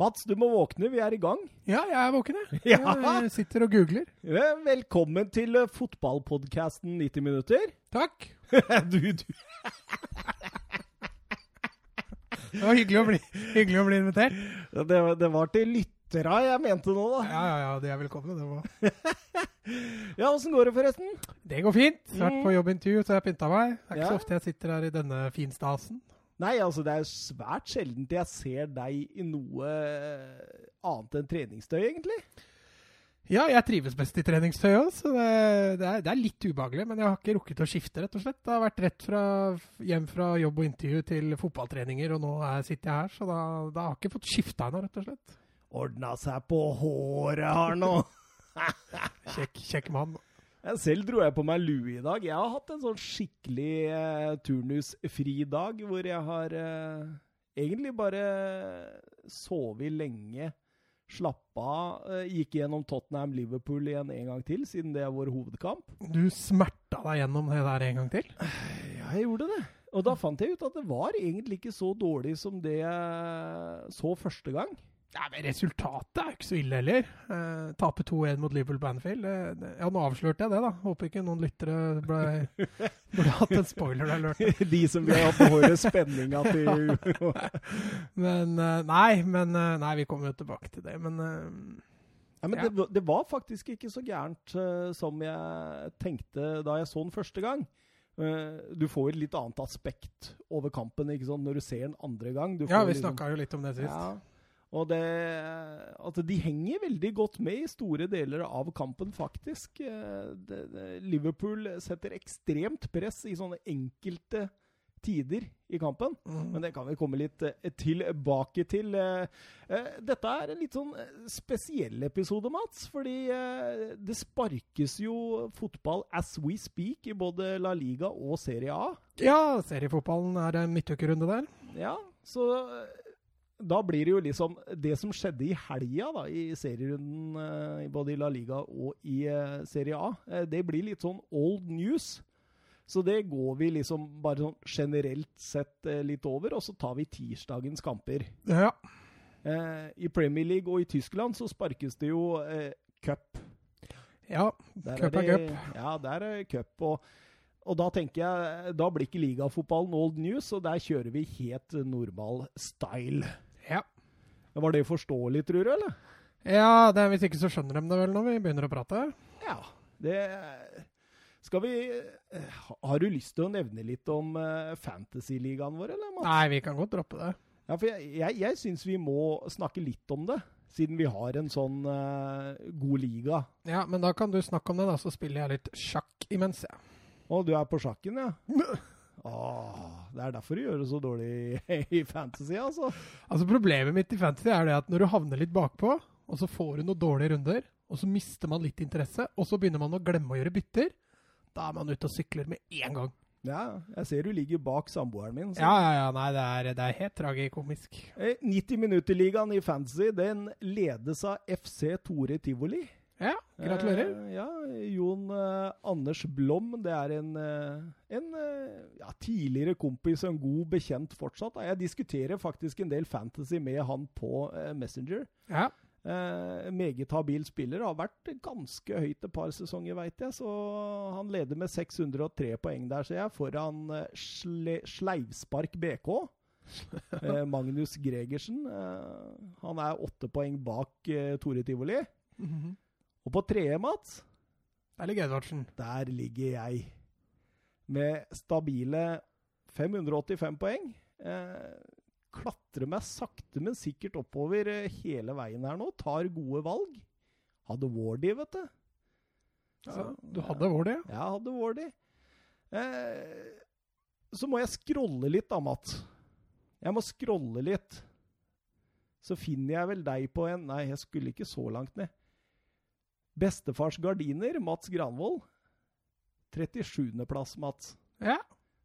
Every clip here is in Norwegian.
Mats, du må våkne, vi er i gang. Ja, jeg er våken, jeg. Ja. Jeg sitter og googler. Velkommen til eh, fotballpodkasten 90 minutter. Takk. du, du. Det var hyggelig å bli, hyggelig å bli invitert. Det, det var til lyttera jeg mente nå, da. Ja, ja, ja, de er velkomne. Det, var. Ja, åssen går det, forresten? det går fint. Vært på Mm. jobbintervju, så jeg pynta meg. Det er ikke Ja. så ofte jeg sitter her i denne finstasen. Nei, altså, det er svært sjeldent jeg ser deg i noe eh, annet enn treningstøy, egentlig. Ja, jeg trives best i treningstøy òg, så det, det, er, det er litt ubehagelig. Men jeg har ikke rukket å skifte, rett og slett. Det har vært rett fra, hjem fra jobb og intervju til fotballtreninger, og nå er, sitter jeg her, så da, da har jeg ikke fått skifta ennå, rett og slett. Ordna seg på håret har nå. Kjekk, kjekk mann. Jeg selv dro jeg på meg lue i dag. Jeg har hatt en sånn skikkelig eh, turnusfri dag, hvor jeg har eh, egentlig bare sovet lenge, slappa av, eh, gikk gjennom Tottenham-Liverpool igjen en gang til, siden det er vår hovedkamp. Du smerta deg gjennom det der en gang til? Ja, jeg gjorde det. Og da fant jeg ut at det var egentlig ikke så dårlig som det jeg så første gang. Ja, men Resultatet er jo ikke så ille heller. Eh, tape 2-1 mot Liverpool Banfield. Eh, ja, Nå avslørte jeg det, da. Håper ikke noen lyttere ble, burde hatt en spoiler alert. De som vil ha behåre spenninga til Men eh, nei, men eh, Nei, vi kommer jo tilbake til det. Men eh, Ja, men Ja. Det, det var faktisk ikke så gærent uh, som jeg tenkte da jeg så den første gang. Uh, du får et litt annet aspekt over kampen ikke sant, når du ser den andre gang. Du ja, vi liksom- snakka jo litt om det sist. Ja, og det At de henger veldig godt med i store deler av kampen, faktisk. Eh, det, det, Liverpool setter ekstremt press i sånne enkelte tider i kampen. Mm. Men det kan vi komme litt eh, tilbake til. Eh, Dette er en litt sånn spesiell episode, Mats. Fordi det sparkes jo fotball as we speak i både La Liga og Serie A. Ja, seriefotballen er en midtukerunde der. Ja, så da blir det jo liksom det som skjedde i helga da, i serierunden eh, både i La Liga og i eh, Serie A, eh, det blir litt sånn old news. Så det går vi liksom bare sånn generelt sett litt over, og så tar vi tirsdagens kamper. Ja. Eh, I Premier League og i Tyskland så sparkes det jo eh, cup. ja. Der Cup er det- cup. Ja, der er cup. Og, og da tenker jeg, da blir ikke ligafotballen old news, og der kjører vi helt normal style. Ja. Var det forståelig, tror du, eller? ja det, hvis ikke så skjønner de det vel når vi begynner å prate. Ja. Det Skal vi Har du lyst til å nevne litt om uh, fantasyligaen vår, eller, Mats? Nei, vi kan godt droppe det. Ja, for jeg, jeg, jeg syns vi må snakke litt om det, siden vi har en sånn uh, god liga. Ja, men da kan du snakke om det, da, så spiller jeg litt sjakk imens, jeg. Å, du er på sjakken, ja? Åh, det er derfor du gjør det så dårlig i fantasy, altså. Altså Problemet mitt i fantasy er det at når du havner litt bakpå, og så får du noen dårlige runder, og så mister man litt interesse, og så begynner man å glemme å gjøre bytter, da er man ute og sykler med en gang. Ja, jeg ser du ligger bak samboeren min. så- Ja, ja, ja. Nei, det er, det er helt tragikomisk. Eh, 90 minutter-ligaen i fantasy, den ledes av FC Tore Tivoli. Ja, gratulerer. Eh, ja, Jon eh, Anders Blom, det er en, eh, en eh, ja, tidligere kompis og en god bekjent fortsatt. Jeg diskuterer faktisk en del fantasy med han på eh, Messenger. Ja. Eh, meget habil spiller. Har vært ganske høyt et par sesonger, veit jeg. Så han leder med 603 poeng der, ser jeg, foran Sle Sleivspark BK. Magnus Gregersen. Han er åtte poeng bak Tore Tivoli. Mhm. Og på tredje, Mats, Der ligger Edvardsen. der ligger jeg. Med stabile 585 poeng. Eh, klatrer meg sakte, men sikkert oppover eh, hele veien her nå. Tar gode valg. Hadde Wardy, vet du. Ja, du hadde Wardy? Ja, Jeg hadde Wardy. Eh, så må jeg scrolle litt da, Mats. Jeg må scrolle litt. Så finner jeg vel deg på en Nei, jeg skulle ikke så langt ned. Bestefars gardiner, Mats Granvold. 37.-plass, Mats. Ja.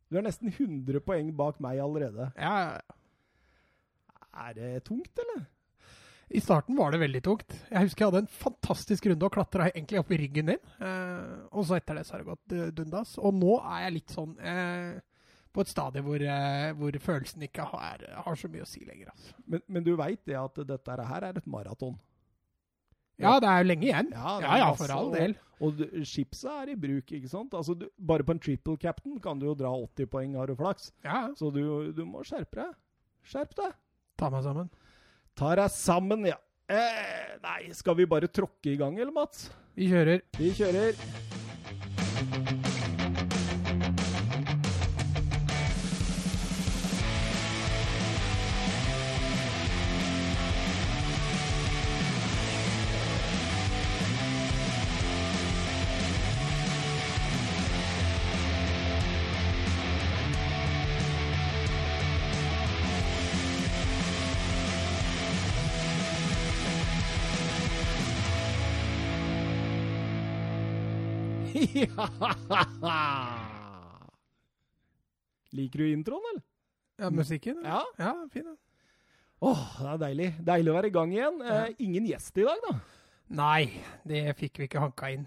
Du er nesten 100 poeng bak meg allerede. ja. Er det tungt, eller? I starten var det veldig tungt. Jeg husker jeg hadde en fantastisk runde og klatra egentlig opp i ryggen din. Eh, og så etter det så har det gått eh, dundas. Og nå er jeg litt sånn eh, på et stadie hvor, eh, hvor følelsen ikke har, har, så mye å si lenger. Altså. Men, men, du veit det at dette her er et maraton? Ja, det er jo lenge igjen. Ja, ja, ja, for all del. Og, og chipset er i bruk, ikke sant? Altså, du, bare på en triple captain kan du jo dra 80 poeng, har du flaks. Ja. Så du, du må skjerpe deg. Skjerp deg. Ta meg sammen. Ta deg sammen, ja. Eh, nei, skal vi bare tråkke i gang, eller, Mats? Vi kjører. Vi kjører. Liker du introen, eller? Ja, musikken? Ja, ja fin den. Åh, det er deilig. Deilig å være i gang igjen. Ja. Eh, ingen gjest i dag, da? Nei, det fikk vi ikke hanka inn.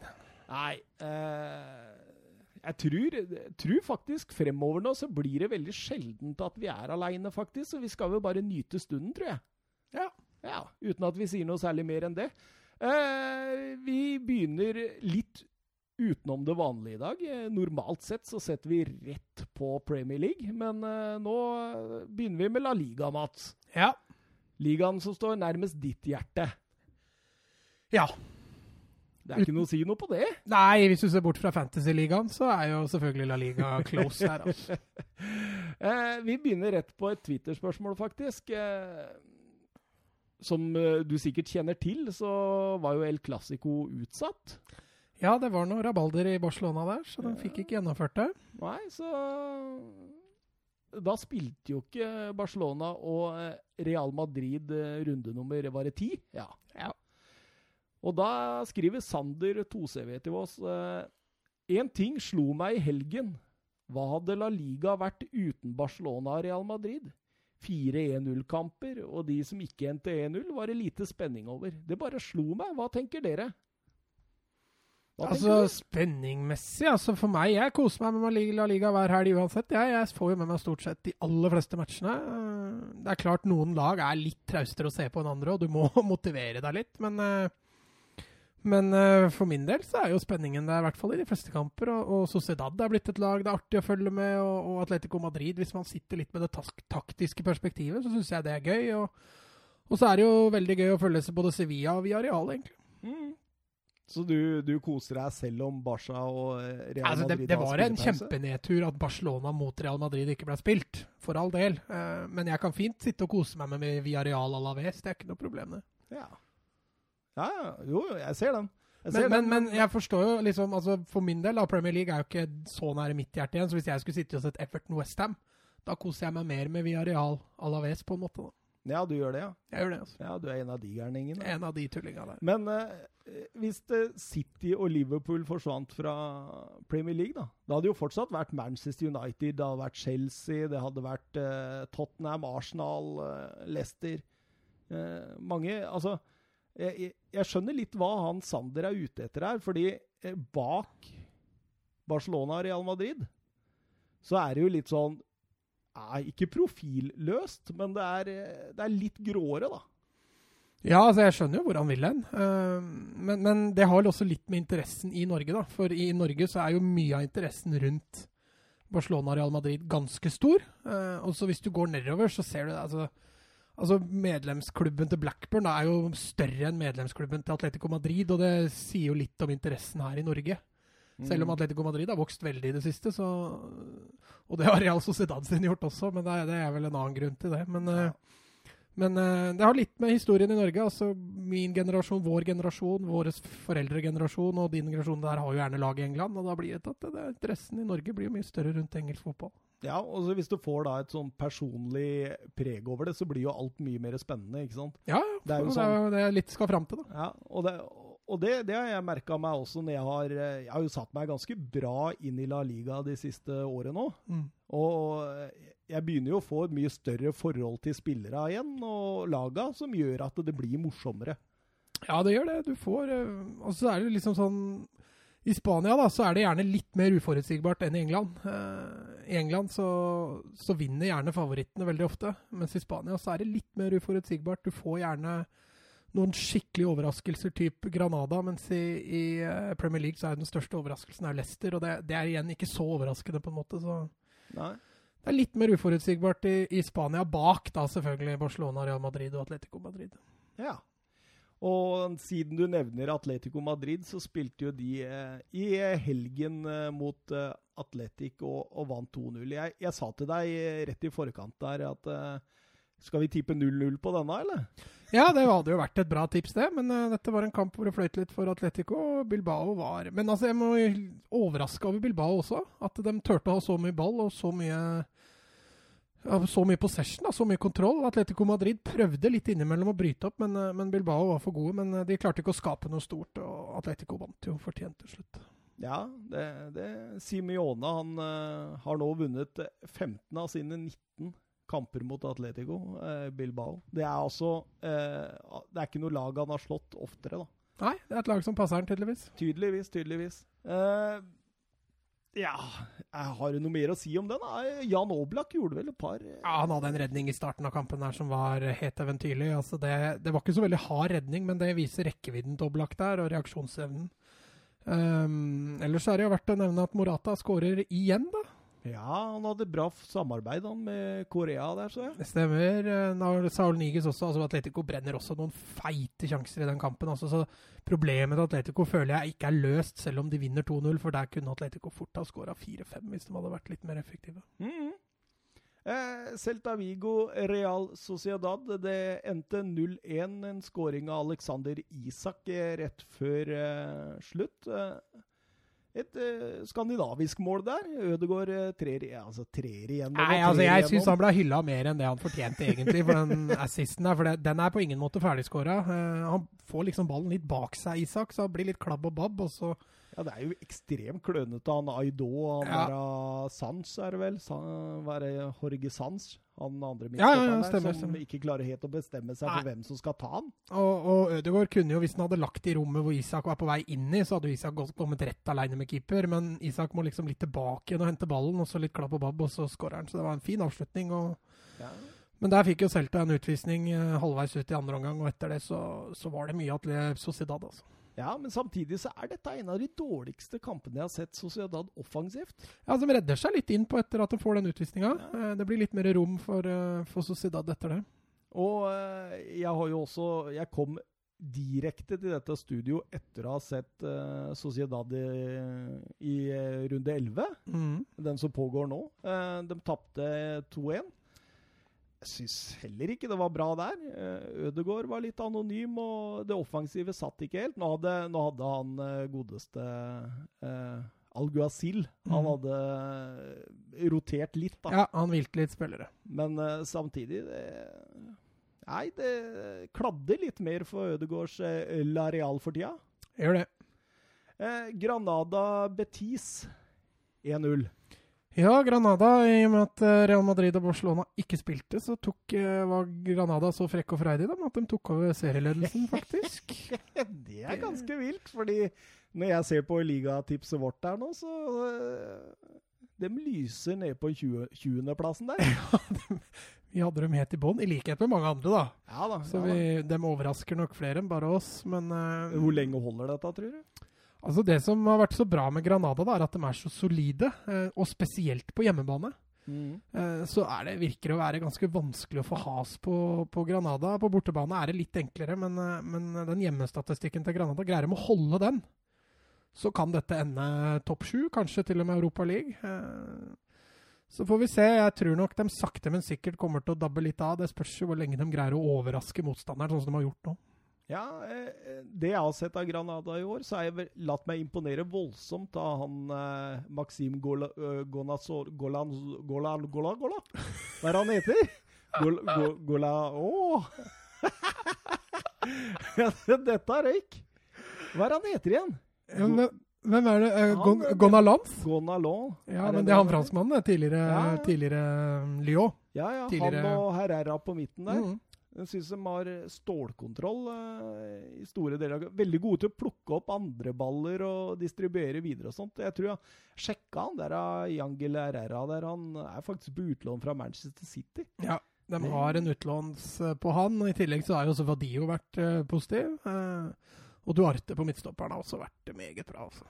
Nei. Eh, jeg tror, tror, faktisk fremover nå så blir det veldig sjeldent at vi er aleine, faktisk. Så vi skal vel bare nyte stunden, tror jeg. Ja. ja uten at vi sier noe særlig mer enn det. Eh, vi begynner litt utenom det vanlige i dag. Eh, normalt sett så setter vi rett på Premier League, men uh, nå begynner vi med La Liga, Mats. Ja. Ligaen som står nærmest ditt hjerte. Ja. Det er ikke noe å si noe på det? Nei, hvis du ser bort fra Fantasy-ligaen, så er jo selvfølgelig La Liga close her. Altså. eh, vi begynner rett på et Twitter-spørsmål, faktisk. Eh, som du sikkert kjenner til, så var jo El Clásico utsatt. Ja, det var noe rabalder i Barcelona der, så de fikk ikke gjennomført det. Nei, så Da spilte jo ikke Barcelona og eh, Real Madrid eh, rundenummer Var det ti? Ja. ja. Og da skriver Sander 2CV til oss Én eh, ting slo meg i helgen. Hva hadde La Liga vært uten Barcelona og Real Madrid? Fire 1-0-kamper, og de som ikke endte 1-0, var det lite spenning over. Det bare slo meg. Hva tenker dere? Altså Spenningmessig, altså for meg Jeg koser meg med La Liga hver helg uansett. Jeg, jeg får jo med meg stort sett de aller fleste matchene. Eh, det er klart noen lag er litt traustere å se på enn andre, og du må motivere deg litt. Men, eh, men eh, for min del så er jo spenningen der, i hvert fall i de fleste kamper. Og, og Sociedad er blitt et lag det er artig å følge med, og, og Atletico Madrid. Hvis man sitter litt med det taktiske perspektivet, så syns jeg det er gøy. Og, og, så er det jo veldig gøy å følge seg både Sevilla og Villarreal, egentlig. Mm. Så du, du, koser deg selv om Barca og eh, Real altså, Madrid det, det var en kjempenedtur at Barcelona mot Real Madrid ikke ble spilt, for all del. Uh, men jeg kan fint sitte og kose meg med Villarreal Alaves, det er ikke noe problem, det. Ja. ja, jo, jeg ser den. Jeg ser men, den. Men, men, jeg forstår jo liksom, altså For min del, da, Premier League er jo ikke så nære mitt hjerte igjen, så hvis jeg skulle sitte og sett Everton Westham, da koser jeg meg mer med Villarreal Alaves, på en måte. da. Ja, du gjør det, ja? Jeg gjør det, altså. Ja, Du er en av de gærningene? En av de tullinga der. Men uh, hvis City og Liverpool forsvant fra Premier League, da Det hadde jo fortsatt vært Manchester United, det hadde vært Chelsea, det hadde vært eh, Tottenham, Arsenal, eh, Leicester Mange Altså, jeg, jeg, skjønner litt hva han Sander er ute etter her, fordi bak Barcelona og Real Madrid så er det jo litt sånn ikke profilløst, men det er, det er, litt gråere, da. Ja, altså jeg skjønner jo hvor han vil hen. Uh, men, men, det har også litt med interessen i Norge, da. For i Norge så er jo mye av interessen rundt Barcelona og Real Madrid ganske stor. Uh, og så hvis du går nedover, så ser du det. altså Altså, Medlemsklubben til Blackburn da, er jo større enn medlemsklubben til Atletico Madrid, og det sier jo litt om interessen her i Norge. Selv om mm. Atletico Madrid har vokst veldig i det siste, så Og det har Real Sociedad sin gjort også, men det er, det er vel en annen grunn til det. Men, ja. Men uh, det har litt med historien i Norge. altså Min generasjon, vår generasjon, vår foreldregenerasjon og din generasjon der har jo gjerne lag i England. Og da blir det at det, interessen i Norge blir jo mye større rundt engelsk fotball. Ja, og hvis du får da et sånn personlig preg over det, så blir jo alt mye mer spennende, ikke sant? Ja, det er jo sånn, det, er, det er litt skal fram til, da. Ja, og det, og det, det, har jeg merka meg også når jeg har Jeg har jo satt meg ganske bra inn i La Liga de siste årene nå. Mm. Og jeg begynner jo å få et mye større forhold til spillere igjen, og laga, som gjør at det blir morsommere. Ja, det gjør det. Du får eh, Og så er det liksom sånn I Spania da, så er det gjerne litt mer uforutsigbart enn i England. Uh, I England så, så vinner gjerne favorittene veldig ofte, mens i Spania så er det litt mer uforutsigbart. Du får gjerne noen skikkelig overraskelser, type Granada, mens i, i eh, Premier League så er den største overraskelsen er Leicester, og det, det, er igjen ikke så overraskende, på en måte. så... Nei. Det er litt mer uforutsigbart i, i, Spania, bak da selvfølgelig Barcelona, Real Madrid og Atletico Madrid. Ja. Og siden du nevner Atletico Madrid, så spilte jo de eh, i helgen eh, mot eh, Atletic og, og vant 2-0. Jeg, jeg, sa til deg rett i forkant der at eh, skal vi tippe 0-0 på denne, eller? Ja, det hadde jo vært et bra tips, det. Men uh, dette var en kamp hvor det fløyt litt for Atletico. og Bilbao var Men altså, jeg må overraske over Bilbao også. At de turte å ha så mye ball og så mye så mye possession, da, så mye kontroll. Atletico Madrid prøvde litt innimellom å bryte opp, men, eh, men, Bilbao var for gode. Men eh, de klarte ikke å skape noe stort, og Atletico vant jo fortjent til slutt. Ja, det, det Simione han har nå vunnet 15 av sine 19 kamper mot Atletico eh, Bilbao. Det er altså eh, Det er ikke noe lag han har slått oftere, da. Nei, det er et lag som passer han, tydeligvis. Tydeligvis, tydeligvis. Eh, ja Har du noe mer å si om den? Jan Oblak gjorde vel et par eh, Ja, Han hadde en redning i starten av kampen her som var helt eventyrlig. Altså det, det, var ikke så veldig hard redning, men det viser rekkevidden til Oblak der, og reaksjonsevnen. Um, ellers er det jo verdt å nevne at Morata skårer igjen, da. Ja, han hadde bra samarbeid han med Korea der, så jeg. Det stemmer. Eh, Saul Niges også. altså Atletico brenner også noen feite sjanser i den kampen. altså så Problemet til Atletico føler jeg ikke er løst, selv om de vinner 2-0. For der kunne Atletico fort ha skåra 4-5 hvis de hadde vært litt mer effektive. Mm. Eh, Celta Vigo, Real Sociedad. Det endte 0-1. En skåring av Alexander Isak eh, rett før eh, slutt. Eh, et uh, skandinavisk mål der. Ødegaard uh, trer, altså, trer igjen. Nei, altså, jeg syns han ble hylla mer enn det han fortjente, egentlig, for den assisten der. For det, den er på ingen måte ferdigskåra. Uh, han får liksom ballen litt bak seg, Isak, så han blir litt klabb og babb. og så ja, det er jo ekstremt klønete. Han Aido, han ja. der Sans, er det vel? Det? Jorge Sans? Han andre ja, ja, ja, stemmer, som stemmer. ikke klarer helt å bestemme seg for hvem som skal ta han. Og, og Ødegaard kunne jo, hvis han hadde lagt i rommet hvor Isak var på vei inn i, så hadde Isak kommet rett alene med keeper. Men Isak må liksom litt tilbake igjen og hente ballen, og så litt klapp og babb, og så skårer han. Så det var en fin avslutning. og... Ja. Men der fikk jo Celta en utvisning uh, halvveis ut i andre omgang, og etter det så, så var det mye Atle Sociedad, altså. Ja, men samtidig så er dette en av de dårligste kampene jeg har sett Sociedad offensivt. Ja, De redder seg litt inn på etter at de får den utvisninga. Ja. Eh, det blir litt mer rom for, eh, for Sociedad etter det. Og eh, jeg har jo også Jeg kom direkte til dette studio etter å ha sett uh, Sociedad i, i runde 11, mm. den som pågår nå. Uh, de tapte 2-1. Jeg syns heller ikke det var bra der. Uh, Ødegaard var litt anonym, og det offensive satt ikke helt. Nå hadde, nå hadde han uh, godeste eh, Alguacil. Han hadde rotert litt, da. Ja, han hvilte litt spillere. Men samtidig det, Nei, det kladder litt mer for Ødegaards La Real for tida. Gjør det. Granada Betis 1-0. Ja, Granada. I og med at eh, Real Madrid og Barcelona ikke spilte, så tok, eh, var Granada så frekk og freidige at de tok over serieledelsen, faktisk. det er ganske vilt, fordi når jeg ser på ligatipset vårt der nå, så eh, De lyser ned på 20.-plassen 20. der. ja, vi hadde dem helt i bånn, i likhet med mange andre, da. Ja da. Så vi, de overrasker nok flere enn bare oss, men uh, Hvor lenge holder dette, tror du? Altså Det som har vært så bra med Granada, da, er at de er så solide, eh, og spesielt på hjemmebane. Mm. Eh, så er det, virker å være ganske vanskelig å få has på, på Granada. På bortebane er det litt enklere, men, eh, men den hjemmestatistikken til Granada greier de å holde den. Så kan dette ende topp sju, kanskje til og med Europa League. Så får vi se. Jeg tror nok de sakte, men sikkert kommer til å dabbe litt av. Det spørs jo hvor lenge de greier å overraske motstanderen, sånn som de har gjort nå. Ja, eh, det jeg har sett av Granada i år, så har jeg latt meg imponere voldsomt av han eh, Maxim Gola, Gonazor, Gonasor, Golan, Golan, Gola, Gola? Hva er det han heter? Gola, go, Gola Åh! Dette røyk! Hva er det han heter igjen? Ja, men, hvem er det? Gon Gonalans? Gonalon. Ja, men det er han franskmannen, tidligere, ja. tidligere Lyon. Ja, ja. Tidligere... Han og Herrera på midten der. Mm. Jeg syns de har stålkontroll eh, i store deler. av Veldig gode til å plukke opp andre baller og distribuere videre og sånt. Jeg tror jeg sjekka han der Yangel Herrera der. Han er faktisk på utlån fra Manchester City. Ja, de har en utlåns eh, på han. og I tillegg så har jo også Vadio vært eh, positiv. Eh, og Duarte på midtstopperen har også vært meget bra. altså.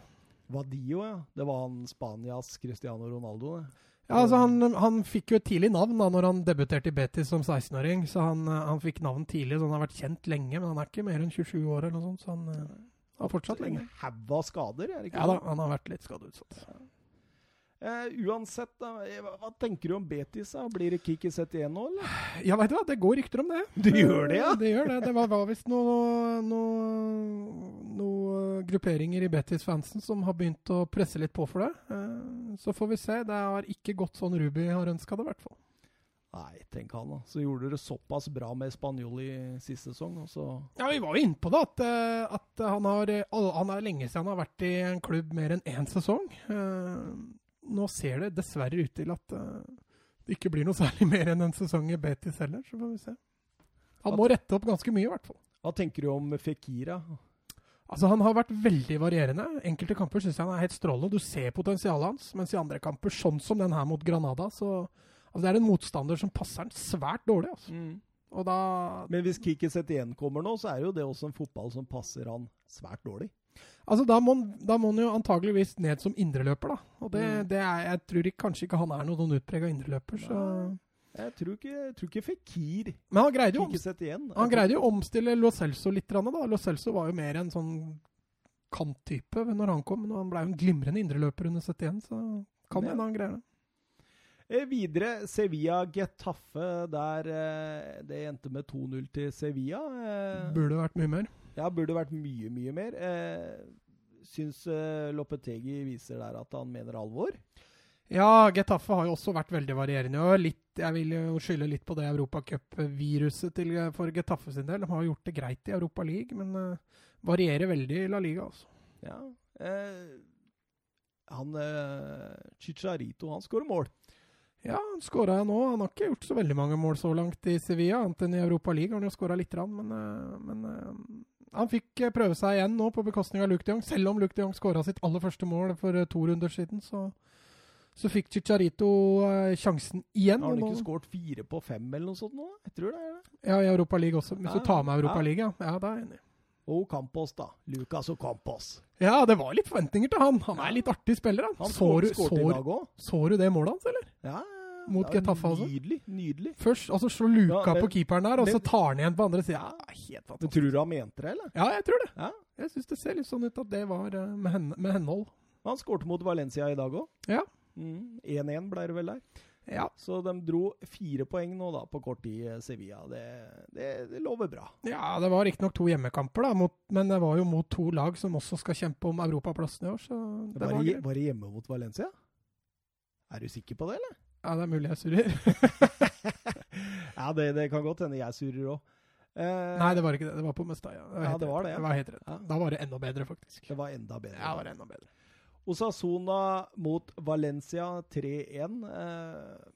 Vadio, ja. Det var han Spanias Cristiano Ronaldo, det. Ja, altså han, han fikk jo et tidlig navn da når han debuterte i Betis som 16-åring. Så han, eh, han fikk navn tidlig, så han har vært kjent lenge. Men han er ikke mer enn 27 år eller noe sånt, så han eh, har fortsatt lenge. En haug av skader, er det ikke Ja da, han har vært litt skadeutsatt. Eh, uansett, da, eh, hva, tenker du om Betis? da? Blir det Kiki sett igjen nå, eller? Ja, veit du hva, det går rykter om det. Det gjør det, ja? Det gjør det. Det var, var visst noen noe, noe grupperinger i Betis-fansen som har begynt å presse litt på for det. Eh, Så får vi se. Det har ikke gått sånn Ruby har ønska det, i hvert fall. Nei, tenk han da. Så gjorde dere såpass bra med Spanjol i siste sesong, og så Ja, vi var jo inne på det, at, at han, har, han er lenge siden han har vært i en klubb mer enn én sesong. Eh, Nå ser det dessverre ut til at eh, det ikke blir noe særlig mer enn en sesong i Betis heller, så får vi se. Han må rette opp ganske mye, i hvert fall. Hva tenker du om Fikira? Altså, Han har vært veldig varierende. Enkelte kamper syns jeg han er helt strålende. Du ser potensialet hans. Mens i andre kamper, sånn som den her mot Granada, så altså, Det er en motstander som passer han svært dårlig. altså. Og da Men hvis Kiki Setien kommer nå, så er jo det også en fotball som passer han svært dårlig. Altså, da må, han- da må han jo antageligvis ned som indreløper, da. Og det, Mm. det er, jeg tror ikke, kanskje ikke han er noen sånn utprega indreløper, så Jeg tror ikke, jeg tror ikke Fikir Men han greide jo, Setien. han greide jo å omstille Lo Celso litt, da. Lo Celso var jo mer en sånn kanttype når han kom, men han ble jo en glimrende indreløper under 71, så kan Ja. hende han greier det. Eh, videre, Sevilla Getafe, der eh, det endte med 2-0 til Sevilla. Eh, Burde vært mye mer. ja, burde vært mye, mye mer. Syns Lopetegi viser der at han mener alvor. Ja, Getafe har jo også vært veldig varierende. og litt, Jeg vil jo skylde litt på det Europacup-viruset for Getafe sin del. De har gjort det greit i Europa League, men uh, varierer veldig i La Liga. altså. Ja. Eh, han eh, Chicharito, han skårer mål. Ja, han skåra nå. Han har ikke gjort så veldig mange mål så langt i Sevilla, annet enn i Europa League. har Han jo skåra lite grann, men, eh, men eh, han fikk eh, prøve seg igjen nå på bekostning av Luke de Jong. Selv om Luke de Jong skåra sitt aller første mål for to runder siden, så, så fikk Chicharito sjansen igjen. Har han ikke skåret fire på fem eller noe sånt nå? Jeg tror det er det. Ja, i Europa League også. Hvis du tar med Europa ja. League, ja. ja. Da er jeg enig. Og Campos, da. Lucas og Campos. Ja, det var litt forventninger til han. Han er litt artig spiller, han. Han så, du, så, så du det målet hans, eller? Ja, Mot Getafe, altså? Nydelig. Nydelig. Først altså slår luka Ja, men- på keeperen der, og så tar han igjen på andre sida. Ja, helt Men tror du han mente det, eller? Ja, jeg tror det. Ja. Jeg syns det ser litt sånn ut at det var uh, med, hen med henhold. Han skårte mot Valencia i dag òg. Ja. 1-1 ble det vel der. Ja. Så de dro fire poeng nå da på kort tid, eh, Sevilla. Det, det, det lover bra. ja, det var riktignok to hjemmekamper, da, mot, men det var jo mot to lag som også skal kjempe om europaplassen i år, så det Var var det, var det hjemme mot Valencia? Er du sikker på det, eller? Ja, det er mulig jeg surrer. ja, det, det kan godt hende jeg surrer òg. Eh, Nei, det var ikke det. Det var på Mestalla. Ja, Ja, det var det, ja. Det var helt rett. Ja. Da var det enda bedre, faktisk. det var enda bedre. Ja, det var enda bedre. Osasona mot Valencia 3-1. Eh,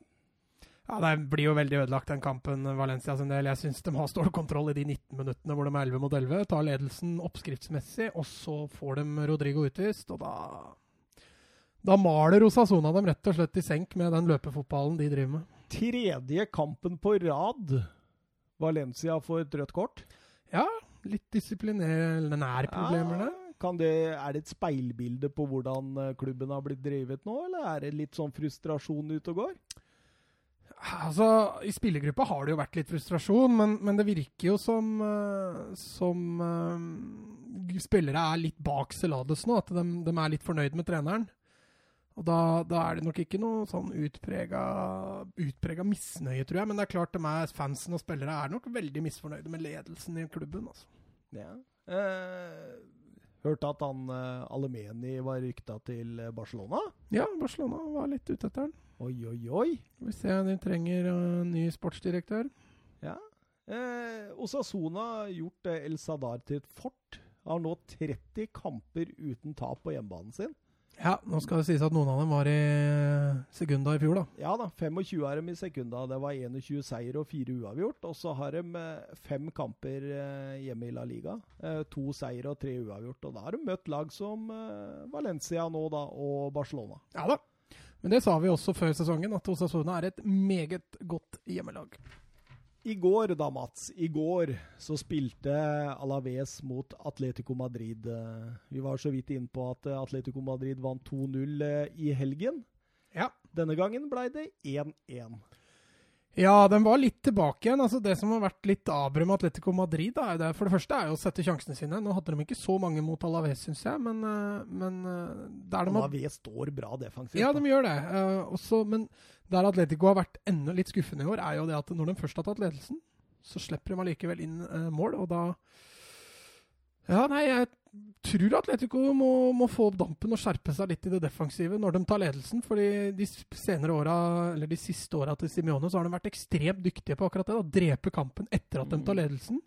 Ja, Det blir jo veldig ødelagt, den kampen, Valencia sin del. Jeg syns de har stålkontroll i de 19 minuttene hvor de er 11 mot 11. Tar ledelsen oppskriftsmessig, og så får de Rodrigo utvist, og da Da maler Osasona dem rett og slett i senk med den løpefotballen de driver med. tredje kampen på rad. Valencia får et rødt kort. Ja, litt disiplinærproblemer der. Det, er det et speilbilde på hvordan eh, klubben har blitt drevet nå, eller er det litt sånn frustrasjon ute og går? Altså, I spillergruppa har det jo vært litt frustrasjon, men, men det virker jo som, eh, som eh, spillere er litt bak Celades nå. At de, de er litt fornøyd med treneren. Og da, da er det nok ikke noe sånn utprega, utprega misnøye, tror jeg. Men det er klart de er, fansen og spillere er nok veldig misfornøyde med ledelsen i klubben. altså. Ja. Eh, hørte at han uh, Alemeni var rykta til eh, Barcelona. Ja, Barcelona var litt ute etter han. Oi, oi, oi. Vi ser de trenger en ny sportsdirektør. Ja. Eh, Osasona har gjort El Sadar til et fort. Har nå 30 kamper uten tap på hjemmebanen sin. Ja, nå skal det sies at noen av dem var i sekunda i fjor, da. Ja da, 25 av dem i sekunda. Det var 21 seier og 4 uavgjort. Og så har de eh, fem kamper eh, hjemme i La Liga. Eh, to seier og tre uavgjort. Og da har de møtt lag som Valencia nå, da, og Barcelona. Ja da. Men det sa vi også før sesongen, at Osasuna er et meget godt hjemmelag. I går da, Mats. I går så spilte Alaves mot Atletico Madrid. Vi var så vidt inne på at Atletico Madrid vant 2-0 eh, i helgen. Ja. Denne gangen ble det 1-1. Ja, den var litt tilbake igjen. Altså, det som har vært litt abrum med Atletico Madrid, da, er det, for det første er jo å sette sjansene sine. Nå hadde de ikke så mange mot Alaves, syns jeg, men, eh, men eh, der de Alaves står bra defensivt. Ja, de gjør det. Uh, også, men der Atletico har vært enda litt skuffende i år, er jo det at når de først har tatt ledelsen, så slipper de allikevel inn uh, mål, og da Ja, nei, jeg tror Atletico må, må, få opp dampen og skjerpe seg litt i det defensive når de tar ledelsen. fordi de åra, eller de siste åra til Simione, så har de vært ekstremt dyktige på akkurat det. da, Drepe kampen etter at de tar mm. ledelsen.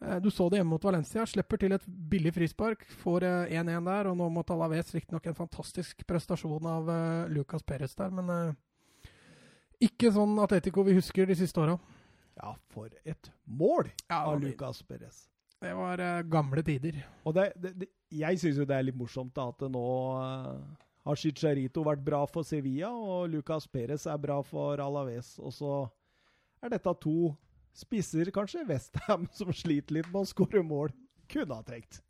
Uh, du så det hjemme mot Valencia. Slipper til et billig frispark. Får 1-1 uh, der, og nå mot Alaves riktignok en fantastisk prestasjon av Lucas Perez der, men ikke sånn Atletico vi husker de siste åra. Ja, for et mål ja, av Lucas Perez. Det var uh, gamle tider. Og det, det, det, jeg syns jo det er litt morsomt da, at det nå uh, har Chicharito vært bra for Sevilla, og Lucas Perez er bra for Alaves. Og så er dette to spisser, kanskje, Westham, som sliter litt med å skåre mål. Kunne ha trengt.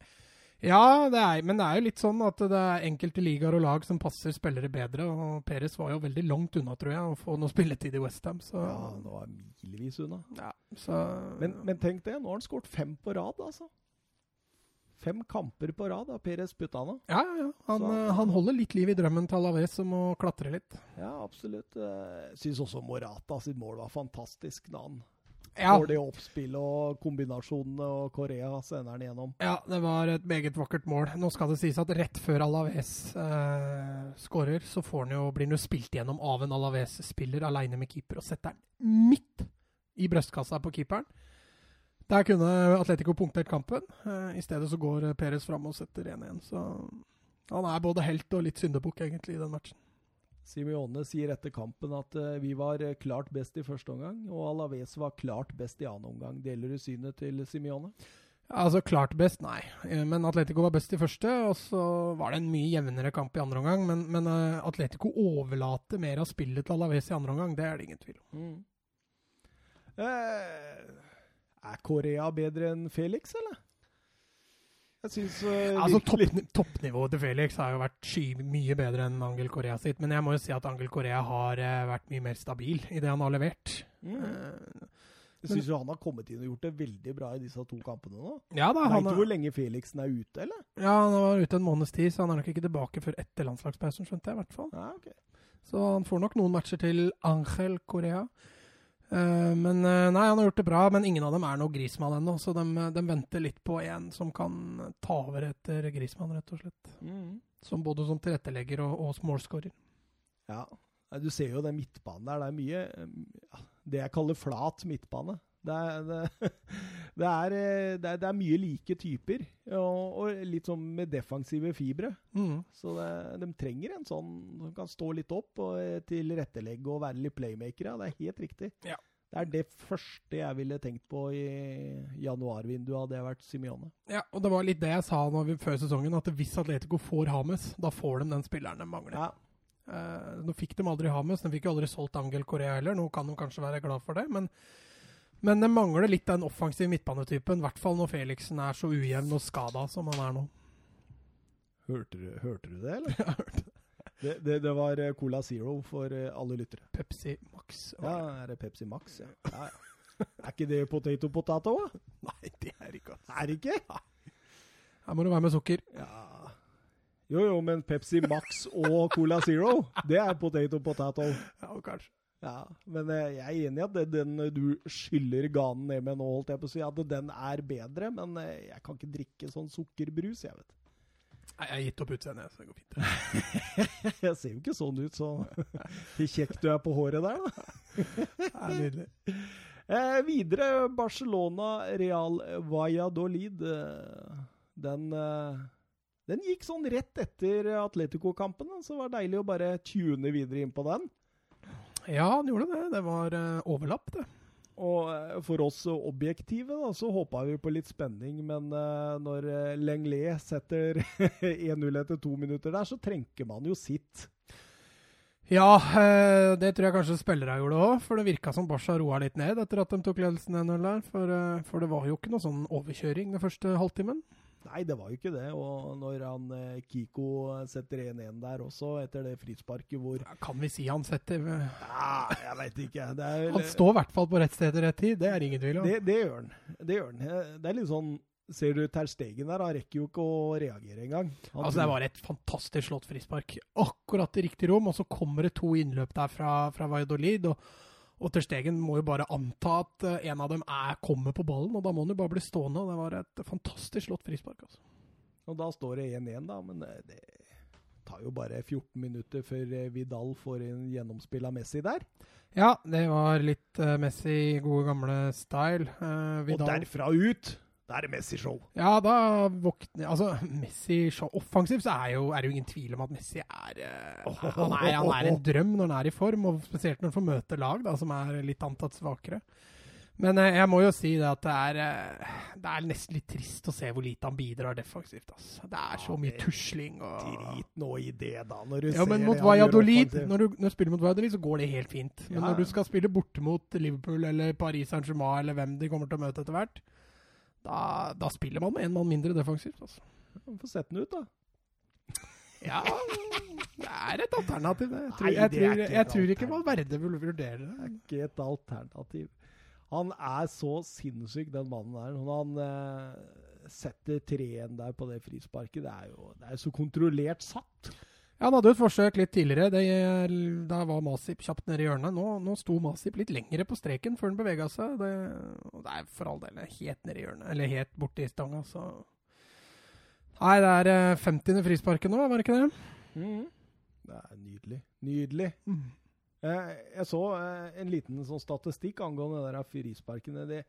Ja, det er, men det er jo litt sånn at det er enkelte ligaer og lag som passer spillere bedre. og Peres var jo veldig langt unna, tror jeg, å få noe spilletid i Westham. Ja, han var milevis unna. Ja, så... men, men, tenk det, nå har han skåret fem på rad, altså. Fem kamper på rad har Peres putta nå. Ja, ja, ja. Han, så, han, holder litt liv i drømmen til Alaves om å klatre litt. Ja, absolutt. Jeg syns også Morata sitt mål var fantastisk da han ja. for det oppspillet og kombinasjonene, og Korea sender den gjennom. Ja, det var et meget vakkert mål. Nå skal det sies at rett før Alaves eh, skårer, så får han jo, blir han jo spilt gjennom av en Alaves-spiller aleine med keeper, og setter den midt i brystkassa på keeperen. Der kunne Atletico punktert kampen. Eh, I stedet så går Perez fram og setter 1-1. Så han er både helt og litt syndebukk, egentlig, i den matchen. Simione sier etter kampen at uh, vi var eh, klart best i første omgang, og Alaves var klart best i annen omgang. Deler du synet til Simione? Altså klart best, nei. Eh, men Atletico var best i første, og så var det en mye jevnere kamp i andre omgang. Men, men Atletico overlater mer av spillet til Alaves i andre omgang, det er det ingen tvil om. Mm. Eh, er Korea bedre enn Felix, eller? Jeg synes, uh, altså, topp, Toppnivået til Felix har jo vært sky mye bedre enn Angel Korea sitt. Men jeg må jo si at Angel Korea har uh, vært mye mer stabil i det han har levert. Mm. Uh, jeg syns han har kommet inn og gjort det veldig bra i disse to kampene nå. Ja, da, Vet du hvor lenge Felixen er ute, eller? Ja, han var ute en måneds tid, så han er nok ikke tilbake før etter landslagspausen, skjønte jeg i hvert fall. Ja, okay. Så han får nok noen matcher til Angel Korea. Uh, men uh, nei, han har gjort det bra, men ingen av dem er noe Grismann ennå. Så de, de, venter litt på en som kan ta over etter Grismann, rett og slett. Mm. Som både som tilrettelegger og, og målskårer. Ja, du ser jo den midtbanen der. Det er mye ja, det jeg kaller flat midtbane. Det er, det, det, er, eh, det, er, det er, mye like typer, og, og, litt sånn med defensive fibre. Mm. Så de trenger en sånn som kan stå litt opp og eh, tilrettelegge og være litt playmakere. Det er helt riktig. Ja. Det er det første jeg ville tenkt på i januarvinduet, hadde jeg vært Simione. Ja, og det var litt det jeg sa vi, før sesongen, at hvis Atletico får Hames, da får de den spilleren de mangler. Ja. Uh, nå fikk de aldri Hames, de fikk jo aldri solgt Angel Korea heller. Nå kan de kanskje være glad for det, men men det mangler litt den offensive midtbanetypen. I hvert fall når Felixen er så ujevn og skada som han er nå. Hørte du, hørte du det, eller? Jeg hørte det. Det, det, det, var eh, Cola Zero for eh, alle lyttere. Pepsi Max. Ja, er det Pepsi Max? Ja. ja, ja. Er ikke det potato potato. Nei, det er ikke. Er det ikke? Her må du være med sukker. Ja. Jo, jo, men Pepsi Max og Cola Zero, det er potato potato. Ja, kanskje. Ja, men eh, jeg er enig i at den du skyller ganen ned med nå, holdt jeg på å si, at den er bedre. Men eh, jeg kan ikke drikke sånn sukkerbrus, jeg vet. Nei, jeg har gitt opp utseendet, så det går fint. jeg ser jo ikke sånn ut, så kjekk du er på håret der, da. det er nydelig. Eh, videre Barcelona, Real Valladolid. Eh, den, Den gikk sånn rett etter Atletico-kampen, så det var deilig å bare tune videre inn på den. Ja, han gjorde det. Det var uh, overlapp, det. Og uh, for oss objektive da, så håpa vi på litt spenning, men uh, når Lenglet setter 1-0 etter to minutter der, så trenker man jo sitt. Ja, det tror jeg kanskje spillere gjorde òg. For det virka som Barca roa litt ned etter at de tok ledelsen 1-0 der. For, for, det var jo ikke noe sånn overkjøring den første halvtimen. Nei, det var jo ikke det. Og når han eh, Kiko setter 1-1 der også, etter det frisparket hvor ja, Kan vi si han setter Ja, jeg veit ikke. Er, han står i hvert fall på rett sted til rett tid, det er ingen tvil om. Det, det, gjør han. Det gjør han. Det er litt sånn Ser du Ter Stegen der, han rekker jo ikke å reagere engang. Altså, det var et fantastisk slått frispark. Akkurat i riktig rom, og så kommer det to innløp der fra, fra Valladolid. og og Ter Stegen må jo bare anta at uh, en av dem er, kommer på ballen, og da må han jo bare bli stående. og Det var et fantastisk slått frispark. altså. Og da står det 1-1, da, men eh, det tar jo bare 14 minutter før eh, Vidal får en gjennomspill av Messi der. Ja, det var litt uh, Messi gode gamle style. Uh, og derfra ut da er det Messi-show. Ja, da våkner Altså, Messi-show Offensivt så er, jo, er det jo ingen tvil om at Messi er, uh, han er Han er en drøm når han er i form, og spesielt når han får møte lag da, som er litt antatt svakere. Men uh, jeg må jo si det at det er, uh, det er nesten litt trist å se hvor lite han bidrar defensivt. Altså. Det er så mye tusling og Drit nå i det, da. Når du ja, men mot Valladolid, når, du, når du spiller mot Valladolid, så går det helt fint. Men ja. når du skal spille borte mot Liverpool eller Paris Saint-Germain eller hvem de kommer til å møte etter hvert, da, da, spiller man med én mann mindre defensivt. Altså. Få sette den ut, da. Ja, det er et alternativ, det. Jeg tror, Nei, jeg tror, ikke, jeg tror ikke Valverde vil vurdere det. Det er ikke et alternativ. Han er så sinnssyk, den mannen der. Når han eh, setter 3-1 der på det frisparket, det er jo det er så kontrollert satt. Ja, Han hadde jo et forsøk litt tidligere. Det, da var Masip kjapt nede i hjørnet. Nå, nå sto Masip litt lengre på streken før han bevega seg. Det, det, er for all del helt nede i hjørnet, eller helt borti stanga, så Nei, det er 50. Eh, frisparket nå, var det ikke det? Mm. Det er nydelig. Nydelig. Mm. Jeg, jeg, så eh, en liten sånn statistikk angående det der frisparkene. Det,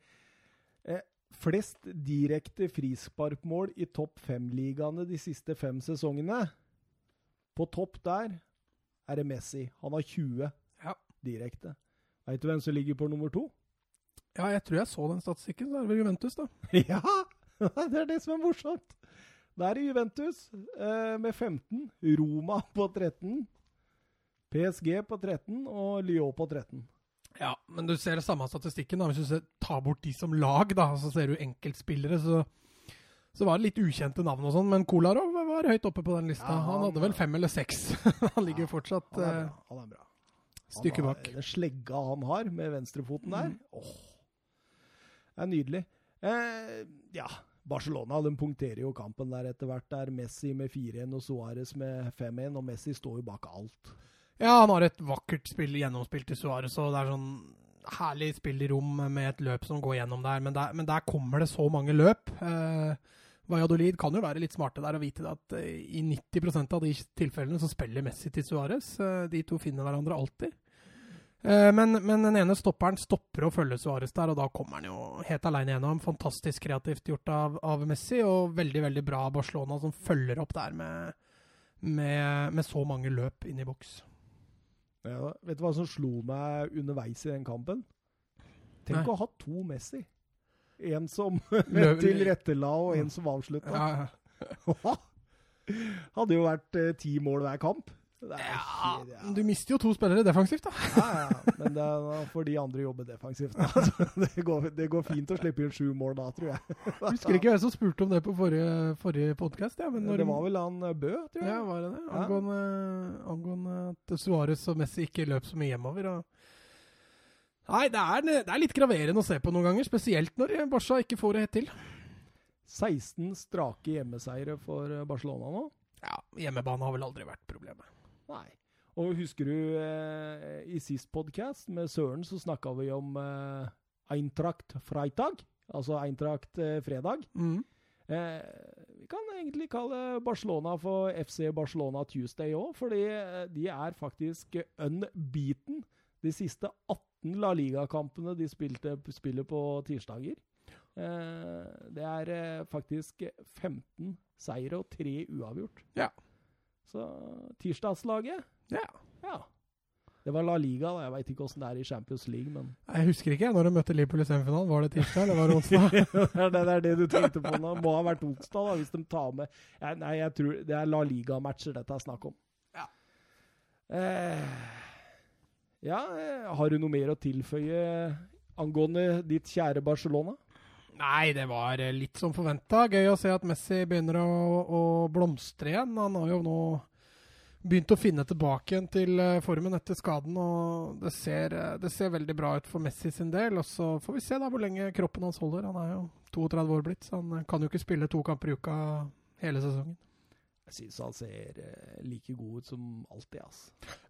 eh, flest direkte frisparkmål i topp fem-ligaene de siste fem sesongene. På topp der er det Messi. Han har 20 ja. direkte. Veit du hvem som ligger på nummer to? Ja, jeg tror jeg så den statistikken. Så er det vel Juventus, da. ja! Det er det som er morsomt. Da er det Juventus eh, med 15. Roma på 13. PSG på 13 og Lyon på 13. Ja, men du ser det samme statistikken. da. Hvis du tar bort de som lag, da, så ser du enkeltspillere, så så var det litt ukjente navn og sånn, men Kolarov var høyt oppe på den lista. Ja, han, han, hadde vel fem eller seks. han ligger fortsatt han er bra. Han er bra. Stykke bak. Den slegga han har med venstrefoten der, mm. åh, det er nydelig. Eh, ja, Barcelona de punkterer jo kampen der etter hvert. Der Messi med 4-1 og Suárez med 5-1, og Messi står jo bak alt. Ja, han har et vakkert spill gjennomspilt til Suárez, og det er sånn herlig spill i rom med et løp som går gjennom der, men der, men der kommer det så mange løp. Eh, Valladolid kan jo være litt smarte der og vite at uh, i 90% av de tilfellene så spiller Messi til Suárez. Uh, de to finner hverandre alltid. Uh, men, men, den ene stopperen stopper å følge Suárez der, og da kommer han jo helt alene gjennom. Fantastisk kreativt gjort av, av, Messi, og veldig veldig bra Barcelona som følger opp der med, med, med så mange løp inn i boks. Ja, vet du hva som slo meg underveis i den kampen? Tenk Nei. å ha to Messi. En som tilrettela, og en som avslutta. Ja. Hadde jo vært eh, ti mål hver kamp. ja. Du mister jo to spillere defensivt, da. ja, ja, men det er for de andre jobber defensivt. Da. Det, går, det, går, fint å slippe inn sju mål da, tror jeg. Husker ikke hvem som spurte om det på forrige, forrige podkast. Ja, det var vel han eh, Bø, tror jeg. Ja, var det det? Angående, angående at Suárez og Messi ikke løp så mye hjemover. og Nei, det er, det er, litt graverende å se på noen ganger, spesielt når Barca ikke får det helt til. 16 strake hjemmeseiere for eh, Barcelona nå? Ja, hjemmebane har vel aldri vært problemet. Nei. Og husker du eh, i sist podkast med Søren så snakka vi om eh, Eintracht Freitag, altså Eintracht eh, fredag. Mm. Eh, vi kan egentlig kalle Barcelona for FC Barcelona Tuesday òg, fordi eh, de er faktisk unbeaten de siste 18 La Liga-kampene de spilte, spiller på tirsdager. Eh, det er eh, faktisk 15 seire og 3 uavgjort. Ja. Så tirsdagslaget Ja. Ja. Det var La Liga, da. Jeg veit ikke åssen det er i Champions League, men Jeg husker ikke når du møtte Liverpool i semifinalen. Var det tirsdag eller var det onsdag? det er det du tenkte på nå. Må ha vært onsdag, da, hvis de tar med jeg, Nei, jeg tror det er La Liga-matcher dette er snakk om. Ja. Eh, ja, eh, har du noe mer å tilføye angående ditt kjære Barcelona? Nei, det var eh, litt som forventa. Gøy å se at Messi begynner å, å blomstre igjen. Han har jo nå begynt å finne tilbake igjen til eh, formen etter skaden, og det ser, det ser veldig bra ut for Messi sin del. Og så får vi se da hvor lenge kroppen hans holder. Han er jo 32 år blitt, så han kan jo ikke spille to kamper i uka hele sesongen. Jeg syns han ser eh, like god ut som alltid, ass.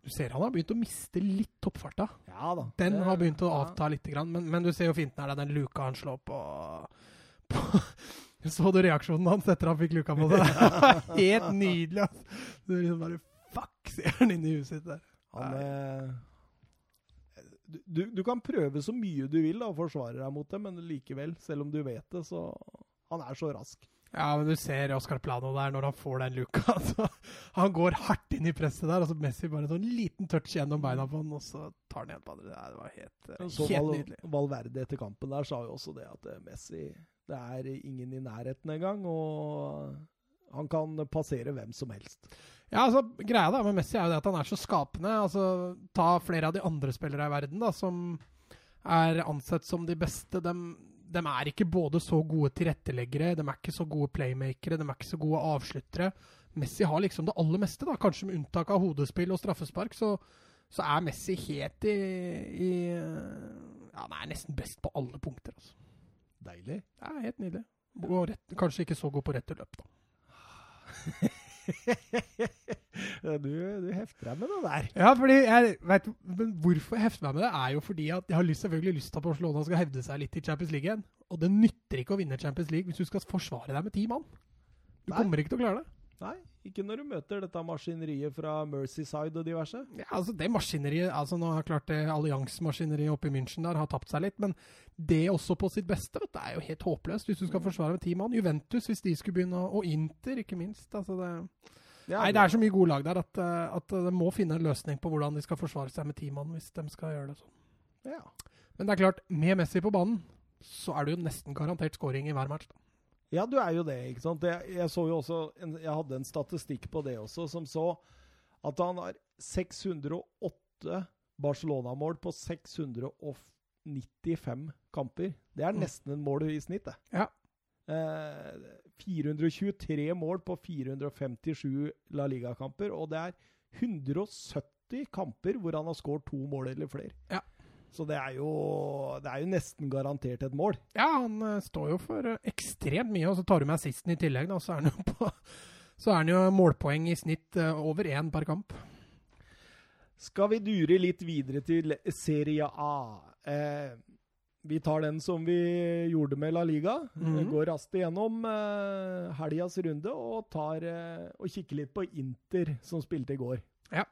Du ser han har begynt å miste litt toppfarta. Ja da. Den har begynt å avta litt, men, men du ser jo finten her, den luka han slår på, på Så du reaksjonen hans etter han fikk luka på det? Helt nydelig. ass. Du liksom bare Fuck, ser han inni huset sitt der. Han, eh, du, du kan prøve så mye du vil da, og forsvare deg mot det, men likevel, selv om du vet det, så Han er så rask. Ja, men du ser Oscar Plano der når han får den luka. Så han går hardt inn i presset der, og så Messi bare sånn liten touch gjennom beina på han, og så tar han igjen på andre. Det var helt, eh, Så helt Val, nydelig. Valverde etter kampen der sa jo også det at eh, Messi Det er ingen i nærheten engang, og han kan passere hvem som helst. Ja, altså, Greia da med Messi er jo det at han er så skapende. altså Ta flere av de andre spillere i verden da, som er ansett som de beste. De, er ikke både så gode tilretteleggere, de er ikke så gode playmakere, de er ikke så gode avsluttere. Messi har liksom det aller meste, da, kanskje med unntak av hodespill og straffespark. Så, så er Messi helt i, i Ja, han er nesten best på alle punkter. altså. Deilig. Det er helt nydelig. Rett, kanskje ikke så god på returløp, da. du, du hefter deg med det der. Ja, fordi jeg vet, men Hvorfor jeg hefter meg med det, er jo fordi at jeg har lyst, selvfølgelig lyst til at Barcelona skal hevde seg litt i Champions League igjen. Og det nytter ikke å vinne Champions League hvis du skal forsvare deg med ti mann. Du Nei. kommer ikke til å klare det. Nei, ikke når du møter dette maskineriet fra Mercyside og diverse. Ja, altså Det maskineriet altså Nå har klart det alliansemaskineriet oppe i München der har tapt seg litt, men det også på sitt beste vet du, er jo helt håpløst hvis du skal forsvare med ti mann. Juventus, hvis de skulle begynne, og Inter, ikke minst. altså det... Ja, Nei, det er så mye gode lag der at, eh, at de må finne en løsning på hvordan de skal forsvare seg med ti mann hvis de skal gjøre det sånn. ja. Men det er klart, med Messi på banen, så er det jo nesten garantert scoring i hver match. da. Ja, du er jo det, ikke sant. Jeg, jeg så jo også en, Jeg hadde en statistikk på det også, som så at han har 608 Barcelona-mål på 695 kamper. Det er Mm. nesten en mål i snitt, det. Ja. Eh, 423 mål på 457 La Liga-kamper, og det er 170 kamper hvor han har skåret to mål eller flere. Ja. Så det er, jo, det er jo nesten garantert et mål. Ja, han uh, står jo for uh, ekstremt mye, og så tar du med assisten i tillegg, da, så er han jo på så er han jo målpoeng i snitt uh, over én per kamp. Skal vi dure litt videre til Serie A? Eh, vi tar den som vi gjorde med La Liga. Mhm. Går raskt igjennom eh, helgas runde og, tar, og kikker litt på Inter, som spilte i går. Ja.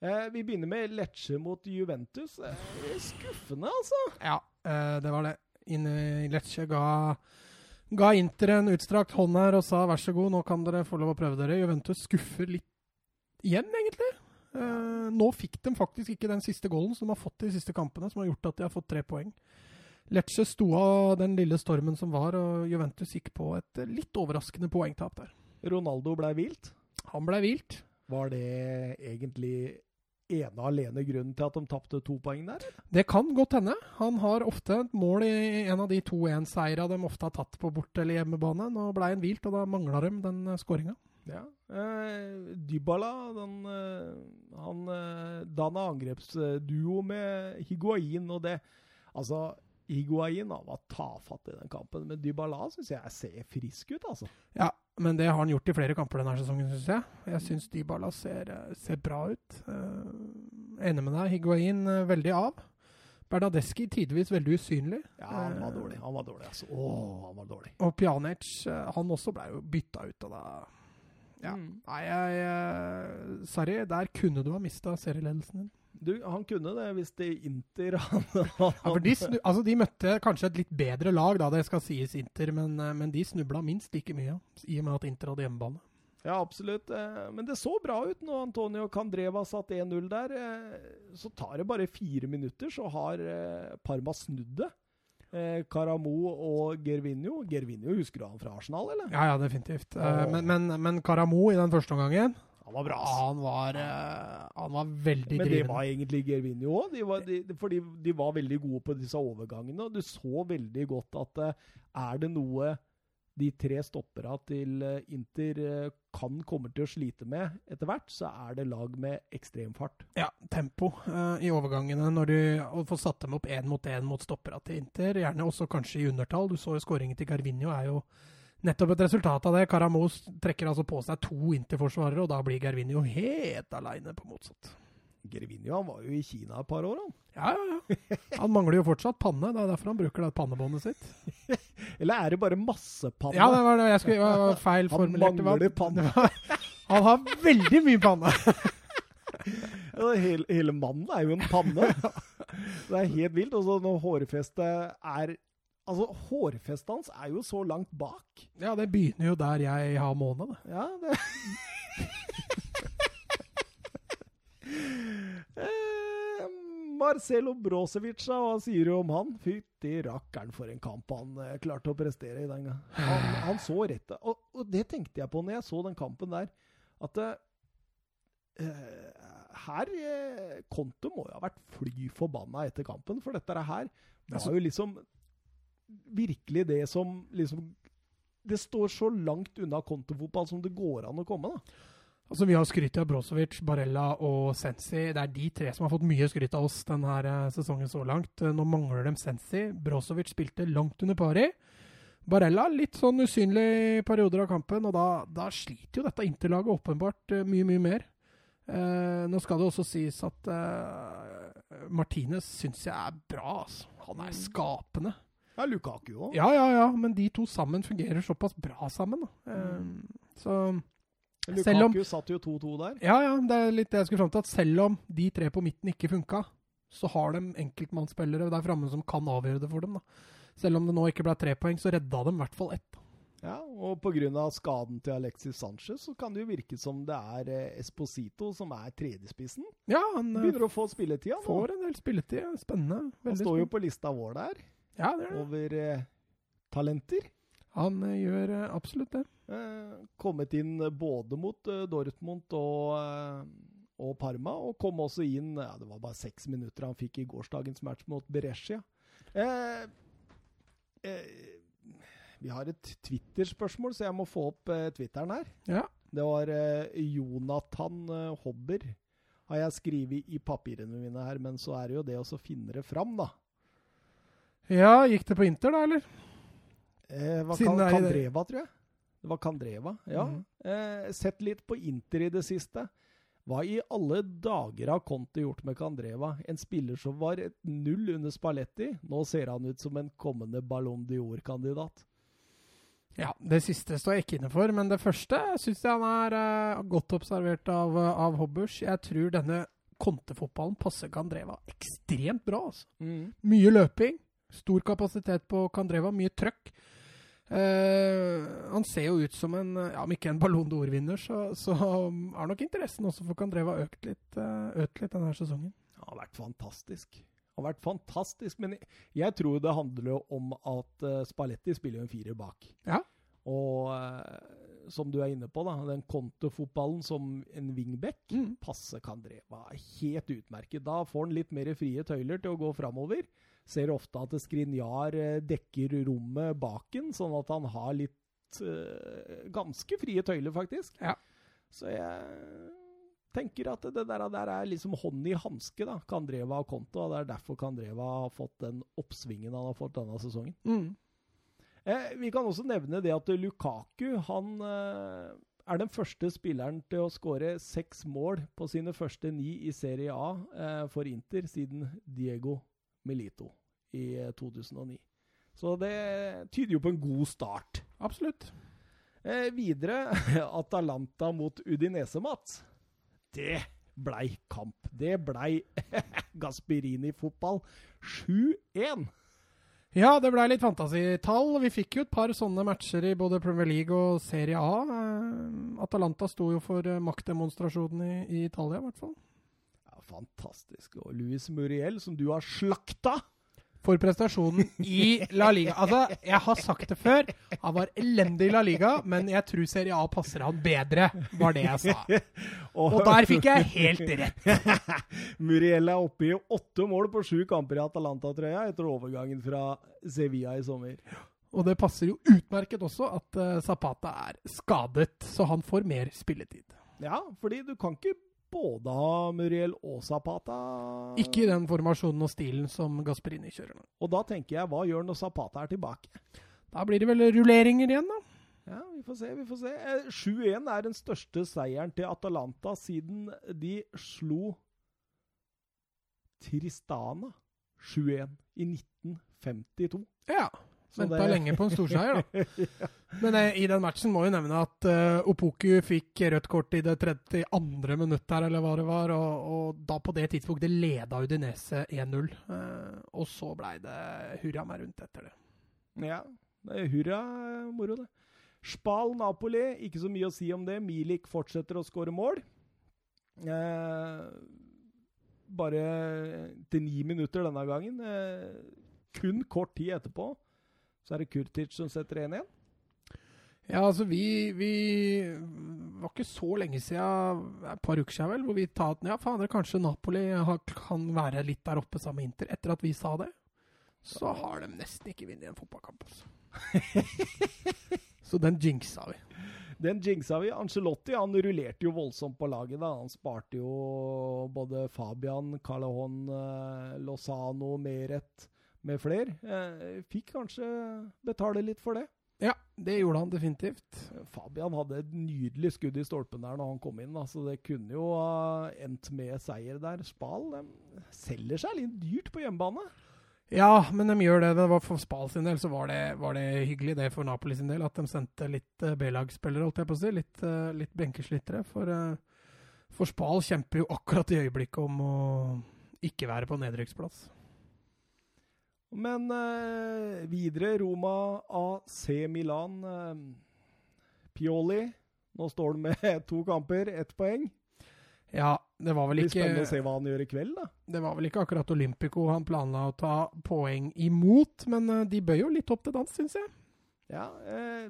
Eh, vi begynner med Lecce mot Juventus. Eh, skuffende, altså. Ja, eh, det var det. Inne i Lecce ga, ga Inter en utstrakt hånd her og sa vær så god, nå kan dere få lov å prøve dere. Juventus skuffer litt igjen, egentlig. Eh, nå fikk de faktisk ikke den siste goalen som de har fått i de siste kampene, som har gjort at de har fått tre poeng. Lecce sto av den lille stormen som var, og Juventus gikk på et litt overraskende poengtap der. Ronaldo ble vilt. Han ble vilt. Var det egentlig ene alene grunnen til at de tapte to poeng der? Det kan godt hende. Han har ofte et mål i en av de 2-1-seira de ofte har tatt på bort- eller hjemmebane. Nå ble han hvilt, og da mangla de den skåringa. Ja. Eh, Dybala den, eh, han eh, danna angrepsduo med Higuain, og det Altså, Higuain han var tafatt i den kampen, men Dybala syns jeg ser frisk ut, altså. Ja, men det har han gjort i flere kamper denne sesongen, syns jeg. Jeg syns Dybala ser, eh, ser bra ut. Uh, enig med deg. Higuain uh, veldig av. Bernadeschi tidvis veldig usynlig. Ja, han var dårlig. Han var dårlig, altså. Å, han var dårlig. Og Pjanic, han også ble jo bytta ut, og da Ja. Mm. Nei, jeg Sorry, der kunne du ha mista serieledelsen din. Du, han kunne det hvis det Inter ja, for de, snu, altså de møtte kanskje et litt bedre lag, da det skal sies Inter, men, eh, men de snubla minst like mye, i og med at Inter hadde hjemmebane. Ja, absolutt. Eh, men det så bra ut når Antonio Candreva satt 1-0 der. Eh, så tar det bare fire minutter, så har Parma snudd det. Caramo og Gervinho. Gervinho, husker du han fra Arsenal, eller? Ja, ja, definitivt. Oh. Men, men, men Caramo i den første omgangen han var bra. Han var, uh, han var veldig Men det var egentlig Gervinho òg. for de, de var veldig gode på disse overgangene. Og du så veldig godt at uh, er det noe de tre stoppera til uh, Inter kan komme til å slite med etter hvert, så er det lag med ekstrem fart. Ja, tempo i overgangene. Når du får satt dem opp én mot én mot stoppera til Inter, gjerne også kanskje i undertall. Du så jo skåringen til Garvinho er jo nettopp et resultat av det. Karamos trekker altså på seg to interforsvarere, og da blir Gervinho helt aleine på motsatt. Gervinho han var jo i Kina et par år, han. Ja, ja, ja. Han mangler jo fortsatt panne. Det er derfor han bruker det pannebåndet sitt. Eller er det bare massepanne? Ja, det var det. Jeg skulle, var feil formulert. Han mangler panne. Han har veldig mye panne. hele, hele, mannen er jo en panne. Det er helt vilt. Og så når hårfestet er Altså, Hårfestet hans er jo så langt bak. Ja, det begynner jo der jeg har måned. Ja, det eh, Marcelo Brosevic, hva sier du om han? Fytti rakkeren for en kamp han eh, klarte å prestere i den gang. Han, han så rett og, og, det tenkte jeg på når jeg så den kampen der. At eh, her eh, Konto må jo ha vært fly forbanna etter kampen, for dette her var altså- jo liksom virkelig det som liksom Det står så langt unna kontofotball som det går an å komme, da. Altså, Vi har skrytt av Brozovic, Barella og Sensi. Det er de tre som har fått mye skryt av oss denne eh, sesongen så langt. Eh, nå mangler de Sensi. Brozovic spilte langt under pari. Barella litt sånn usynlig i perioder av kampen, og da, da sliter jo dette interlaget åpenbart uh, mye, mye mer. Eh, nå skal det også sies at eh, Martinez syns jeg er bra. Altså. Han er skapende. Ja, Lukaku òg. Ja, ja, ja, men de to sammen fungerer såpass bra sammen. Mm. Så Lukaku om, satt jo 2-2 der. Ja, ja, det er litt det jeg skulle fram til. At selv om de tre på midten ikke funka, så har de enkeltmannsspillere der framme som kan avgjøre det for dem. da. Selv om det nå ikke ble tre poeng, så redda de i hvert fall ett. Ja, og pga. skaden til Alexis Sanchez så kan det jo virke som det er eh, Esposito som er tredjespissen. Ja, han eh, begynner å få spilletida nå. Får en del spilletid. Spennende. han står jo på lista vår der. Ja, det det. over eh, talenter. Han eh, gjør eh, absolutt det. Eh, kommet inn både mot eh, Dortmund og, eh, og, Parma, og kom også inn ja, Det var bare seks minutter han fikk i gårsdagens match mot Berescia. vi har et Twitter-spørsmål, så jeg må få opp Twitteren her. Ja. Det var Jonathan Hobber, har jeg skrevet i papirene mine her, men så er det jo det å finne det fram, da. Ja, gikk det på Inter, da, eller? Eh, var kan, Kandreva, tror jeg. Det var Kandreva, ja. Mm. Eh, sett litt på Inter i det siste. Hva i alle dager har Conte gjort med Kandreva? En spiller som var et null under Spalletti. Nå ser han ut som en kommende Ballon d'Or-kandidat. Ja, det siste står jeg ikke inne for, men det første syns jeg han er uh, godt observert av, av Hobbers. Jeg tror denne Conte-fotballen passer Kandreva ekstremt bra. Altså. Mm. Mye løping, Stor kapasitet på Kandreva, mye trøkk. Uh, han ser jo ut som en ja, Om ikke en Ballon d'Or-vinner, så, så, har nok interessen også for Kandreva økt litt, uh, økt litt denne sesongen. Det har vært fantastisk. Det har vært fantastisk, Men jeg, jeg tror det handler om at uh, Spalletti spiller en firer bak. Ja. Og som du er inne på, da, den kontofotballen som en wingback mm. passer Kandreva helt utmerket. Da får han litt mer frie tøyler til å gå framover ser ofte at Skrinjar eh, dekker rommet baken, sånn at han har litt uh, ganske frie tøyler, faktisk. Ja. Så jeg tenker at det der, der er liksom hånd i hanske, da. Kandreva og Konto. Og det er derfor Kandreva har fått den oppsvingen han har fått denne sesongen. Mm. Eh, vi kan også nevne det at Lukaku han eh, er den første spilleren til å skåre seks mål på sine første ni i Serie A eh, for Inter siden Diego Melito i 2009. Eh, Så det tyder jo på en god start. Absolutt. Eh, videre Atalanta mot Udinese, Mats. Det blei kamp. Det blei Gasperini-fotball 7-1. Ja, det blei litt fantasitall. Vi fikk jo et par sånne matcher i både Premier League og Serie A. Eh, Atalanta sto jo for eh, maktdemonstrasjonen i, i Italia, i hvert fall. Fantastisk. Og Luis Muriel, som du har slakta For prestasjonen i La Liga. Altså, jeg har sagt det før. Han var elendig i La Liga, men jeg tror Serie A passer han bedre, var det jeg sa. Og der fikk jeg helt rett. Muriel er oppe i åtte mål på sju kamper i Atalanta-trøya etter overgangen fra Sevilla i sommer. Og det passer jo utmerket også at uh, Zapata er skadet, så han får mer spilletid. Ja, fordi du kan ikke både av Muriel Zapata. Ikke i den formasjonen og stilen som Gasperini kjører nå. Og da tenker jeg, hva gjør når Zapata er tilbake? Da blir det vel rulleringer igjen, da. Ja, vi får se, vi får se. 7-1 er den største seieren til Atalanta siden de slo Tristana 7-1 i 1952. Ja. Venta det- lenge på en storseier, da. Men eh, i den matchen må vi nevne at eh, Opoku fikk rødt kort i det 32. minutt her, eller hva det var. Og, og da på det tidspunktet leda Udinese 1-0. Eh, og så blei det hurra meg rundt etter det. Ja, det er hurra eh, moro, det. Spal Napoli, ikke så mye å si om det. Milik fortsetter å skåre mål. Eh, bare til ni minutter denne gangen. Eh, kun kort tid etterpå så er det Kurtic som setter 1-1. Ja, altså vi, vi var ikke så lenge siden, et par uker siden vel, hvor vi sa at ja, fader, kanskje Napoli har, kan være litt der oppe sammen med Inter. Etter at vi sa det, så har de nesten ikke vunnet en fotballkamp. Altså. så den jinxa vi. Den jinxa vi. Ancelotti han rullerte jo voldsomt på laget. da. Han sparte jo både Fabian, Calahon, eh, Lozano, Meret med flere. Eh, fikk kanskje betale litt for det. Ja, det gjorde han definitivt. Fabian hadde et nydelig skudd i stolpen der når han kom inn, så det kunne jo ha endt med seier der. Spal de selger seg litt dyrt på hjemmebane. Ja, men de gjør det. det var for Spal sin del så var det, var det hyggelig det for Napoli sin del at de sendte litt uh, B-lagsspillere, holdt jeg på å si. Litt, litt benkeslitere. For, for Spal kjemper jo akkurat i øyeblikket om å ikke være på nedrykksplass. Men eh, videre Roma AC Milan. Eh, Pioli. Nå står han med to kamper, ett poeng. Ja, det var vel ikke Det blir spennende å se hva han gjør i kveld, da. Det var vel ikke akkurat Olympico han planla å ta poeng imot, men eh, de bøyer jo litt opp til dans, syns jeg. Ja, eh,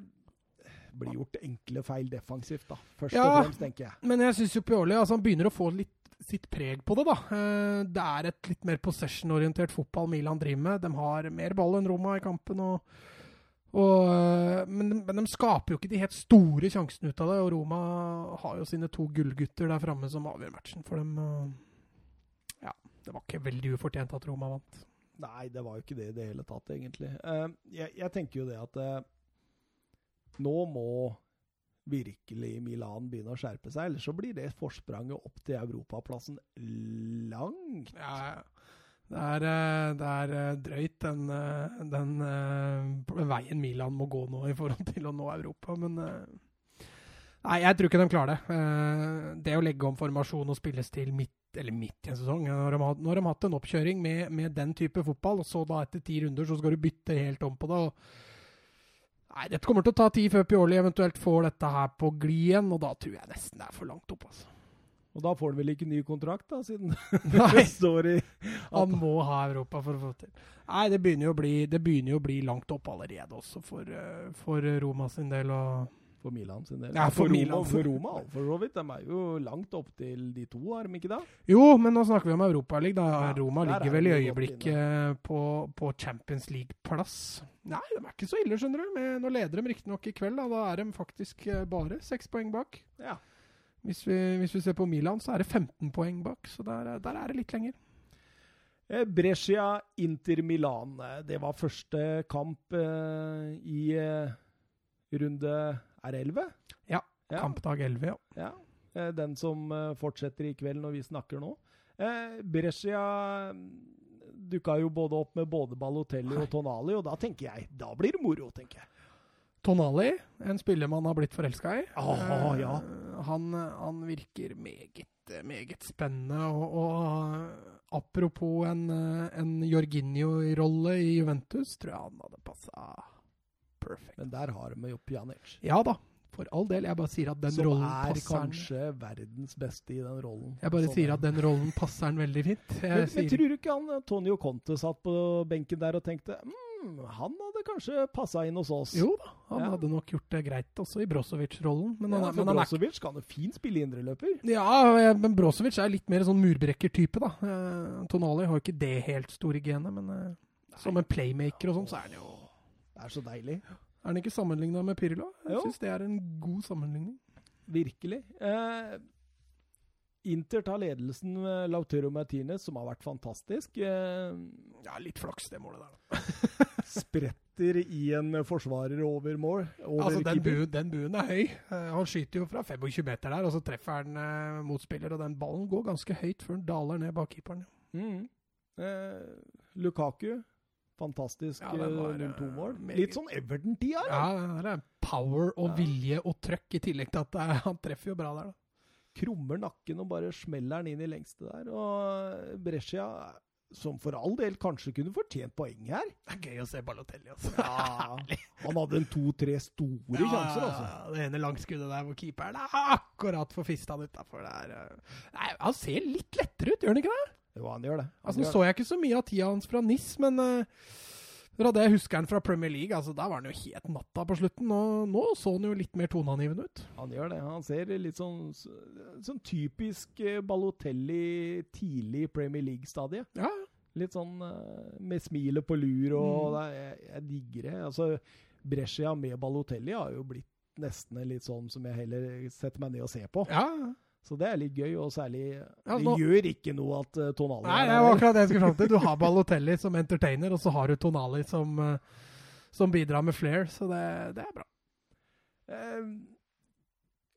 blir gjort enkle feil defensivt, da. Først Ja. og fremst, tenker jeg. Men jeg syns jo Pioli altså, han begynner å få litt sitt preg på det, da. Eh, Det er et litt mer possession-orientert fotball Milan driver med. De har mer ball enn Roma i kampen. og og, men, men, men de skaper jo ikke de helt store sjansene ut av det, og Roma har jo sine to gullgutter der framme som avgjør matchen for dem. Ja, det var ikke veldig ufortjent at Roma vant. Nei, det var jo ikke det i det hele tatt, egentlig. Eh, jeg, jeg tenker jo det at eh, nå må virkelig Milan begynne å skjerpe seg, ellers så blir det forspranget opp til europaplassen langt. Ja, det er, øh, det er øh, drøyt, den, den, den øh, veien Milan må gå nå i forhold til å nå Europa, men Nei, jeg tror ikke de klarer det. Eh, Det å legge om formasjon og spillestil midt, eller midt i en sesong Når de har, de hatt en oppkjøring med, med den type fotball, og så da etter ti runder så skal du bytte helt om på det. og Nei, Dette kommer til å ta tid før Pioli eventuelt får dette her på glid igjen, og da tror jeg nesten det er for langt opp. altså. Og da får han vel ikke ny kontrakt, da, siden det står i Han må ha Europa for å få til. Nei, det begynner jo å bli, det jo å bli langt opp allerede også for, eh, for Roma sin del. og For Milan sin del. Ja, for Roma, Milan. For Roma, for så vidt. De er jo langt opp til de to, er de ikke det? Jo, men nå snakker vi om Europaligaen. Ja, Roma ligger er vel i øyeblikket på, på Champions League-plass. Nei, de er ikke så ille, skjønner du. Men nå leder de riktignok i kveld. Da. da er de faktisk eh, bare seks poeng bak. Ja. Hvis vi, hvis vi ser på Milan, så er det 15 poeng bak. Så der, der er det litt lenger. Eh, Brescia Inter Milan. Eh, Det var første kamp eh, i eh, runde Er det 11? Ja, Ja. Kampdag 11, ja. Ja. Eh, Den som eh, fortsetter i kveld når vi snakker nå. Eh, Brescia mm, dukka jo både opp med både Balotelli og Tonali, og da tenker jeg Da blir det moro, tenker jeg. Tonali, en spiller man har blitt forelska i. Ah, ja. han, han virker meget, meget spennende. Og, og apropos en, en Jorginho-rolle i Juventus, tror jeg han hadde passa perfekt. Men der har de jo Pjanic. Ja da, for all del. Jeg bare sier at den Som rollen er passer han. kanskje verdens beste i den rollen. Jeg bare Sånn sier er at den rollen passer han veldig fint. Jeg Men, men tror du ikke han Tonio Conte satt på benken der og tenkte mm, han hadde kanskje passa inn hos oss? jo da, han Ja. hadde nok gjort det greit også i Brozovic-rollen. Men, Ja, han er- men han er Brozovic kan jo fint spille indreløper. Ja, men Brozovic er litt mer sånn murbrekker-type, da. Eh, Tonali har jo ikke det helt store genet, men eh, som en playmaker og sånn, så er han jo Det er så deilig. Er den ikke sammenligna med Pirlo? Jeg syns det er en god sammenligning. Virkelig. Eh, Inter tar ledelsen med Lautero Martinez, som har vært fantastisk. Eh, Ja, litt flaks, det målet der, da. spretter i en forsvarer over mål. Over Altså, den, buen, den buen er høy. Eh, han skyter jo fra 25 meter der, og så treffer han eh, motspiller, og den ballen går ganske høyt før den daler ned bak keeperen. Mm. Eh, Lukaku, fantastisk Ja, var, eh, 0-2-mål. eh, Litt sånn Everton-tida. Ja, det er power og Ja. vilje og trøkk, i tillegg til at er, han treffer jo bra der, da. krummer nakken og bare smeller den inn i lengste der. Og Brescia, som for all del kanskje kunne fortjent poeng her Det er gøy å se Balotelli, altså. ja, Han hadde en to-tre store sjanser, altså. Ja, det ene langskuddet der hvor keeperen er akkurat får fista han utafor der. eh. Nei, han ser litt lettere ut, gjør han ikke det? Jo, han gjør det. Han Altså, Nå så jeg ikke så mye av tida hans fra NIS, men uh, fra det jeg husker han fra Premier League, altså, da var han jo helt natta på slutten. Og nå så han jo litt mer toneangivende ut. han gjør det. Han ser litt sånn, sånn typisk eh, Balotelli tidlig Premier League-stadie. Ja, Litt sånn eh, med smilet på lur, og Mm. jeg, jeg digger det. Altså, Brescia med Balotelli har jo blitt nesten litt sånn som jeg heller setter meg ned og ser på. ja. Så det er litt gøy, og særlig Det gjør ikke noe at uh, Tonali Nei, det var akkurat det jeg skulle fram til. Du har Balotelli som entertainer, og så har du Tonali som, uh, som bidrar med flair, så det, det er bra. Eh,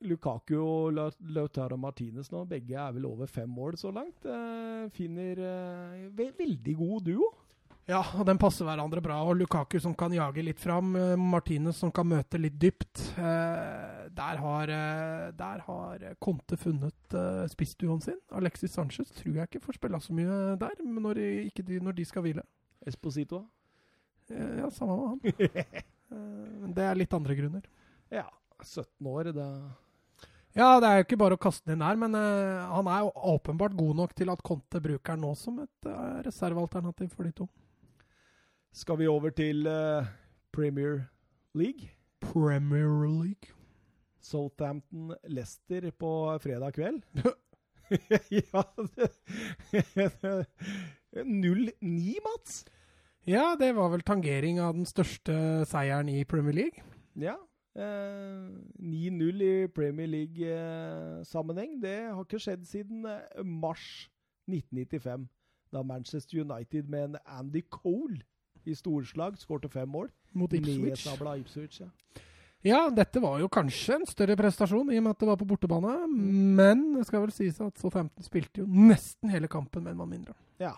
Lukaku og La- Lautaro Martinez nå, begge er vel over fem mål så langt. Eh, finner eh, ve veldig god duo. Ja, og den passer hverandre bra. Og Lukaku som kan jage litt fram. eh, Martinez som kan møte litt dypt. Eh, der, har, eh, der har Conte funnet eh, spissduoen sin. Alexis Sanchez tror jeg ikke får spille så mye der men når, de, når de skal hvile. Esposito. Eh, ja, samme med han. Eh, men det er litt andre grunner. Ja, 17 år, det Ja, det er jo ikke bare å kaste den inn her, men han er jo åpenbart god nok til at Conte bruker han nå som et reservealternativ for de to. Skal vi over til uh, Premier League? Premier League. Southampton-Lester på fredag kveld. ja det- 0-9, Mats! Ja, det var vel tangering av den største seieren i Premier League. Ja. Eh, 9-0 i Premier League-sammenheng. det har ikke skjedd siden eh, mars 1995, da Manchester United med en Andy Cole i storslag skårte fem mål. Mot Ipswich. Ipswich, ja. Ja, dette var jo kanskje en større prestasjon, i og med at det var på bortebane. Men det skal vel sies at Southampton spilte jo nesten hele kampen med en mann mindre. ja.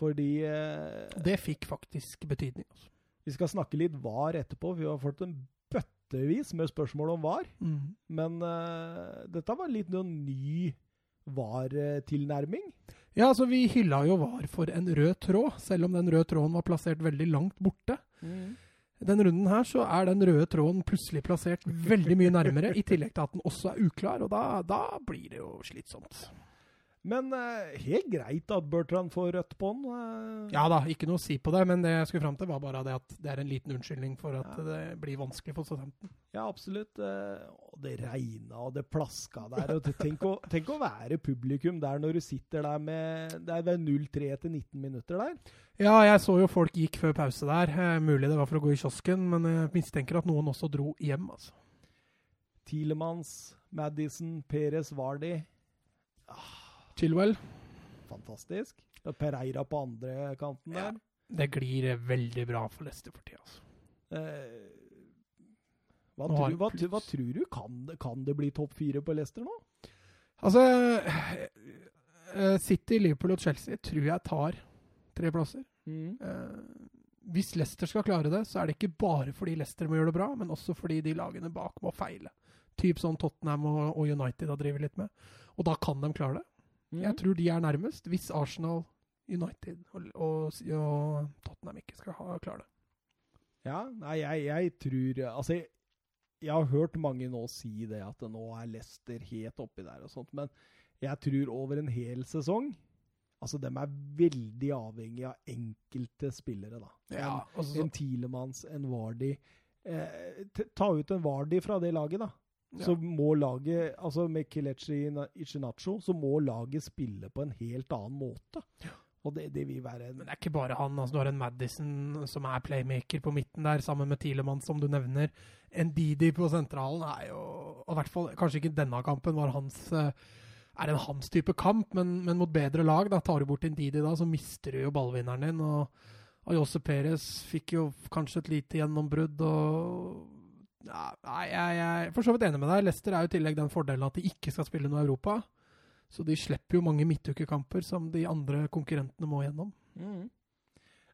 Fordi eh, Det fikk faktisk betydning. Også. Vi skal snakke litt VAR etterpå. Vi har fått en bøttevis med spørsmål om VAR. Mm. Men eh, dette var litt noen ny VAR-tilnærming. Ja, altså vi hylla jo VAR for en rød tråd, selv om den røde tråden var plassert veldig langt borte. Denne runden her så er den røde tråden plutselig plassert veldig mye nærmere, i tillegg til at den også er uklar, og da, da blir det jo slitsomt. Men eh, helt greit at Bertrand får rødt den. eh. Ja da, ikke noe å si på det, men det jeg skulle fram til, var bare det at det er en liten unnskyldning for at Ja. det blir vanskelig for studenten. Ja, absolutt. eh, Og det regna og det plaska der. Og tenk, å, tenk å være publikum der når du sitter der med Det er vel 0-3 etter 19 minutter der. Ja, jeg så jo folk gikk før pause der. Eh, mulig det var for å gå i kiosken, men jeg mistenker at noen også dro hjem, altså. Tilemanns, Madison, Perez, Vardi. Chilwell. Fantastisk. Og Pereira på andre kanten Ja. der. Det glir veldig bra for Leicester for tida, altså. Eh, hva, tror, hva, hva tror du? Kan, det- kan det bli topp fire på Leicester nå? Altså eh, City, Liverpool og Chelsea tror jeg tar tre plasser. Mm. Eh, hvis Leicester skal klare det, så er det ikke bare fordi Leicester må gjøre det bra, men også fordi de lagene bak må feile. Typ sånn Tottenham og, og United har drevet litt med. Og da kan de klare det. Mm. Jeg tror de er nærmest, hvis Arsenal, United og, og, og Tottenham ikke skal ha, klare det. Ja, nei, jeg, jeg tror Altså, jeg, jeg har hørt mange nå si det, at nå er Leicester helt oppi der og sånt, men jeg tror over en hel sesong Altså, de er veldig avhengig av enkelte spillere, da. Ja, en, altså, en Tielemanns, en Vardi eh, Ta ut en Vardi fra det laget, da. Så må laget Altså med Kelechi Ichinacho, så må laget spille på en helt annen måte. Og det, det vil være en Men det er ikke bare han. altså Du har en Madison som er playmaker på midten der, sammen med Tilemann, som du nevner. En Didi på sentralen er jo og i hvert fall, Kanskje ikke denne kampen var hans eh, er en hans type kamp, men, men mot bedre lag. da, Tar du bort en Didi da, så mister du jo ballvinneren din. og Jose Perez fikk jo kanskje et lite gjennombrudd. og nei, jeg, jeg er for så vidt enig med deg. Leicester er jo i tillegg den fordelen at de ikke skal spille noe Europa. Så de slipper jo mange midtukekamper som de andre konkurrentene må gjennom. Mm.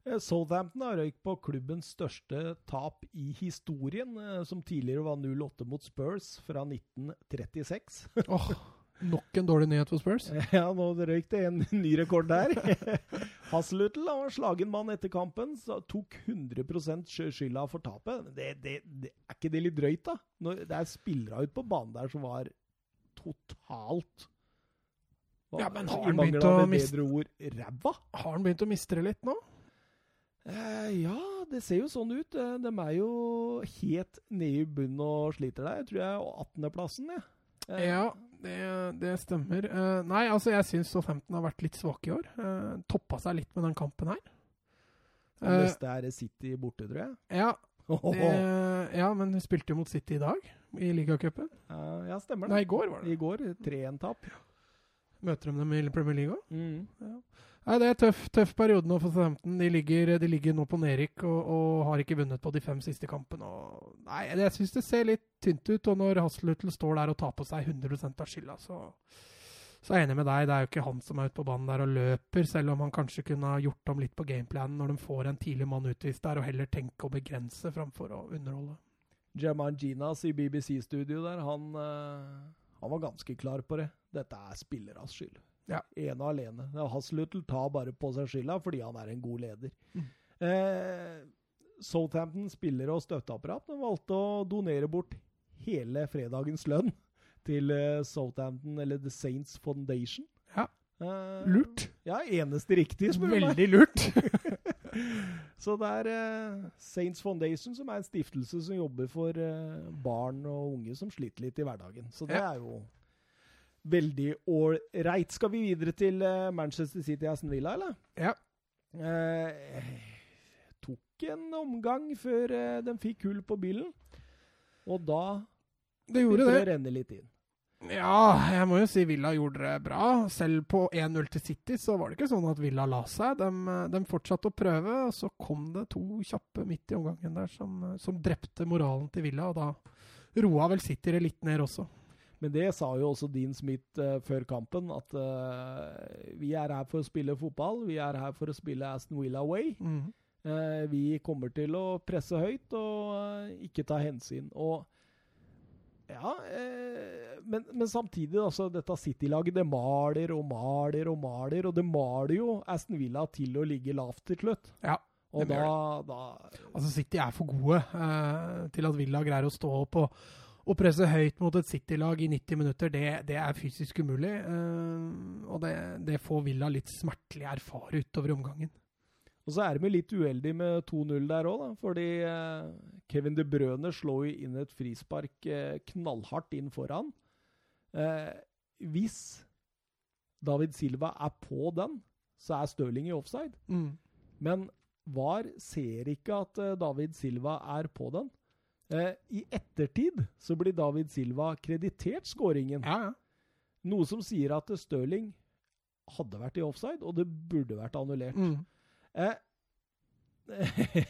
Eh, Southampton har røykt på klubbens største tap i historien, eh, som tidligere var 0-8 mot Spurs fra 1936. Åh, Nok en dårlig nyhet for Spurs. Ja, nå røyk det en ny rekord der. Hasselhutl var slagen mann etter kampen, så tok 100 sky- skylda for tapet. Det, det, det, er ikke det litt drøyt, da? Når det er spillere ute på banen der som var totalt var, Ja, men har han begynt å miste- ord ræva? Har han begynt å miste det litt nå? Eh, ja, det ser jo sånn ut. Eh, De er jo helt nede i bunnen og sliter der. Jeg tror jeg er 18.-plassen, jeg. Eh, Ja, det, det stemmer. Uh, nei, altså jeg syns Southampton har vært litt svake i år. Uh, toppa seg litt med den kampen her. Det Eh, neste er City borte, tror jeg. ja, det, ja, men hun spilte jo mot City i dag, i ligacupen. Uh, ja, stemmer Nei, i går var det. I går 3-1-tap. Møter de dem i Premier League òg? Mm. Nei, det er tøff, tøff periode nå for Southampton. De ligger, de ligger nå på nedrykk og, og har ikke vunnet på de fem siste kampene. Og, nei, jeg syns det ser litt tynt ut. Og når Hasselhutl står der og tar på seg 100% av skylda, så, så er jeg enig med deg. Det er jo ikke han som er ute på banen der og løper, selv om han kanskje kunne ha gjort om litt på gameplanen når de får en tidlig mann utvist der, og heller tenke å begrense framfor å underholde. Jaman Ginas i BBC-studio der, han, eh, han var ganske klar på det. Dette er spillernes skyld. Ja. Ene og alene. Er tar bare på seg skylda fordi han er en god leder. Mm. Eh, Southampton spillere og støtteapparat de valgte å donere bort hele fredagens lønn til eh, Southampton, eller The Saints Foundation. Ja. Eh, Lurt. Ja, eneste riktige, spør du meg. Veldig lurt. Så det er eh, Saints Foundation, som er en stiftelse som jobber for eh, barn og unge som sliter litt i hverdagen. Så det Ja. er jo veldig ålreit. Skal vi videre til eh, Manchester City Aston Villa, eller? Ja. Eh, tok en omgang før eh, de fikk hull på bilen. Og da Det gjorde det. det å renne litt inn. Ja, jeg må jo si Villa gjorde det bra. Selv på 1-0 til City så var det ikke sånn at Villa la seg. De, de fortsatte å prøve, og så kom det to kjappe midt i omgangen der som, som drepte moralen til Villa. Og da roa vel City det litt ned også. Men det sa jo også Dean Smith uh, før kampen, at uh, vi er her for å spille fotball. Vi er her for å spille Aston Villa-Way. Mhm. uh, vi kommer til å presse høyt og eh, ikke ta hensyn. Og ja, eh, men, men samtidig, altså, dette City-laget det maler og maler og maler, og det maler jo Aston Villa til å ligge lavt til slutt. Ja, Og da, da Altså City er for gode eh, til at Villa greier å stå opp og, og presse høyt mot et City-lag i 90 minutter. Det, det er fysisk umulig. Uh, og det, det får Villa litt smertelig erfare utover omgangen. Og så er de litt uheldige med 2-0 der òg, fordi uh, Kevin De Brøne slår jo inn et frispark uh, knallhardt inn foran. Hvis David Silva er på den, så er Stirling i offside. Mm. Men VAR ser ikke at David Silva er på den. Eh, I ettertid så blir David Silva kreditert skåringen. Ja, ja. Noe som sier at Stirling hadde vært i offside, og det burde vært annullert. Mm. Eh,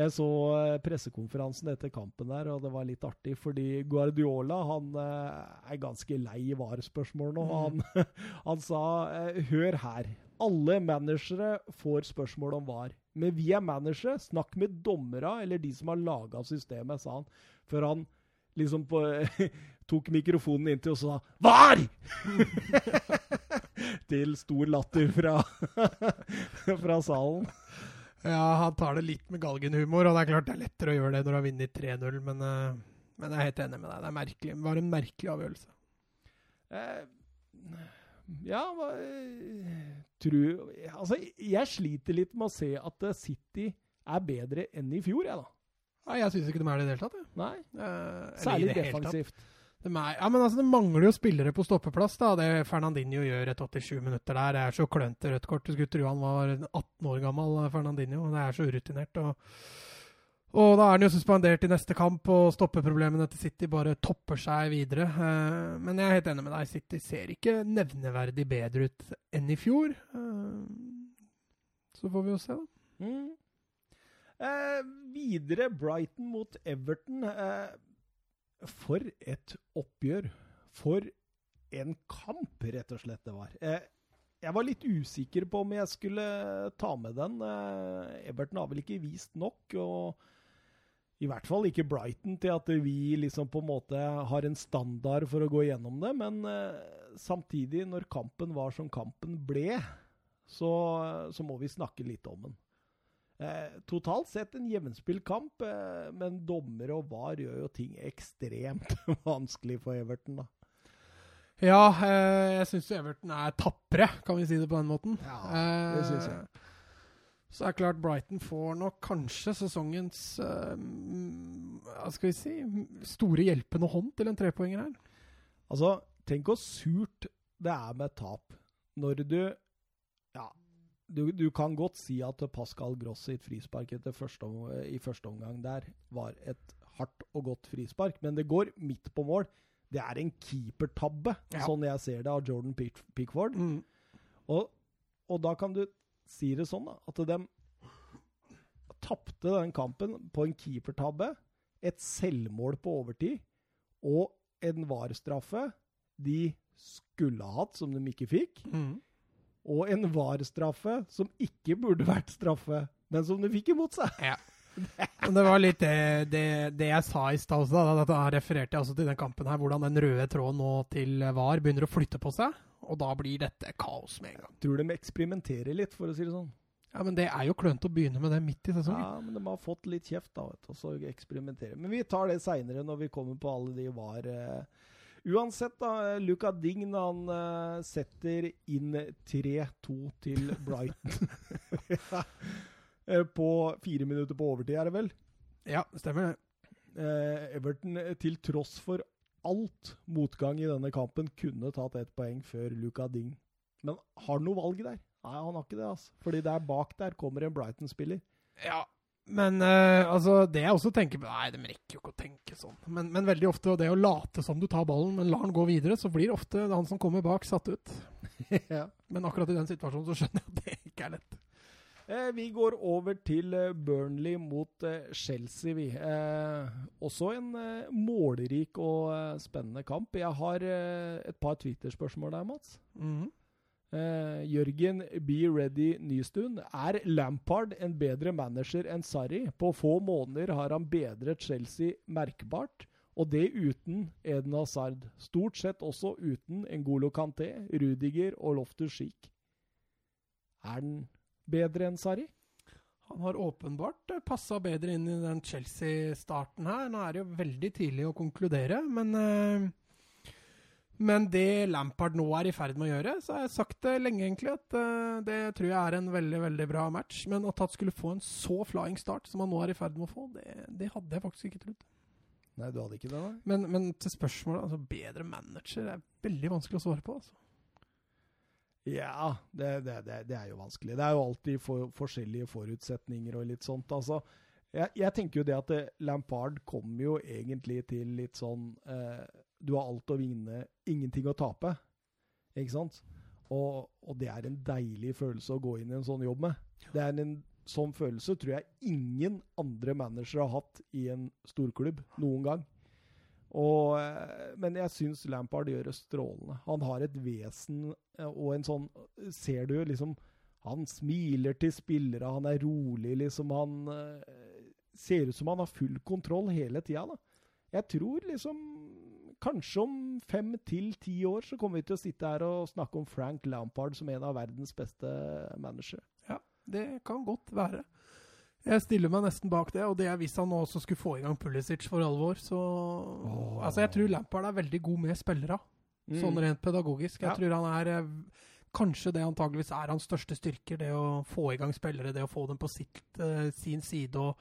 jeg så eh, pressekonferansen etter kampen der, og det var litt artig, fordi Guardiola han eh, er ganske lei i VAR-spørsmål nå. Han, han sa Hør her. Alle managere får spørsmål om VAR. Men vi er managere. Snakk med dommere eller de som har laga systemet, sa han. Før han liksom på, tok mikrofonen inntil og sa 'VAR!' til stor latter fra, fra salen. Ja, han tar det litt med galgenhumor, og det er klart det er lettere å gjøre det når du har vunnet 3-0, men, uh, men, jeg er helt enig med deg. Det er merkelig. Det var en merkelig avgjørelse. Eh, ja, hva tror Altså, jeg sliter litt med å se at City er bedre enn i fjor, jeg, da. Nei, jeg syns ikke de er det i det hele tatt. Jeg. Nei. Eh, Særlig defensivt. De er, ja, men altså, Det mangler jo spillere på stoppeplass. da, Det Fernandinho gjør et 87 minutter der. Det er så klønete rødt kort. Du skulle tro han var 18 år gammel, Fernandinho. Det er så urutinert. og og da er han jo suspendert i neste kamp, og stoppeproblemene til City bare topper seg videre. Eh, men jeg er helt enig med deg. City ser ikke nevneverdig bedre ut enn i fjor. Eh, så får vi jo se, da. Mm. Eh, videre Brighton mot Everton. Eh, for et oppgjør. For en kamp, rett og slett, det var. Eh, jeg var litt usikker på om jeg skulle ta med den. Eh, Everton har vel ikke vist nok. og i hvert fall ikke Brighton til at vi liksom på en måte har en standard for å gå gjennom det. Men eh, samtidig, når kampen var som kampen ble, så, så må vi snakke litt om den. Eh, totalt sett en jevnspilt kamp, eh, men dommer og VAR gjør jo ting ekstremt vanskelig for Everton, da. Ja, eh, jeg syns Everton er tapre, kan vi si det på den måten. Ja, det synes jeg. Så er det klart Brighton får nok kanskje sesongens uh, hva skal vi si, store hjelpende hånd til en trepoenger her. Altså, tenk hvor surt det er med tap. Når du Ja, du, du kan godt si at Pascal Gross sitt frispark første, i første omgang der var et hardt og godt frispark, men det går midt på mål. Det er en keepertabbe, ja. sånn jeg ser det, av Jordan Pickford. Mm. Og, og da kan du si det sånn, da, at de tapte den kampen på en keepertabbe, et selvmål på overtid og en VAR-straffe de skulle ha hatt, som de ikke fikk. Mm. Og en VAR-straffe som ikke burde vært straffe, men som de fikk imot seg. Ja. det var litt det, det, det jeg sa i stad også. Da, da refererte jeg også til den kampen her, hvordan den røde tråden nå til VAR begynner å flytte på seg. Og da blir dette kaos med en gang. Tror de eksperimenterer litt, for å si det sånn. Ja, men det er jo klønete å begynne med det midt i sesongen. Ja, men de har fått litt kjeft, da, vet du, og så eksperimentere. Men vi tar det seinere, når vi kommer på alle de var uh, Uansett, da. Luca Dign han uh, setter inn 3-2 til Brighton. på fire minutter på overtid, er det vel? Ja, stemmer det. Everton, til tross for alt motgang i denne kampen, kunne tatt ett poeng før Luca Ding. Men har han noe valg der? Nei, han har ikke det. altså. Fordi der bak der kommer en Brighton-spiller. Ja, men uh, altså, det jeg også tenker Nei, de rekker jo ikke å tenke sånn. Men, men, veldig ofte det å late som du tar ballen, men lar den gå videre, så blir ofte han som kommer bak, satt ut. ja. Men akkurat i den situasjonen så skjønner jeg at det ikke er lett. Eh, vi går over til eh, Burnley mot eh, Chelsea, vi. Eh, også en målrik og spennende kamp. Jeg har et par Twitter-spørsmål der, Mats. Mm -hmm. Jørgen Be Ready Nystuen. Er Lampard en bedre manager enn Sarri? På få måneder har han bedret Chelsea merkbart. Og det uten Eden Hazard. Stort sett også uten Ngolo Kanté, Rudiger og Loftus Schick. Er den bedre enn Sarri? Han har åpenbart eh, passa bedre inn i den Chelsea-starten her. Nå er det jo veldig tidlig å konkludere, men, uh, men det Lampard nå er i ferd med å gjøre, så har jeg sagt det lenge egentlig, at uh, det tror jeg er en veldig veldig bra match. Men at han skulle få en så flying start som han nå er i ferd med å få, det, det hadde jeg faktisk ikke trodd. Nei, du hadde ikke det? da? Men, men til spørsmålet, altså bedre manager er veldig vanskelig å svare på. altså. Ja, det, det, det, er jo vanskelig. Det er jo alltid for, forskjellige forutsetninger og litt sånt. Altså, jeg, jeg, tenker jo det at det, Lampard kommer jo egentlig til litt sånn eh, Du har alt å vinne, ingenting å tape. Ikke sant? Og, og, det er en deilig følelse å gå inn i en sånn jobb med. Det er en sånn følelse tror jeg ingen andre managere har hatt i en storklubb noen gang. Og, eh, men jeg syns Lampard gjør det strålende. Han har et vesen eh, og en sånn Ser du liksom Han smiler til spillere, han er rolig, liksom. Han eh, ser ut som han har full kontroll hele tida, da. Jeg tror liksom Kanskje om fem til ti år så kommer vi til å sitte her og snakke om Frank Lampard som en av verdens beste managere. Ja, det kan godt være. Jeg stiller meg nesten bak det, og det er hvis han også skulle få i gang Pulisic for alvor, så oh. Altså, jeg tror Lampard er veldig god med spillere, sånn Mm. rent pedagogisk. Jeg Ja. tror han er eh, Kanskje det antageligvis er hans største styrker, det å få i gang spillere, det å få dem på sitt, uh, sin side. og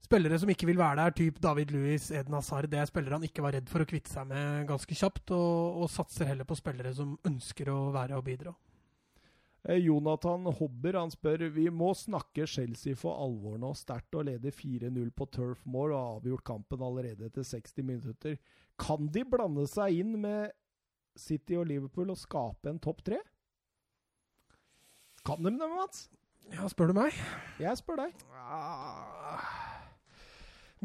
Spillere som ikke vil være der, typ David Louis, Eden Hazard, det er spillere han ikke var redd for å kvitte seg med ganske kjapt, og, og satser heller på spillere som ønsker å være og bidra. Eh, Jonathan Hobber han spør vi må snakke Chelsea for alvor nå. Sterkt å lede 4-0 på Turf Moor og avgjort kampen allerede etter 60 minutter. Kan de blande seg inn med City og Liverpool og skape en topp tre? Kan de det, Mats? Ja, spør du meg? Jeg spør deg.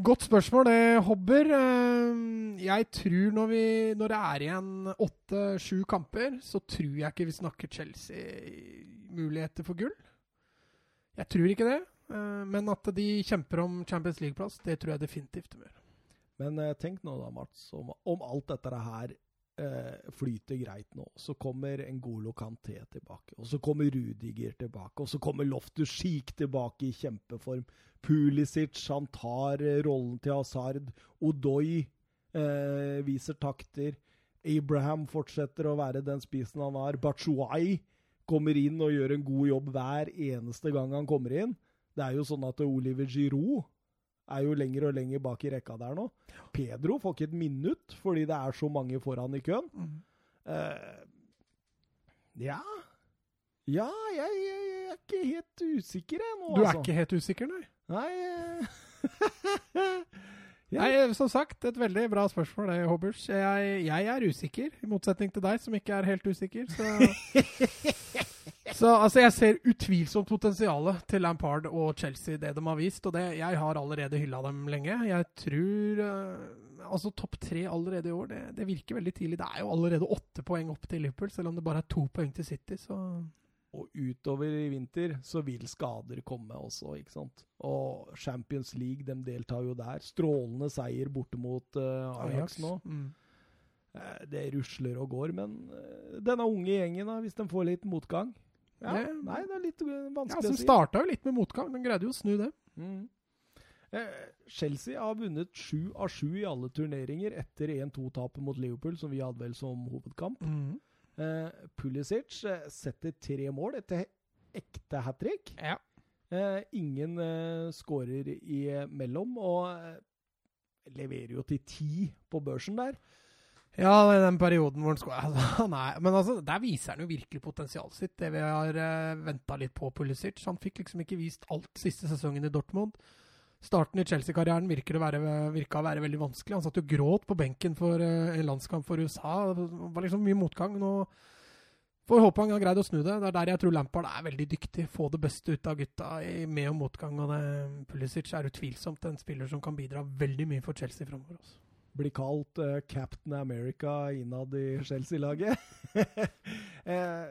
Godt spørsmål, det, Hobber. Eh, Jeg tror når, vi, når det er igjen åtte-sju kamper, så tror jeg ikke vi snakker Chelsea-muligheter for gull. Jeg tror ikke det. eh, Men at de kjemper om Champions League-plass, det tror jeg definitivt de gjør. Men eh, tenk nå da, Mats, om, om alt dette her eh, flyter greit nå. Så kommer Ngolo Kanté tilbake, og så kommer Rudiger tilbake, og så kommer Loftus Cheek tilbake i kjempeform. Pulisic han tar eh, rollen til Hazard. Odoi eh, viser takter. Abraham fortsetter å være den spissen han har. Bachuai kommer inn og gjør en god jobb hver eneste gang han kommer inn. Det er jo sånn at Oliver Giroud er jo lenger og lenger bak i rekka der nå. Pedro får ikke et minutt fordi det er så mange foran i køen. Eh, ja Ja, jeg, jeg, jeg er ikke helt usikker, jeg nå, Du er altså. ikke helt usikker, nei? Nei eh, Ja. Nei, Som sagt, et veldig bra spørsmål, det, Hobbers. Jeg, jeg er usikker, i motsetning til deg, som ikke er helt usikker. Så, så altså, jeg ser utvilsomt potensialet til Lampard og Chelsea, det de har vist. Og det, jeg har allerede hylla dem lenge. Jeg tror uh, Altså, topp tre allerede i år, det, det virker veldig tidlig. Det er jo allerede åtte poeng opp til Liverpool, selv om det bare er to poeng til City, så Og utover i vinter så vil skader komme også, ikke sant. Og Champions League, de deltar jo der. Strålende seier borte mot uh, Ajax, nå. Mm. Eh, det rusler og går, men denne unge gjengen, da, hvis de får litt motgang ja, Det- Nei, det er litt vanskelig Ja, å si. Som starta jo litt med motgang, men greide jo å snu det. Mm. Eh, Chelsea har vunnet sju av sju i alle turneringer etter 1-2-tapet mot Liverpool, som vi hadde vel som hovedkamp. Mm. Eh, Pulisic eh, setter tre mål etter ekte hat trick. Ja. Eh, ingen eh, skårer imellom, og eh, leverer jo til ti på børsen der. Ja, i den perioden hvor han skåra altså, Men altså, der viser han jo virkelig potensialet sitt. Det vi har uh, venta litt på Pulisic. Han fikk liksom ikke vist alt siste sesongen i Dortmund. Starten i Chelsea-karrieren virker å være, virka å være veldig vanskelig. Han satt jo gråt på benken for uh, en landskamp for USA. Det var liksom mye motgang. Nå får håpe han har greid å snu det. Det er der jeg tror Lampard er veldig dyktig. Få det beste ut av gutta i med og motgang. Og det, Pulisic er utvilsomt en spiller som kan bidra veldig mye for Chelsea framover. Altså. Blir kalt uh, Captain America innad i Chelsea-laget. eh,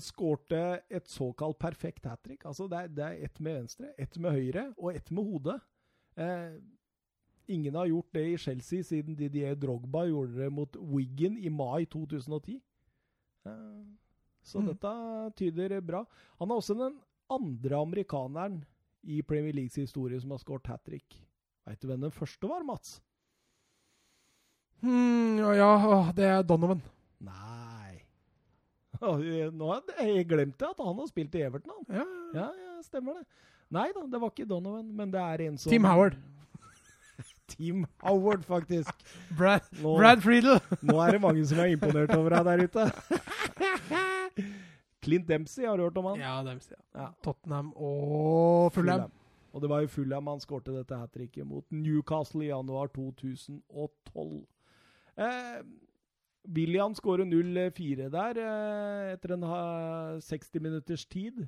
Skårte et såkalt perfekt hat trick. Altså det, er, det er ett med venstre, ett med høyre og ett med hodet. Eh, ingen har gjort det i Chelsea siden Didier Drogba gjorde det mot Wiggen i mai 2010. Eh, så Mm. dette tyder bra. Han er også den andre amerikaneren i Premier Leagues historie som har skåret hat trick. Veit du hvem den første var, Mats? Hmm, ja, ja, det er Donovan. Nei Nå har jeg glemt at han har spilt i Everton. Han. Ja, Ja, ja, stemmer det. Nei da, det var ikke Donovan, men det er en som Tim Howard. Tim Howard, faktisk. Brad, Nå, Brad Friedel. nå er det mange som er imponert over deg der ute. Clint Dempsey, har du hørt om han? Ja, Dempsey. Ja. Tottenham og Fulham. Og det var jo Fulham han skårte dette hat tricket mot Newcastle i januar 2012. Eh, William skårer 0-4 der eh, etter en 60 minutters tid.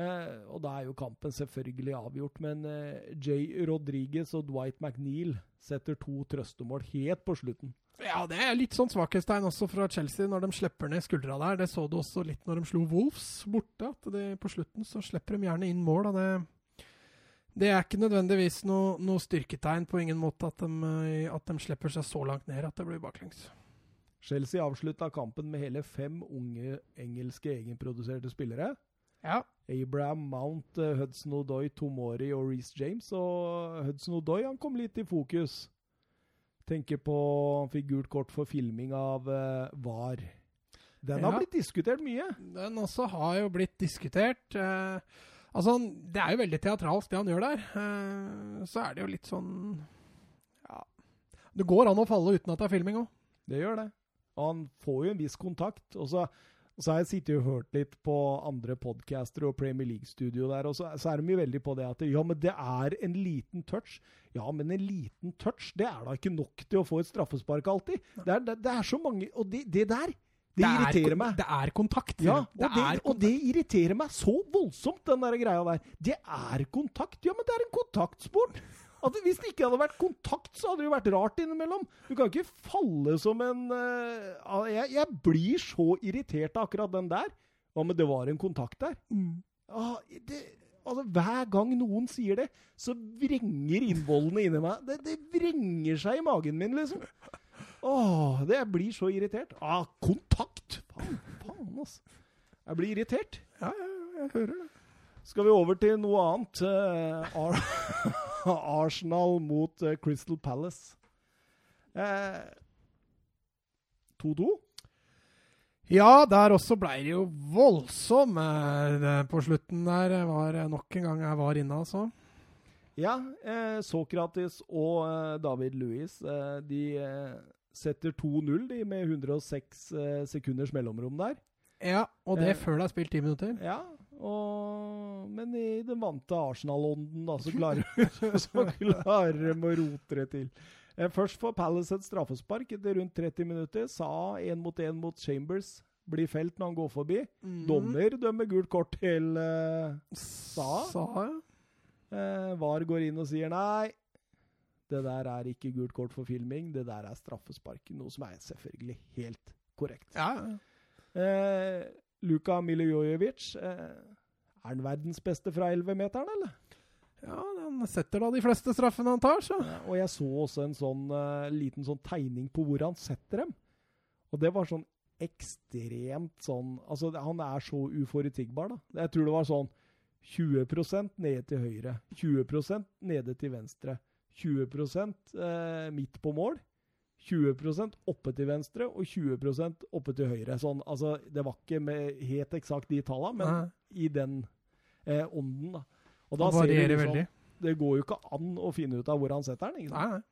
Eh, og da er jo kampen selvfølgelig avgjort, men eh, Jay Rodriguez og Dwight McNeil setter to trøstemål helt på slutten. Ja, det er litt sånn svakhetstegn også fra Chelsea når de slipper ned skuldra der. Det så du også litt når de slo Wolves borte. at det, På slutten så slipper de gjerne inn mål. og det, det er ikke nødvendigvis noe, noe styrketegn på ingen måte at de, eh, at de slipper seg så langt ned at det blir baklengs. Chelsea avslutta kampen med hele fem unge engelske egenproduserte spillere. Ja. Abraham Mount, eh, Hudson Odoi, Tomori og Reece James. Og Hudson Odoi han kom litt i fokus. Tenker på Han fikk gult kort for filming av uh, VAR. Den Ja. har blitt diskutert mye. Den også har jo blitt diskutert. Eh, altså, Det er jo veldig teatralsk, det han gjør der. Eh, så er det jo litt sånn Ja. Det går an å falle uten at det er filming òg. Det gjør det. Og han får jo en viss kontakt. Og så, så har jeg sittet og hørt litt på andre podcaster og Premier League-studio der, og så, så er de jo veldig på det at ja, men det er en liten touch. Ja, men en liten touch, det er da ikke nok til å få et straffespark alltid. Det er, det, det er så mange Og det, det der, det, irriterer meg. Det er kontakt. Ja, og det, er og det irriterer meg så voldsomt, den der greia der. Det er kontakt. Ja, men det er en kontaktsport. At hvis det ikke hadde vært kontakt, så hadde det jo vært rart innimellom. Du kan ikke falle som en uh, jeg, jeg blir så irritert av akkurat den der. Ja, men det var en kontakt der. Mm. Ah, det, altså, hver gang noen sier det, så vrenger innvollene inni meg. Det, det vrenger seg i magen min, liksom. Åh, det, jeg blir så irritert. Ah, kontakt! Faen, faen, altså. Jeg blir irritert. Ja, ja, jeg hører det. Skal vi over til noe annet? Uh, Ar Arsenal mot uh, Crystal Palace. Eh, 2-2. Ja, der også ble det jo voldsom eh, på slutten der. Var eh, nok en gang jeg var inne, altså. Ja, eh, Sokrates og eh, David Louis eh, de eh, setter 2-0 de med 106 eh, sekunders mellomrom der. Ja, og det Eh. før det er spilt ti minutter. Ja, og, men i den vante Arsenal-ånden da, så klarer, så klarer de å rote det til. Eh, Først får Palace et straffespark etter rundt 30 minutter. Sa én mot én mot Chambers. Blir felt når han går forbi. Mhm. Dommer dømmer gult kort til eh, Sa? Sa. Eh, VAR går inn og sier nei. Det der er ikke gult kort for filming, det der er straffespark. Noe som er selvfølgelig helt korrekt. Ja. Eh, Luka Miljojevic, eh, er han verdens beste fra 11-meteren, eller? ja, han setter da de fleste straffene han tar, så. Ja, og jeg så også en sånn eh, liten sånn tegning på hvor han setter dem. Og det var sånn ekstremt sånn Altså, han er så uforutsigbar, da. Jeg tror det var sånn 20% nede til høyre, 20% nede til venstre, 20 eh, midt på mål, 20% oppe til venstre og 20% oppe til høyre. Sånn, altså, det var ikke med helt eksakt de tallene, men Nei. i den eh, ånden, da. Og da ser varierer liksom- veldig. Det går jo ikke an å finne ut av hvor han setter den. ikke sant? Nei, nei.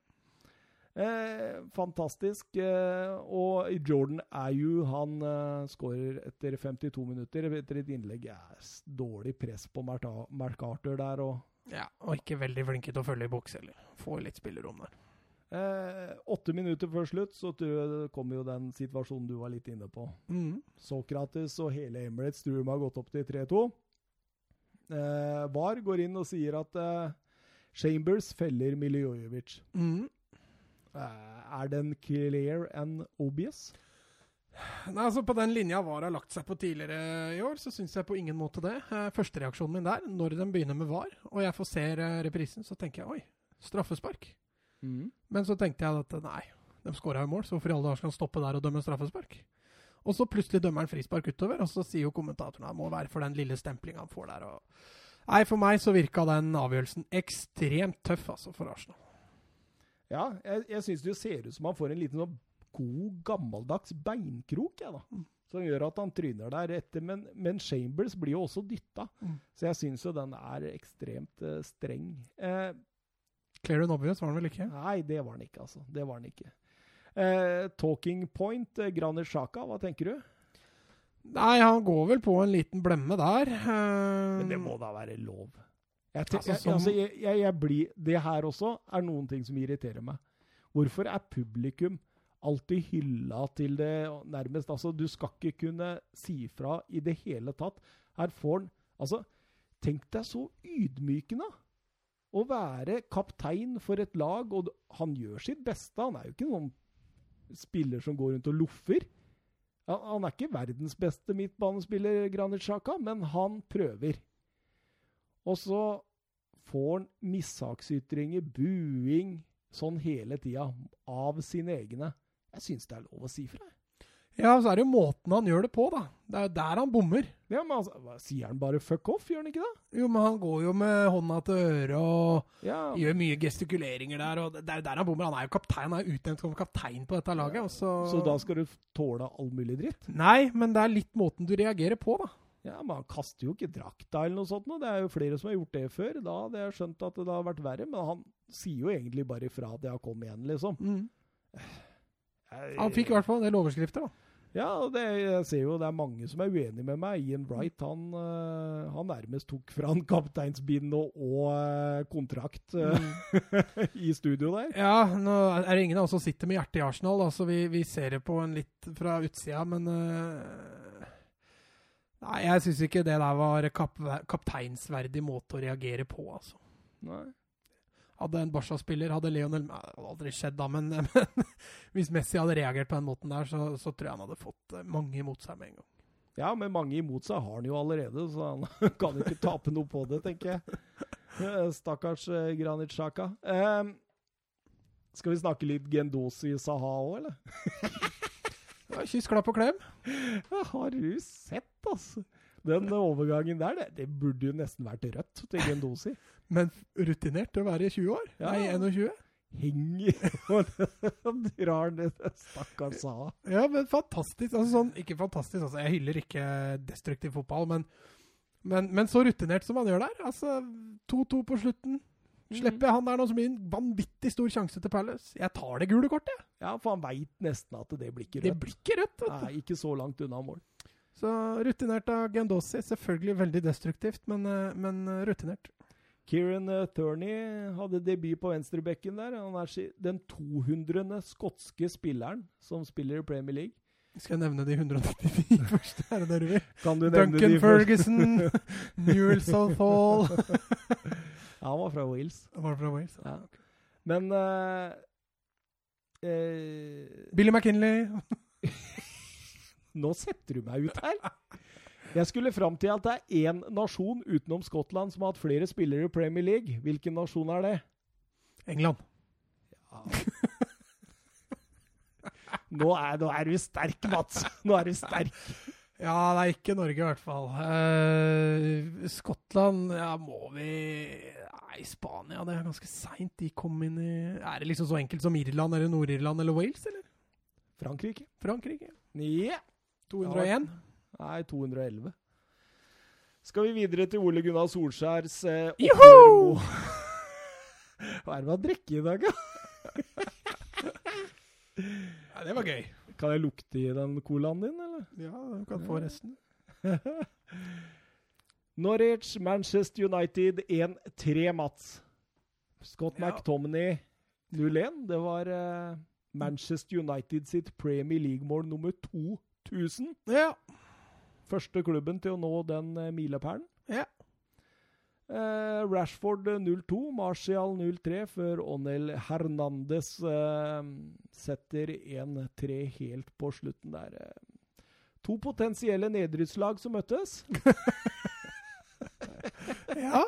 Eh, fantastisk. Eh, og Jordan Ayew han eh, skårer etter 52 minutter etter et innlegg. er dårlig press på Mercator der. og Ja, og ikke veldig flinke til å følge i boks heller. Får litt spillerom der. eh, Åtte minutter før slutt så kommer jo den situasjonen du var litt inne på. Mm. Sokrates og hele Emirates tror de har gått opp til 3-2. Eh, VAR går inn og sier at eh, Chambers feller Miljojevic. Mm. Eh, er den clear and obvious? Nei, altså På den linja VAR har lagt seg på tidligere i år, så syns jeg på ingen måte det. Eh, Førstereaksjonen min der, når de begynner med VAR, og jeg får se eh, reprisen, så tenker jeg oi, straffespark. Men så tenkte jeg at nei, de skåra jo mål, så hvorfor i alle dager skal han stoppe der og dømme straffespark? Og så plutselig dømmer han frispark utover, og så sier jo kommentatoren at det må være for den lille stemplinga han får der. Og... Nei, for meg så virka den avgjørelsen ekstremt tøff, altså, for Arsenal. Ja, jeg, jeg syns det ser ut som han får en liten sånn god, gammeldags beinkrok, jeg, da. Mm. Som gjør at han tryner der etter. Men, men Chambers blir jo også dytta. Mm. Så jeg syns jo den er ekstremt uh, streng. Eh, Clear and obvious var han vel ikke? nei, det var den ikke, altså. Det var den ikke. Eh, talking point, eh, Granit Sjaka, hva tenker du? Nei, han går vel på en liten blemme der. Eh, Men det må da være lov. Jeg, Altså, som- altså, jeg, jeg, jeg blir, det her også er noen ting som irriterer meg. Hvorfor er publikum alltid hylla til det nærmest? Altså, du skal ikke kunne si fra i det hele tatt. Her får han Altså, Tenk deg så ydmykende å være kaptein for et lag, og han gjør sitt beste. Han er jo ikke noen spiller som går rundt og loffer. Han, er ikke verdens beste midtbanespiller, Granit Xhaka, men han prøver. Og så får han mishagsytringer, buing, sånn hele tida, av sine egne. Jeg syns det er lov å si fra. Ja, så er det jo måten han gjør det på, da. Det er jo der han bommer. Ja, men altså, hva, Sier han bare 'fuck off', gjør han ikke det? Jo, men han går jo med hånda til øret og Ja, gjør mye gestikuleringer der. og Det er jo der han bommer. Han er jo kaptein, han er utnevnt som kaptein på dette laget. Og så... Så da skal du tåle all mulig dritt? Nei, men det er litt måten du reagerer på, da. Ja, men han kaster jo ikke drakta eller noe sånt. nå. Det er jo flere som har gjort det før. Da hadde jeg skjønt at det har vært verre, men han sier jo egentlig bare ifra at har kommet igjen', liksom. Han fikk i hvert fall en del overskrifter, da. Ja, og det, jeg ser jo det er mange som er uenige med meg. Ian Wright han, øh, han nærmest tok fra han kapteinsbind og, og øh, kontrakt mm. i studio der. Ja, nå er det ingen av oss som sitter med hjertet i Arsenal, da, så vi, vi ser det på en litt fra utsida, men uh, Nei, jeg syns ikke det der var kap, kapteinsverdig måte å reagere på, altså. Nei. Hadde en Barca-spiller, hadde Lionel Det hadde aldri skjedd da, men, men hvis Messi hadde reagert på den måten der, så, så tror jeg han hadde fått eh, mange imot seg med en gang. Ja, men mange imot seg har han jo allerede, så han kan ikke tape noe på det, tenker jeg. Eh, Stakkars eh, Granit Sjaka. Um, skal vi snakke litt Gendosi Saha òg, eller? Ja, Kyss, klapp og klem. Ja, har du sett, altså? Den overgangen der, det, det burde jo nesten vært rødt til Gendosi. Men rutinert til å være 20 år? Ja. Nei, 21? Henger og drar ned stakkars Saha. Ja, men fantastisk. Altså sånn, ikke fantastisk, altså. Jeg hyller ikke destruktiv fotball, men, men, men så rutinert som han gjør der. Altså, 2-2 på slutten. Slipper jeg han der nå, som gir en vanvittig stor sjanse til Palace. Jeg tar det gule kortet. Ja, for han veit nesten at det blir ikke rødt. Det blir ikke rødt, vet du. Nei, ikke så langt unna mål. Så rutinert av Gendosi. Selvfølgelig veldig destruktivt, men, eh, men eh, rutinert. Kieran uh, Thurney hadde debut på venstrebekken der. Han er den 200. skotske spilleren som spiller i Premier League. Skal jeg nevne de 194 første? Er det det du vil? Kan du nevne Duncan de? Ferguson, Newell Southall Ja, han var fra Wales. Var fra Wales? Ja. Men uh, uh, Billy McKinley. Nå setter du meg ut her! Jeg skulle fram til at det er én nasjon utenom Skottland som har hatt flere spillere i Premier League. Hvilken nasjon er det? England. Nå er, nå er du sterk, Mats! Nå er du sterk. Ja, det er ikke Norge i hvert fall. Uh, Skottland, ja, må vi Nei, Spania, det er ganske seint. De kom inn i Er det liksom så enkelt som Irland eller Nord-Irland eller Wales, eller? Frankrike? Frankrike? Ja. 201? Nei, 211. Skal vi videre til Ole Gunnar Solskjærs eh, Joho! Hva er det med å drikke i dag, da? Ja, det var gøy. Kan jeg lukte i den colaen din, eller? Ja, du kan få resten. Norwich, Manchester United 1-3, Mats. Scott Ja. McTominay 0-1. Det var eh, Manchester United sitt Premier League-mål nummer 2000. Ja. Første klubben til å nå den eh, milepælen. Ja. Eh, Rashford eh, 0-2, Martial 0-3, før Onel Hernandez eh, setter 1-3 helt på slutten der. eh. To potensielle nedrykkslag som møttes. ja.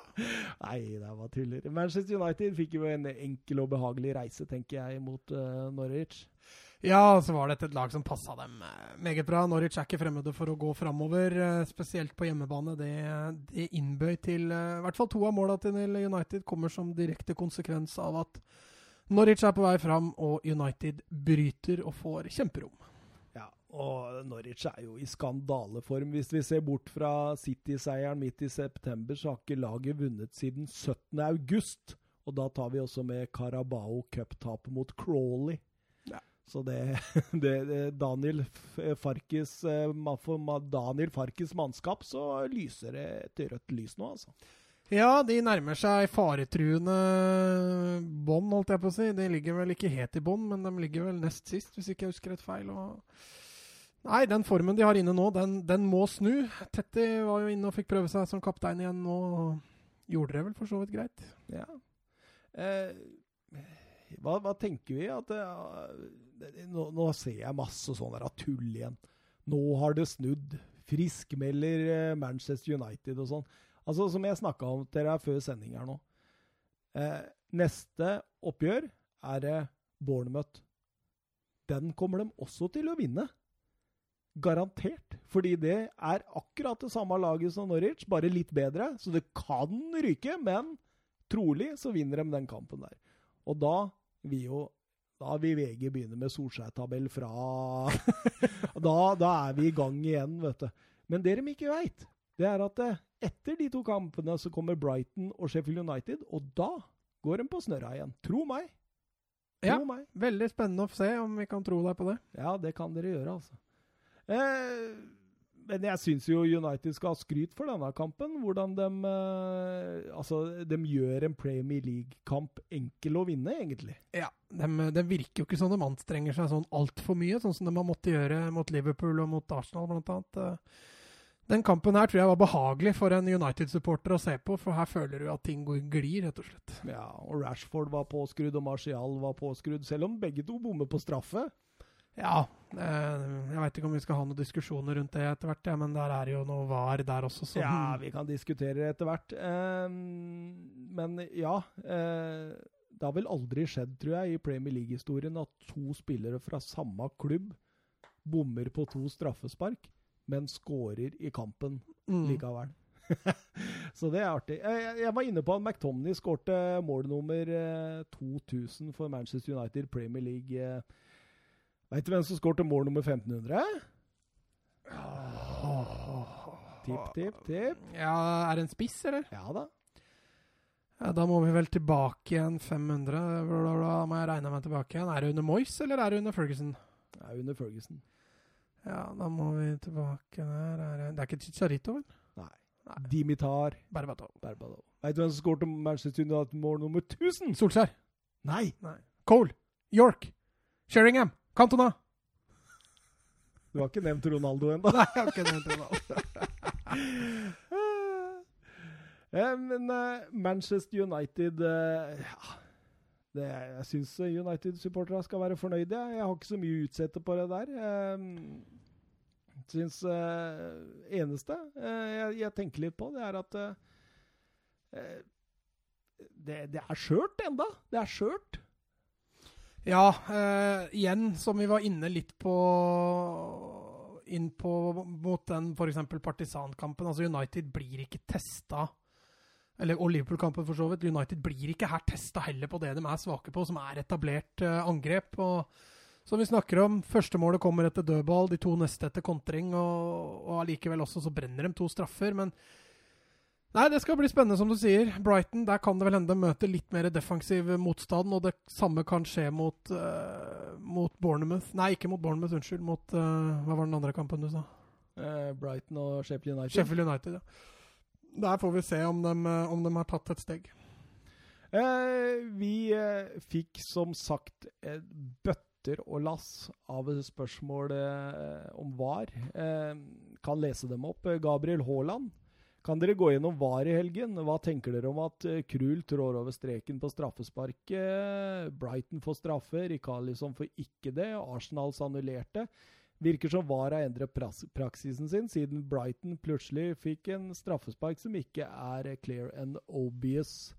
Nei, det var tuller. Manchester United fikk jo en enkel og behagelig reise, tenker jeg, mot uh, Norwich. Ja, så var dette et lag som passa dem eh, meget bra. Norwich er ikke fremmede for å gå framover, eh, spesielt på hjemmebane. Det, det innbøy til eh, I hvert fall to av måla til United kommer som direkte konsekvens av at Norwich er på vei fram, og United bryter og får kjemperom. Ja, og Norwich er jo i skandaleform. Hvis vi ser bort fra City-seieren midt i september, så har ikke laget vunnet siden 17. august. Og da tar vi også med Carabao Cup-tapet mot Crawley. Så det, det, Daniel Farkes Farkis eh, For Daniel Farkis mannskap så lyser det et rødt lys nå, altså. Ja, de nærmer seg faretruende bånd, holdt jeg på å si. De ligger vel ikke helt i bånd, men de ligger vel nest sist, hvis ikke jeg husker rett feil. Og Nei, den formen de har inne nå, den, den må snu. Tetti var jo inne og fikk prøve seg som kaptein igjen nå. Gjorde det vel for så vidt greit. Ja. Eh, hva, hva, tenker vi? At uh, nå, nå, ser jeg masse sånn der tull igjen. Nå har det snudd. Friskmelder eh, Manchester United og sånn. Altså, Som jeg snakka om til dere før sending her nå. Eh, neste oppgjør er det Bournemouth. Den kommer de også til å vinne. Garantert. Fordi det er akkurat det samme laget som Norwich, bare litt bedre. Så det kan ryke, men trolig så vinner de den kampen der. Og da vil jo da vil VG begynne med Solskjær-tabell fra da, da, er vi i gang igjen, vet du. Men det de ikke veit, det er at eh, etter de to kampene så kommer Brighton og Sheffield United, og da går de på snørra igjen. Tro meg. Tro ja, meg. Veldig spennende å se om vi kan tro deg på det. Ja, det kan dere gjøre, altså. Eh, men jeg syns jo United skal ha skryt for denne kampen. Hvordan de eh, Altså, de gjør en Premier League-kamp enkel å vinne, egentlig. Ja, de, de, virker jo ikke som de anstrenger seg sånn altfor mye, sånn som de har måttet gjøre mot Liverpool og mot Arsenal, blant annet. Eh, den kampen her tror jeg var behagelig for en United-supporter å se på, for her føler du at ting går glir, rett og slett. Ja, og Rashford var påskrudd, og Martial var påskrudd, selv om begge to bommer på straffe. Ja, eh, jeg veit ikke om vi skal ha noen diskusjoner rundt det etter hvert, ja, men der er jo noe var der også. Så. Ja, vi kan diskutere det etter hvert. Um, men ja. Uh, det har vel aldri skjedd, tror jeg, i Premier League-historien at to spillere fra samme klubb bommer på to straffespark men skårer i kampen mm. likevel. så det er artig. Jeg, jeg, var inne på at McTomney skårte mål nummer 2000 eh, for Manchester United Premier League. Veit du hvem som skåret mål nummer 1500? Tipp, tipp, tipp. Ja, Er det en spiss, eller? Ja da. Ja, da må vi vel tilbake igjen 500. Da må jeg regne meg tilbake igjen. Er det under Moyes, eller er det under Ferguson? Det er under Ferguson. Ja, da må vi tilbake der. Det er ikke Chicharito, vel? Nei. Nei. Dimitar Berbatov. Berbatov. Veit du hvem som skåret Manchester United mål nummer 1000? Solskjær. Nei. Nei. Cole. York. Sheringham. Cantona. Du har ikke nevnt Ronaldo ennå? Nei, jeg har ikke nevnt Ronaldo. ja, men uh, Manchester United uh, ja det, jeg syns United-supporterne skal være fornøyde. Jeg har ikke så mye å utsette på det der. Jeg syns uh, eneste jeg, jeg, tenker litt på, det er at det, det, er skjørt enda. Det er skjørt. Ja, igjen, som vi var inne litt på inn på mot den f.eks. partisankampen. Altså United blir ikke testa eller, Liverpool-kampen for så vidt. United blir ikke her testa heller på det de er svake på, som er etablert uh, angrep. og som vi snakker om, første målet kommer etter dødball, de to neste etter kontring. Og, og allikevel også så brenner de to straffer. Men nei, det skal bli spennende, som du sier. Brighton, der kan det vel hende møte litt mer defensiv motstand. Og det samme kan skje mot, uh, mot Bournemouth Nei, ikke mot Bournemouth, unnskyld. Mot uh, Hva var den andre kampen du sa? Brighton og Sheffield United. Sheffield United, ja. Der får vi se om de, om de har tatt et steg. Vi fikk som sagt et bøtter og lass av spørsmål om VAR. Kan lese dem opp. Gabriel Haaland. Kan dere gå gjennom VAR i helgen? Hva tenker dere om at Krul trår over streken på straffesparket? Brighton får straffe, Rikarlisson får ikke det. Arsenals annullerte. Virker som VAR har endret praksisen sin, siden Brighton plutselig fikk en straffespark som ikke er clear and obvious.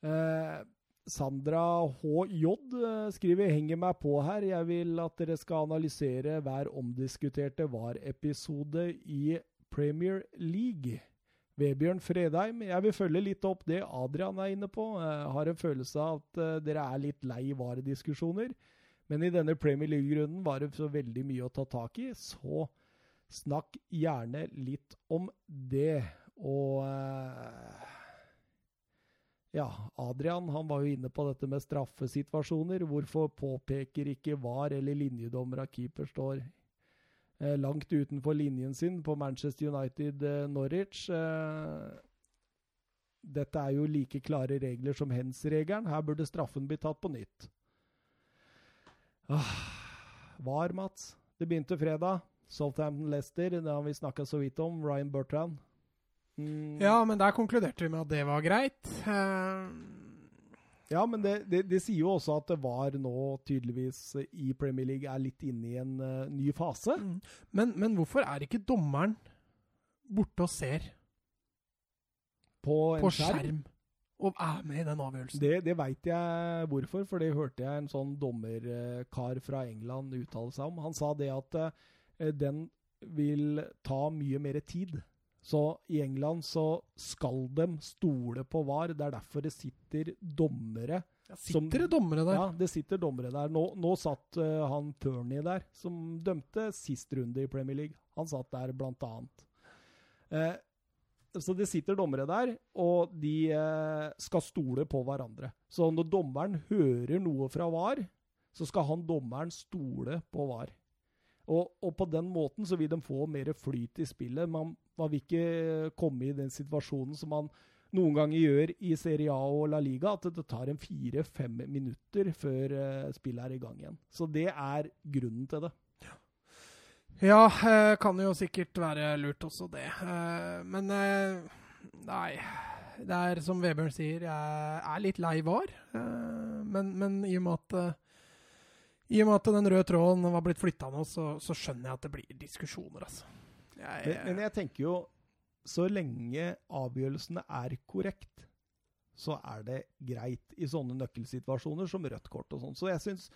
Eh, Sandra HJ eh, skriver 'henger meg på her'. Jeg vil at dere skal analysere hver omdiskuterte VAR-episode i Premier League. Vebjørn Fredheim, jeg vil følge litt opp det Adrian er inne på. Jeg har en følelse av at uh, dere er litt lei varediskusjoner. Men i denne Premier League-runden var det så veldig mye å ta tak i, så snakk gjerne litt om det. Og eh, ja, Adrian han var jo inne på dette med straffesituasjoner. Hvorfor påpeker ikke VAR eller linjedommer at keeper står eh, langt utenfor linjen sin på Manchester United-Norwich? Eh, dette er jo like klare regler som hens-regelen. Her burde straffen bli tatt på nytt. Ah, var, Mats. Det begynte fredag. Southampton-Lester, det har vi snakka så vidt om. Ryan Bertrand. Mm. Ja, men der konkluderte vi med at det var greit. Ja, men det, det, det sier jo også at det var nå tydeligvis i Premier League er litt inne i en uh, ny fase. mm. men, men hvorfor er ikke dommeren borte og ser På en på skjerm. skjerm og er med i den avgjørelsen? Det, det veit jeg hvorfor, for det hørte jeg en sånn dommerkar fra England uttale seg om. Han sa det at uh, den vil ta mye mer tid. Så i England så skal de stole på VAR. Det er derfor det sitter dommere Ja, sitter det dommere der? Ja, det sitter dommere der. Nå, nå satt uh, han Turney der, som dømte sist runde i Premier League. Han satt der blant annet. Eh, så det sitter dommere der, og de uh, skal stole på hverandre. Så når dommeren hører noe fra VAR, så skal han dommeren stole på VAR. Og, og på den måten så vil de få mer flyt i spillet. Man, man vil ikke komme i den situasjonen som man noen ganger gjør i Serie A og La Liga, at det tar en fire-fem minutter før eh, spillet er i gang igjen. Så det er grunnen til det. Ja, eh, kan jo sikkert være lurt også, det. Eh, men nei. Det er som Vebjørn sier, jeg er litt lei var. Men, men i og med at i og med at den røde tråden var blitt flytta nå, så, så skjønner jeg at det blir diskusjoner, altså. Jeg, Men, men jeg tenker jo, så lenge avgjørelsene er korrekt, så er det greit i sånne nøkkelsituasjoner som rødt kort og sånn. Så jeg syns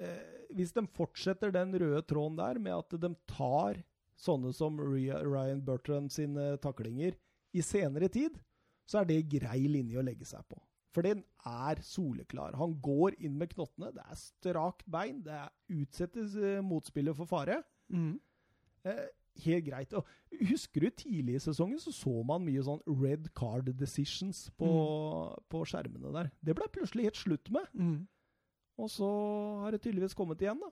eh, Hvis de fortsetter den røde tråden der med at de tar sånne som Ria- Ryan Bertrand sine taklinger i senere tid, så er det grei linje å legge seg på. For den er soleklar. Han går inn med knottene. Det er strakt bein. Det utsettes eh, motspillet for fare. mm. Eh, helt greit. Og husker du tidlig i sesongen så så man mye sånn red card decisions på, på skjermene der. Det ble plutselig helt slutt med. Mm. Og så har det tydeligvis kommet igjen, da.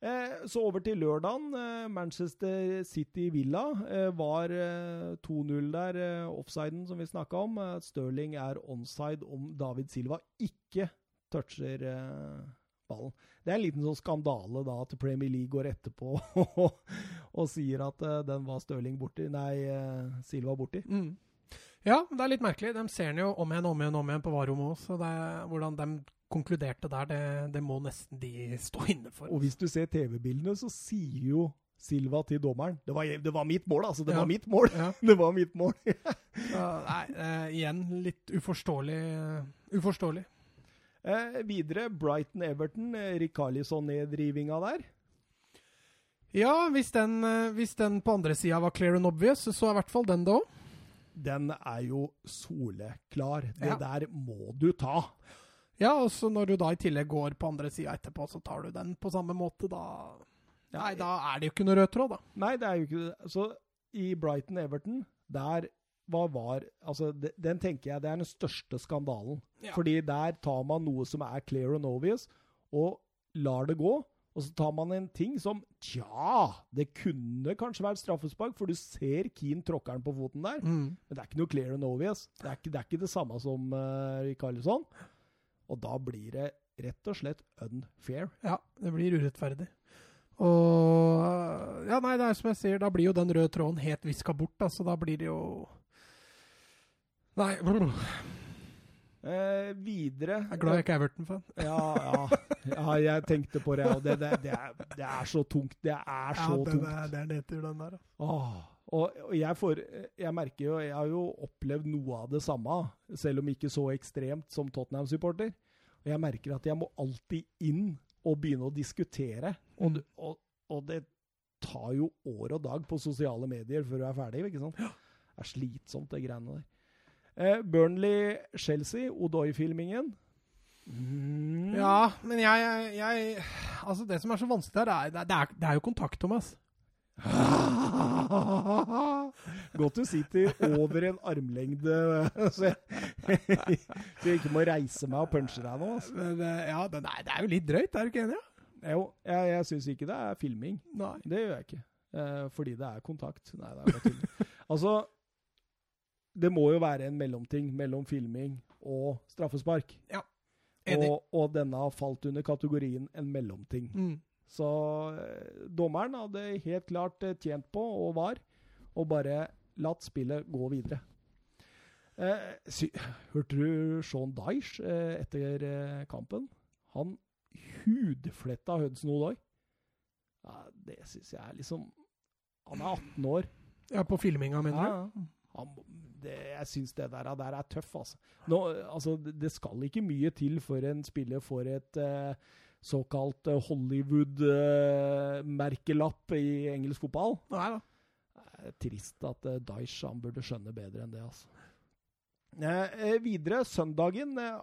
Eh, så over til lørdagen. Eh, Manchester City Villa eh, var eh, 2-0 der. Offsiden som vi snakka om. Stirling er onside om David Silva ikke toucher ballen. Det er en liten sånn skandale da at Premier League går etterpå og, og sier at den var Stirling borti. Nei, Silva borti. Mm. Ja, det er litt merkelig. De ser den jo om igjen om igjen om igjen på varerommet òg, så det er, hvordan de konkluderte der, det, det må nesten de stå inne for. Og hvis du ser TV-bildene, så sier jo Silva til dommeren Det var, det var mitt mål, altså! Det Ja. var mitt mål! Ja. Det var mitt mål! Så, nei, eh, igjen litt uforståelig. eh, uforståelig. eh, videre, Brighton-Everton. Eh, Rikarlison-nedrivinga der. Ja, hvis den, eh, hvis den på andre sida var clear and obvious, så er i hvert fall den det òg. Den er jo soleklar. Det Ja. der må du ta. Ja, og så når du da i tillegg går på andre sida etterpå, så tar du den på samme måte, da Nei, da er det jo ikke noe rød tråd, da. Nei, det er jo ikke det. Så i Brighton-Everton, der hva var Altså, den tenker jeg det er den største skandalen. Ja. Fordi der tar man noe som er clear and obvious, og lar det gå. Og så tar man en ting som Tja, det kunne kanskje vært straffespark, for du ser Keane tråkker den på foten der. Mm. Men det er ikke noe clear and obvious. Det er ikke det, er ikke det samme som uh, Rikarlison. Og da blir det rett og slett unfair. Ja, det blir urettferdig. Og Ja, nei, det er som jeg sier, da blir jo den røde tråden helt viska bort, da, så da blir det jo Nei, Eh, videre jeg er glad jeg ikke er Everton-fan. Ja, ja, ja, jeg tenkte på det. Og det, det, det, er, det er så tungt. Det er så den tungt. er, det er nedtur, den der. altså. Åh, og, og jeg, får, jeg merker jo Jeg har jo opplevd noe av det samme, selv om ikke så ekstremt som Tottenham-supporter. Og jeg merker at jeg må alltid inn og begynne å diskutere. Og, Mm. og, og det tar jo år og dag på sosiale medier før du er ferdig. ikke sant? Det er slitsomt, det greiene der. Eh, Burnley-Chelsea, Odoi-filmingen. Mm. Ja, men jeg, jeg, jeg Altså, det som er så vanskelig her, er, det, er, det er jo kontakt, Thomas. Godt du sitter over en armlengde, så jeg, så jeg ikke må reise meg og punche deg nå. Altså. Men, eh, ja, den nei, det er jo litt drøyt, er du ikke enig? Ja? Jo, jeg, jeg syns ikke det er filming. Nei. Det gjør jeg ikke. Eh, fordi det er kontakt. Nei, det er bare tull. altså, det må jo være en mellomting mellom filming og straffespark. Enig. Og, og denne har falt under kategorien en mellomting. Mm. Så eh, dommeren hadde helt klart eh, tjent på, og var, å bare latt spillet gå videre. Eh, sy hørte du Sean Dyche eh, etter eh, kampen? Han hudfletta Hudson Odoi. Ja, det syns jeg er liksom Han er 18 år. Ja, på filminga, mener du? Han, det, jeg syns det der, der er tøff, altså. Nå, altså. Det skal ikke mye til før en spiller får et eh, såkalt eh, Hollywood-merkelapp i engelsk fotball. Nei da. Det er trist at Daish han burde skjønne bedre enn det, altså. Eh, eh, videre, søndagen. Eh,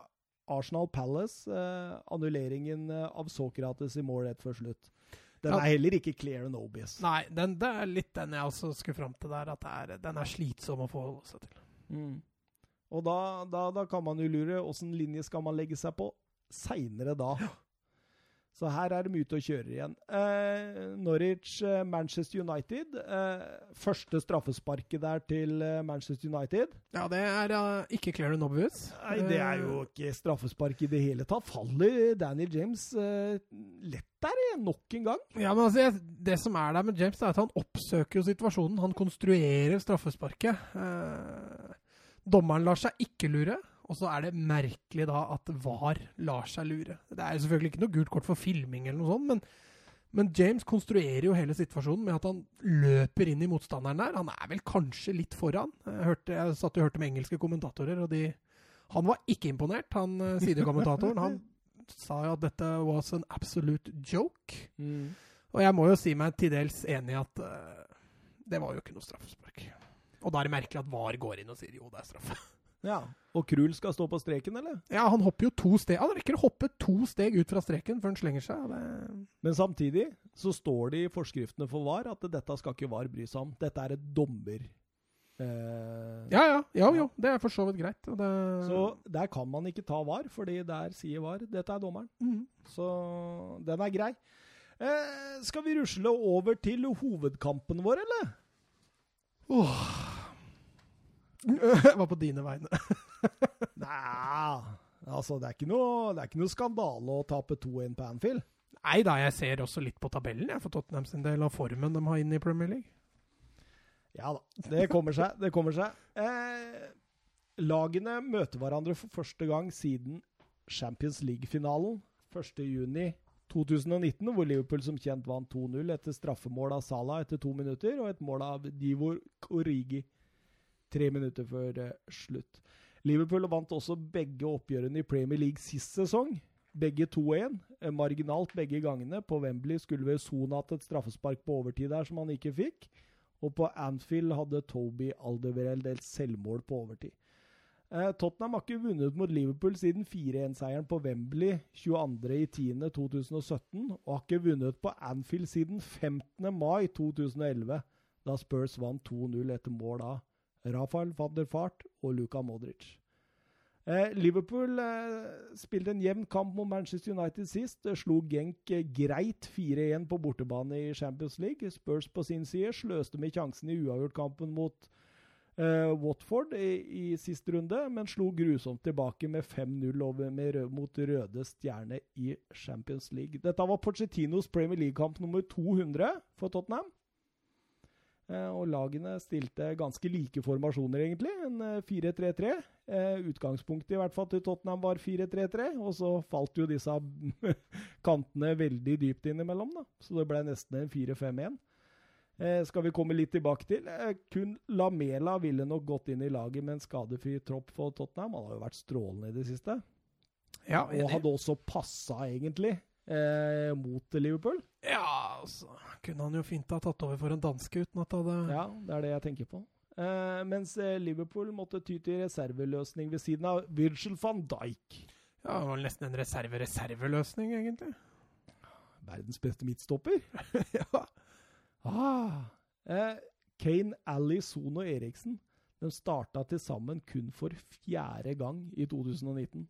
Arsenal Palace. Eh, annulleringen eh, av Sokrates i mål rett før slutt. Den Ja. er heller ikke clear and obvious. Nei, den, det er litt den jeg også skulle fram til der. At det er, den er slitsom å forholde seg til. Mm. Og da, da, da kan man jo lure åssen linje skal man legge seg på seinere da. Så her er det mye ute å kjøre igjen. Eh, Norwich, eh, Manchester United. Eh, første straffesparket der til eh, Manchester United. Ja, det er uh, ikke Claren obvious. Nei, det er jo ikke straffespark i det hele tatt. Faller Daniel James lett der, nok en gang. Ja, men altså, jeg, Det som er der med James, er at han oppsøker jo situasjonen. Han konstruerer straffesparket. Eh, dommeren lar seg ikke lure, og så er det merkelig da at VAR lar seg lure. Det er jo selvfølgelig ikke noe gult kort for filming, eller noe sånt, men, men James konstruerer jo hele situasjonen med at han løper inn i motstanderen der. Han er vel kanskje litt foran. Jeg, hørte, jeg satt og hørte med engelske kommentatorer, og de, han var ikke imponert, han eh, sidekommentatoren. Han sa jo at dette was an absolute joke. Og jeg må jo si meg til dels enig i at uh, det var jo ikke noe straffespark. Og da er det merkelig at VAR går inn og sier jo, det er straffe. Ja. Og Krul skal stå på streken, eller? Ja, han hopper jo to steg. Han rekker å hoppe to steg ut fra streken før han slenger seg. Det... Men samtidig så står det i forskriftene for VAR at dette skal ikke VAR bry seg om. Dette er et dommer... Eh, Ja, ja. Jo, jo. Det er for så vidt greit. Det... Så der kan man ikke ta VAR, fordi der sier VAR dette er dommeren. Mm. Så den er grei. Eh, skal vi rusle over til hovedkampen vår, eller? Jeg var på dine vegne. Nei, altså det er ikke noe, det er ikke noe skandale å tape 2-1 på Anfield. Nei da, jeg ser også litt på tabellen jeg, for Tottenham sin del, og formen de har inne i Premier League. Ja da, det kommer seg. Det kommer seg. Eh, lagene møter hverandre for første gang siden Champions League-finalen 1.6.2019, hvor Liverpool som kjent vant 2-0 etter straffemål av Salah etter to minutter, og et mål av Divor Origi tre minutter før eh, slutt. Liverpool vant også begge oppgjørene i Premier League sist sesong. Begge 2-1. eh, Marginalt begge gangene. På Wembley skulle vel Son hatt et straffespark på overtid der som han ikke fikk. Og på Anfield hadde Toby Alderweireld delt selvmål på overtid. Eh, Tottenham har ikke vunnet mot Liverpool siden 4-1-seieren på Wembley 22.10.2017, og har ikke vunnet på Anfield siden 15. mai 2011, da Spurs vant 2-0 etter mål av Rafael van der Fart og Luka Modric. Eh, Liverpool eh, spilte en jevn kamp mot Manchester United sist. Det slo Genk eh, greit 4-1 på bortebane i Champions League. Spurs på sin side sløste med sjansen i uavgjort-kampen mot eh, Watford i, i siste runde, men slo grusomt tilbake med 5-0 over med rød, mot Røde Stjerne i Champions League. Dette var Pochettinos Premier League-kamp nummer 200 for Tottenham. Eh, og lagene stilte ganske like formasjoner, egentlig. En eh, 4-3-3. Eh, utgangspunktet i hvert fall til Tottenham var 4-3-3, og så falt jo disse kantene veldig dypt innimellom, da. Så det ble nesten en 4-5-1. Eh, skal vi komme litt tilbake til. Eh, kun Lamela ville nok gått inn i laget med en skadefri tropp for Tottenham. Han har jo vært strålende i det siste. Ja, Og hadde også passa, egentlig, eh, mot Liverpool. ja, altså kunne han jo fint ha tatt over for en danske uten at det hadde Ja, det er det jeg tenker på. Eh, mens eh, Liverpool måtte ty til reserveløsning ved siden av Virgil van Dijk. Ja, det var nesten en reserve-reserveløsning, egentlig. Verdens beste midtstopper. ja. Ah. Eh, Kane, Ali, Son og Eriksen de starta til sammen kun for fjerde gang i 2019.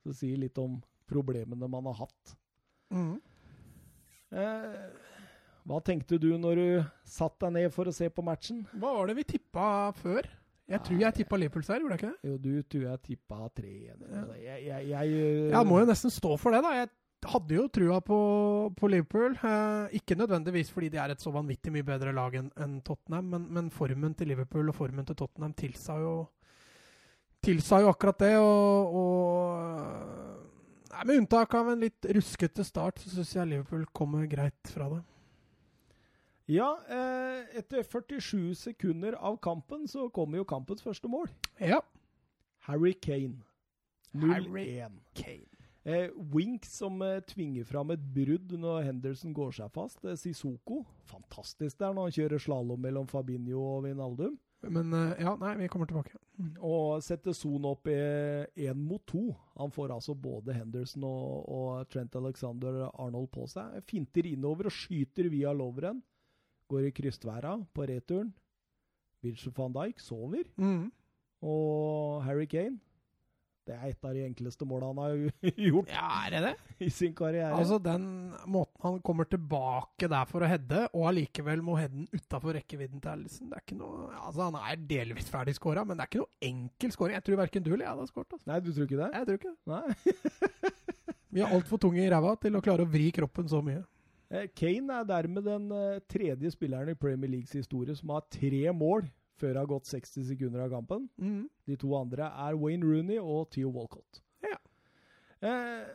Så det sier litt om problemene man har hatt. Mhm. Eh, hva tenkte du når du satt deg ned for å se på matchen? Hva var det vi tippa før? Jeg tror jeg tippa Liverpool-seier, gjorde jeg ikke det? Jo, du tror jeg tippa 3-1. Altså, Jeg, jeg, jeg, Jeg må jo nesten stå for det, da. Jeg hadde jo trua på, på Liverpool. Eh, ikke nødvendigvis fordi de er et så vanvittig mye bedre lag enn en Tottenham, men, men, formen til Liverpool og formen til Tottenham tilsa jo, tilsa jo akkurat det. Og, og med unntak av en litt ruskete start, så syns jeg Liverpool kommer greit fra det. Ja, eh, etter 47 sekunder av kampen så kommer jo kampens første mål. Ja. Harry Kane. 0-1. Kane. Eh, Wink som eh, tvinger fram et brudd når Henderson går seg fast. Eh, Sissoko. Fantastisk der når han kjører slalåm mellom Fabinho og Vinaldum. Men eh, ja, nei, vi kommer tilbake. Mm. Og setter Son opp i én mot to. Han får altså både Henderson og, og Trent Alexander Arnold på seg. Finter innover og skyter via loveren. Går i krystværa på returen. Virgil van Dijk sover. Mm. Og Harry Kane det er et av de enkleste måla han har gjort ja, er det det? i sin karriere. Altså Den måten han kommer tilbake der for å heade, og allikevel må heade den utafor rekkevidden til Allison det er ikke noe, altså Han er delvis ferdig skåra, men det er ikke noe enkel skåring. Jeg tror verken du eller jeg hadde skåret. Altså. Nei, du tror ikke det? Jeg tror ikke det. Nei. Vi er altfor tunge i ræva til å klare å vri kroppen så mye. Eh, Kane er dermed den eh, tredje spilleren i Premier Leagues historie som har tre mål før det har gått 60 sekunder av kampen. Mm. De to andre er Wayne Rooney og Theo Walcott. Ja. Eh,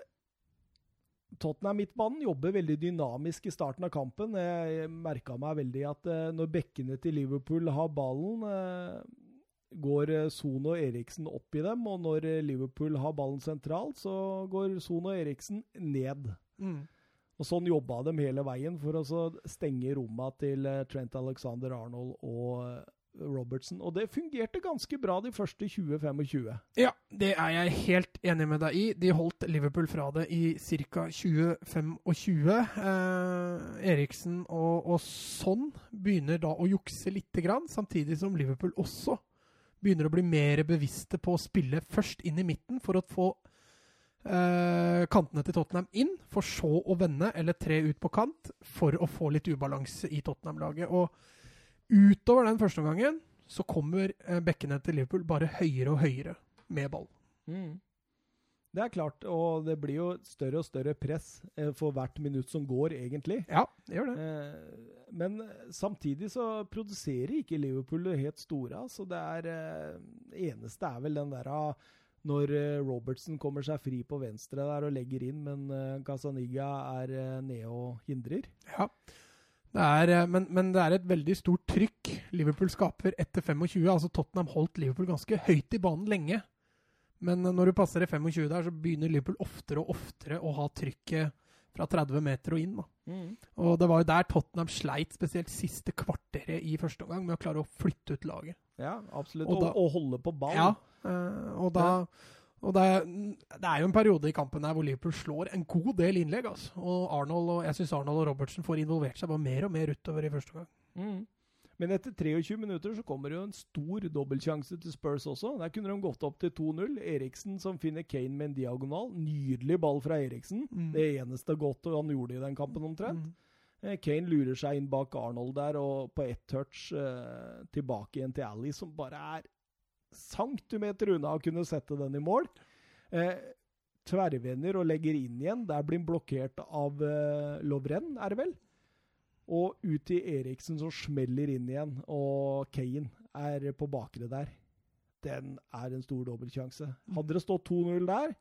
Tottenham-midtbanen jobber veldig dynamisk i starten av kampen. Jeg merka meg veldig at eh, når bekkene til Liverpool har ballen, eh, går eh, Son og Eriksen opp i dem. Og når Liverpool har ballen sentralt, så går Son og Eriksen ned. Mm. Og Sånn jobba de hele veien for å stenge romma til Trent Alexander Arnold og Robertson. Og det fungerte ganske bra de første 20-25. Ja, det er jeg helt enig med deg i. De holdt Liverpool fra det i ca. 20-25. Eh, Eriksen og, og sånn begynner da å jukse lite grann, samtidig som Liverpool også begynner å bli mer bevisste på å spille først inn i midten for å få Uh, kantene til Tottenham inn, for så å vende eller tre ut på kant for å få litt ubalanse i Tottenham-laget. Og Utover den første omgangen så kommer eh, bekkene til Liverpool bare høyere og høyere med ball. Mm. Det er klart, og det blir jo større og større press eh, for hvert minutt som går, egentlig. Ja, det gjør det. Eh, men samtidig så produserer ikke Liverpool det helt store. Så det er eneste er vel den der ah, når Robertson kommer seg fri på venstre der og legger inn, men Casaniga er nede og hindrer. Ja. Det er, eh, men, men, det er et veldig stort trykk Liverpool skaper etter 25. Altså Tottenham holdt Liverpool ganske høyt i banen lenge. Men eh, når du passer i 25 der, så begynner Liverpool oftere og oftere å ha trykket fra 30 meter og inn. Mm. Og det var jo der Tottenham sleit spesielt siste kvarteret i første omgang med å klare å flytte ut laget. Ja, absolutt. Og, da, og, og holde på ballen. Ja, øh, og da ja. Og det er, det er, jo en periode i kampen her hvor Liverpool slår en god del innlegg. Altså. Og Arnold og, jeg syns Arnold og Robertsen får involvert seg bare mer og mer utover i første gang. Mm. Men etter 23 minutter så kommer det jo en stor dobbeltsjanse til Spurs også. Der kunne de gått opp til 2-0. Eriksen som finner Kane med en diagonal. Nydelig ball fra Eriksen. Mm. Det eneste godt han gjorde i den kampen, omtrent. Mm. Eh, Kane lurer seg inn bak Arnold der, og på ett touch eh, tilbake igjen til Ally, som bare er centimeter unna å kunne sette den i mål. Eh, tverrvender og legger inn igjen. Der blir han blokkert av eh, Lovren, er det vel? Og ut i Eriksen som smeller inn igjen, og Kane er på bakre der. Den er en stor dobbeltsjanse. Hadde det stått 2-0 der,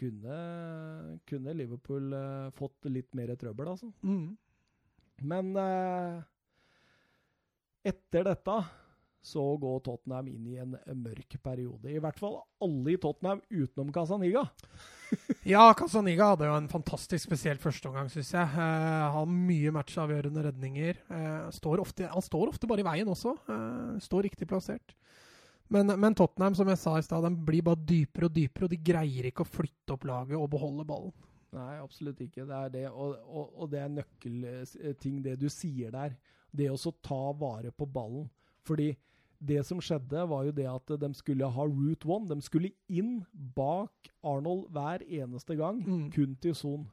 kunne, kunne Liverpool eh, fått litt mer trøbbel, altså. Mm. Men eh, etter dette så går Tottenham inn i en mørk periode. I hvert fall alle i Tottenham utenom Casaniga. ja, Casaniga hadde jo en fantastisk spesiell førsteomgang, syns jeg. Uh, har mye matchavgjørende redninger. Uh, står ofte, han står ofte bare i veien også. Uh, står riktig plassert. Men, men, Tottenham, som jeg sa i stad, blir bare dypere og dypere, og de greier ikke å flytte opp laget og beholde ballen. Nei, absolutt ikke. Det er det, og, og, og det er nøkkelting, det du sier der. Det å ta vare på ballen. Fordi det som skjedde, var jo det at de skulle ha route one. De skulle inn bak Arnold hver eneste gang, mm. kun til Son.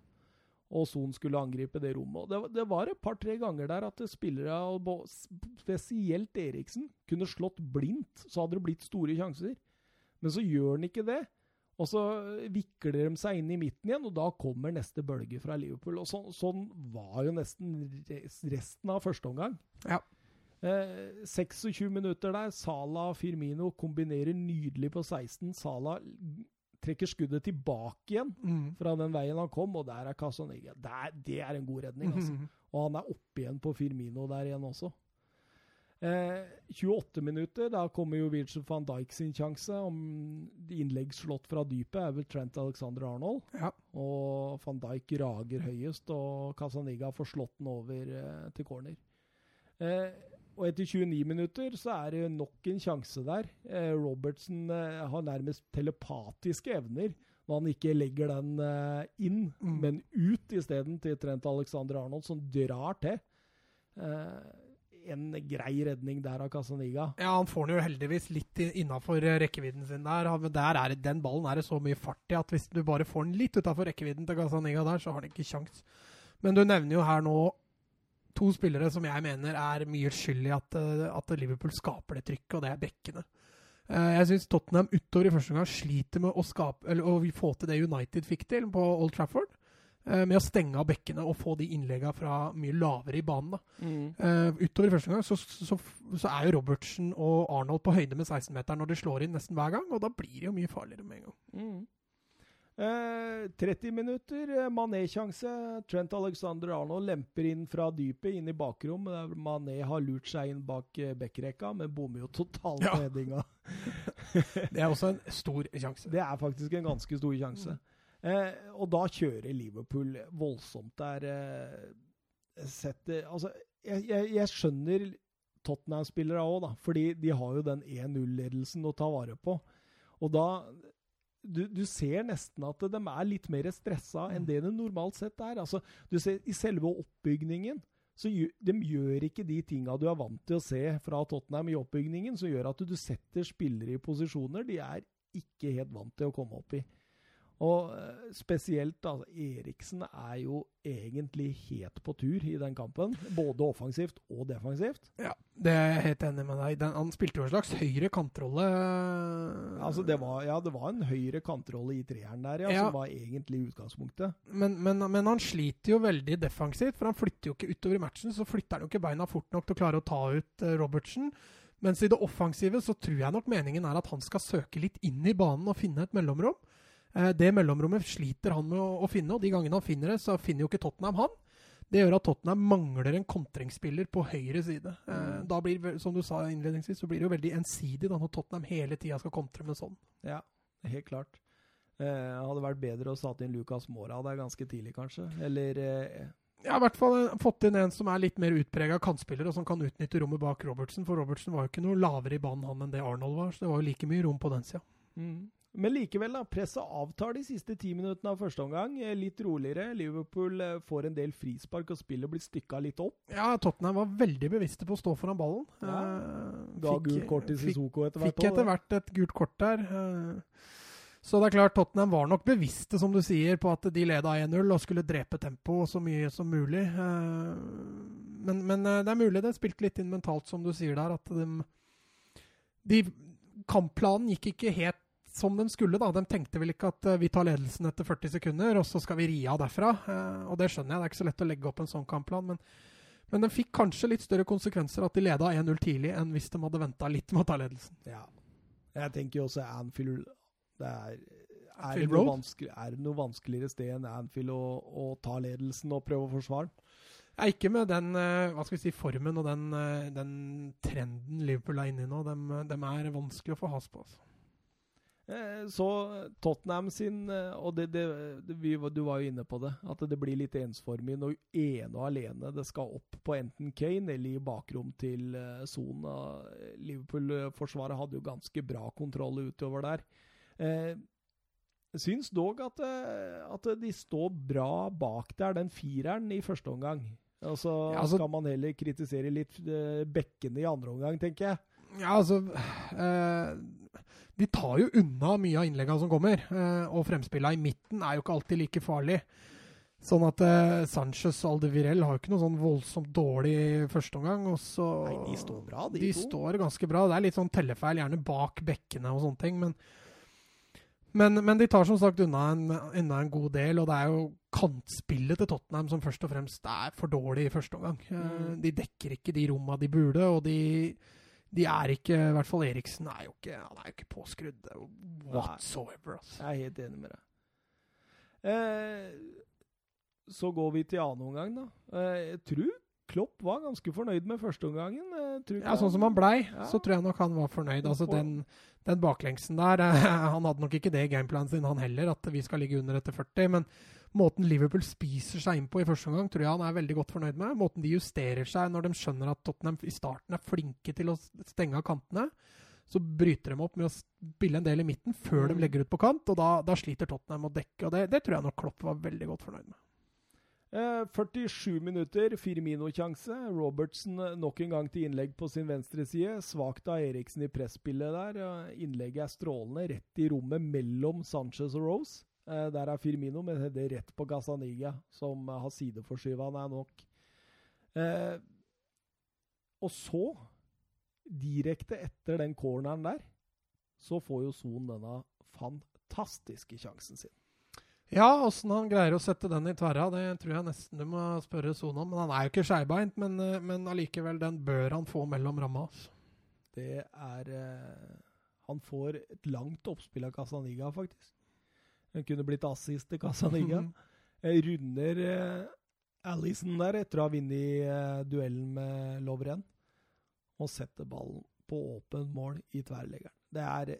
Og Son skulle angripe det rommet. Det, det var et par-tre ganger der at spillere, spesielt Eriksen, kunne slått blindt, så hadde det blitt store sjanser. Men så gjør han ikke det. Og så vikler de seg inn i midten igjen, og da kommer neste bølge fra Liverpool. Og så, sånn var jo nesten resten av første omgang. Ja. Eh, 26 minutter der. Sala og Firmino kombinerer nydelig på 16. Sala trekker skuddet tilbake igjen Mm. fra den veien han kom, og der er Casaniga. Det er, det er en god redning, altså. Mm. Og han er oppe igjen på Firmino der igjen også. Eh, 28 minutter, da kommer jo Virgil van Dijk sin sjanse. Om innlegg slått fra dypet er vel Trent Alexander Arnold. Ja. Og van Dijk rager høyest, og Casaniga får slått den over eh, til corner. Eh, og etter 29 minutter så er det nok en sjanse der. Eh, Robertsen eh, har nærmest telepatiske evner når han ikke legger den eh, inn, Mm. men ut isteden til Trent Alexander Arnold, som drar til. Eh, en grei redning der av Casaniga. Ja, han får den jo heldigvis litt innafor rekkevidden sin der. Der er den ballen er det så mye fart i at hvis du bare får den litt utafor rekkevidden til Casaniga der, så har han ikke kjangs. Men du nevner jo her nå to spillere som jeg mener er mye skyld i at, eh, at Liverpool skaper det trykket, og det er bekkene. Eh, Jeg syns Tottenham utover i første omgang sliter med å skape, eller å få til det United fikk til på Old Trafford. eh, Med å stenge av bekkene og få de innleggene fra mye lavere i banen. da. Uh, utover i første gang så, så, så er jo Robertsen og Arnold på høyde med 16-meteren når de slår inn nesten hver gang, og da blir det jo mye farligere med en gang. Mm. Eh, 30 minutter, eh, Mané-sjanse. Trent Alexander Arnold lemper inn fra dypet, inn i bakrom. Mané har lurt seg inn bak eh, backrekka, men bommer jo totalt Ja. headinga. Det er også en stor sjanse. Det er faktisk en ganske stor sjanse. Eh, og da kjører Liverpool voldsomt der. Eh, setter Altså, jeg, jeg, jeg skjønner Tottenham-spillere òg, da. Fordi de har jo den 1-0-ledelsen å ta vare på. Og da du, du ser nesten at de er litt mer stressa enn det de normalt sett er. Altså, du ser I selve oppbygningen så gjør, de gjør ikke de tinga du er vant til å se fra Tottenham i oppbygningen, som gjør at du, du setter spillere i posisjoner de er ikke helt vant til å komme opp i. Og eh, spesielt altså, Eriksen er jo egentlig helt på tur i den kampen. Både offensivt og defensivt. Ja, det er jeg helt enig med deg. i. han spilte jo en slags høyre kantrolle. Altså, det var, ja, det var en høyre kantrolle i treeren der, ja, Ja. som var egentlig utgangspunktet. Men, men, men han sliter jo veldig defensivt, for han flytter jo ikke utover i matchen. Så flytter han jo ikke beina fort nok til å klare å ta ut eh, Robertsen. Mens i det offensive så tror jeg nok meningen er at han skal søke litt inn i banen og finne et mellomrom. Eh, Det mellomrommet sliter han med å, finne, og de gangene han finner det, så finner jo ikke Tottenham han. Det gjør at Tottenham mangler en kontringsspiller på høyre side. Mm. Da blir, som du sa innledningsvis, så blir det jo veldig ensidig da når Tottenham hele tida skal kontre med sånn. Ja, helt klart. Eh, hadde vært bedre å satt inn Lucas Mora der ganske tidlig, kanskje. Eller eh, Ja, i hvert fall eh, fått inn en som er litt mer utprega kantspiller, og som kan utnytte rommet bak Robertsen. For Robertsen var jo ikke noe lavere i banen han enn det Arnold var, så det var jo like mye rom på den sida. mm. Men likevel, da. Presset avtar de siste ti minuttene av første omgang. Eh, Litt roligere. Liverpool eh, får en del frispark, og spillet blir stykka litt opp. Ja, Tottenham var veldig bevisste på å stå foran ballen. Ja. Eh, Ga fikk- gult kort til Sissoko etter hvert. Fikk etter hvert et gult kort der. Så det er klart Tottenham var nok bevisste, som du sier, på at de leda 1-0 og skulle drepe tempoet så mye som mulig. Men, men det er mulig det spilte litt inn mentalt, som du sier der, at de, de Kampplanen gikk ikke helt som den skulle. da. De tenkte vel ikke at eh, vi tar ledelsen etter 40 sekunder, og så skal vi ri av derfra. Eh, Og det skjønner jeg, det er ikke så lett å legge opp en sånn kampplan. men men den fikk kanskje litt større konsekvenser at de leda 1-0 tidlig, enn hvis de hadde venta litt med å ta ledelsen. Ja. Jeg tenker jo også Anfield det er, er, det noe er det noe vanskeligere sted enn Anfield å, å ta ledelsen og prøve å forsvare? Ja, ikke med den eh, hva skal vi si, formen og den, den trenden Liverpool er inne i nå. De, er vanskelig å få has på. Altså. Eh, Så Tottenham sin eh, Og det, det, vi, du var jo inne på det, at det blir litt ensformig når ene og alene det skal opp på enten Kane eller i bakrom til eh, Liverpool-forsvaret hadde jo ganske bra kontroll utover der. Eh, syns dog at, at de står bra bak der, den fireren i første omgang. Og så Ja, altså- skal man heller kritisere litt bekkene i andre omgang, tenker jeg. Ja, altså eh, De tar jo unna mye av innleggene som kommer. Eh, og fremspillene i midten er jo ikke alltid like farlig. Sånn at eh, Sanchez og Aldevirel har jo ikke noe sånn voldsomt dårlig første omgang. Nei, de står bra, de, de to. står ganske bra. Det er litt sånn tellefeil, gjerne bak bekkene og sånne ting, men Men, men, de tar som sagt unna en, unna en, god del, og det er jo kantspillet til Tottenham som først og fremst er for dårlig i første omgang. Mm. De dekker ikke de romma de burde, og de, de er ikke I hvert fall Eriksen er jo ikke, han er jo ikke påskrudd whatsoever. Altså. Jeg er helt enig med deg. Eh, så går vi til annen omgang, da. Eh, jeg tror Klopp var ganske fornøyd med førsteomgangen. Ja, sånn som han blei, ja. så tror jeg nok han var fornøyd. Altså den, den baklengsen der Han hadde nok ikke det i gameplanen sin, han heller, at vi skal ligge under etter 40. Men måten Liverpool spiser seg inn på i første omgang, tror jeg han er veldig godt fornøyd med. Måten de justerer seg når de skjønner at Tottenham i starten er flinke til å stenge av kantene. Så bryter de opp med å spille en del i midten før de mm. legger ut på kant, og da, da sliter Tottenham å dekke. og det, det tror jeg nok Klopp var veldig godt fornøyd med. 47 eh, minutter, Firmino-sjanse. Robertsen eh, nok en gang til innlegg på sin venstre side. Svakt av Eriksen i presspillet der. Innlegget er strålende, rett i rommet mellom Sanchez og Rose. Eh, der er Firmino, men det rett på Gazaniga, som har sideforskyva han er nok. og så, direkte etter den corneren der, så får jo Son denne fantastiske sjansen sin. Ja, åssen han greier å sette den i tverra, det tror jeg nesten du må spørre Son om. Men han er jo ikke skeibeint, men, eh, men allikevel, den bør han få mellom ramma. Altså. Det er eh, Han får et langt oppspill av Casaniga, faktisk. Han kunne blitt assist til Casaniga. Runder eh, Alison der etter å ha vunnet eh, duellen med Lovren, og setter ballen på åpent mål i tverrleggeren. Det er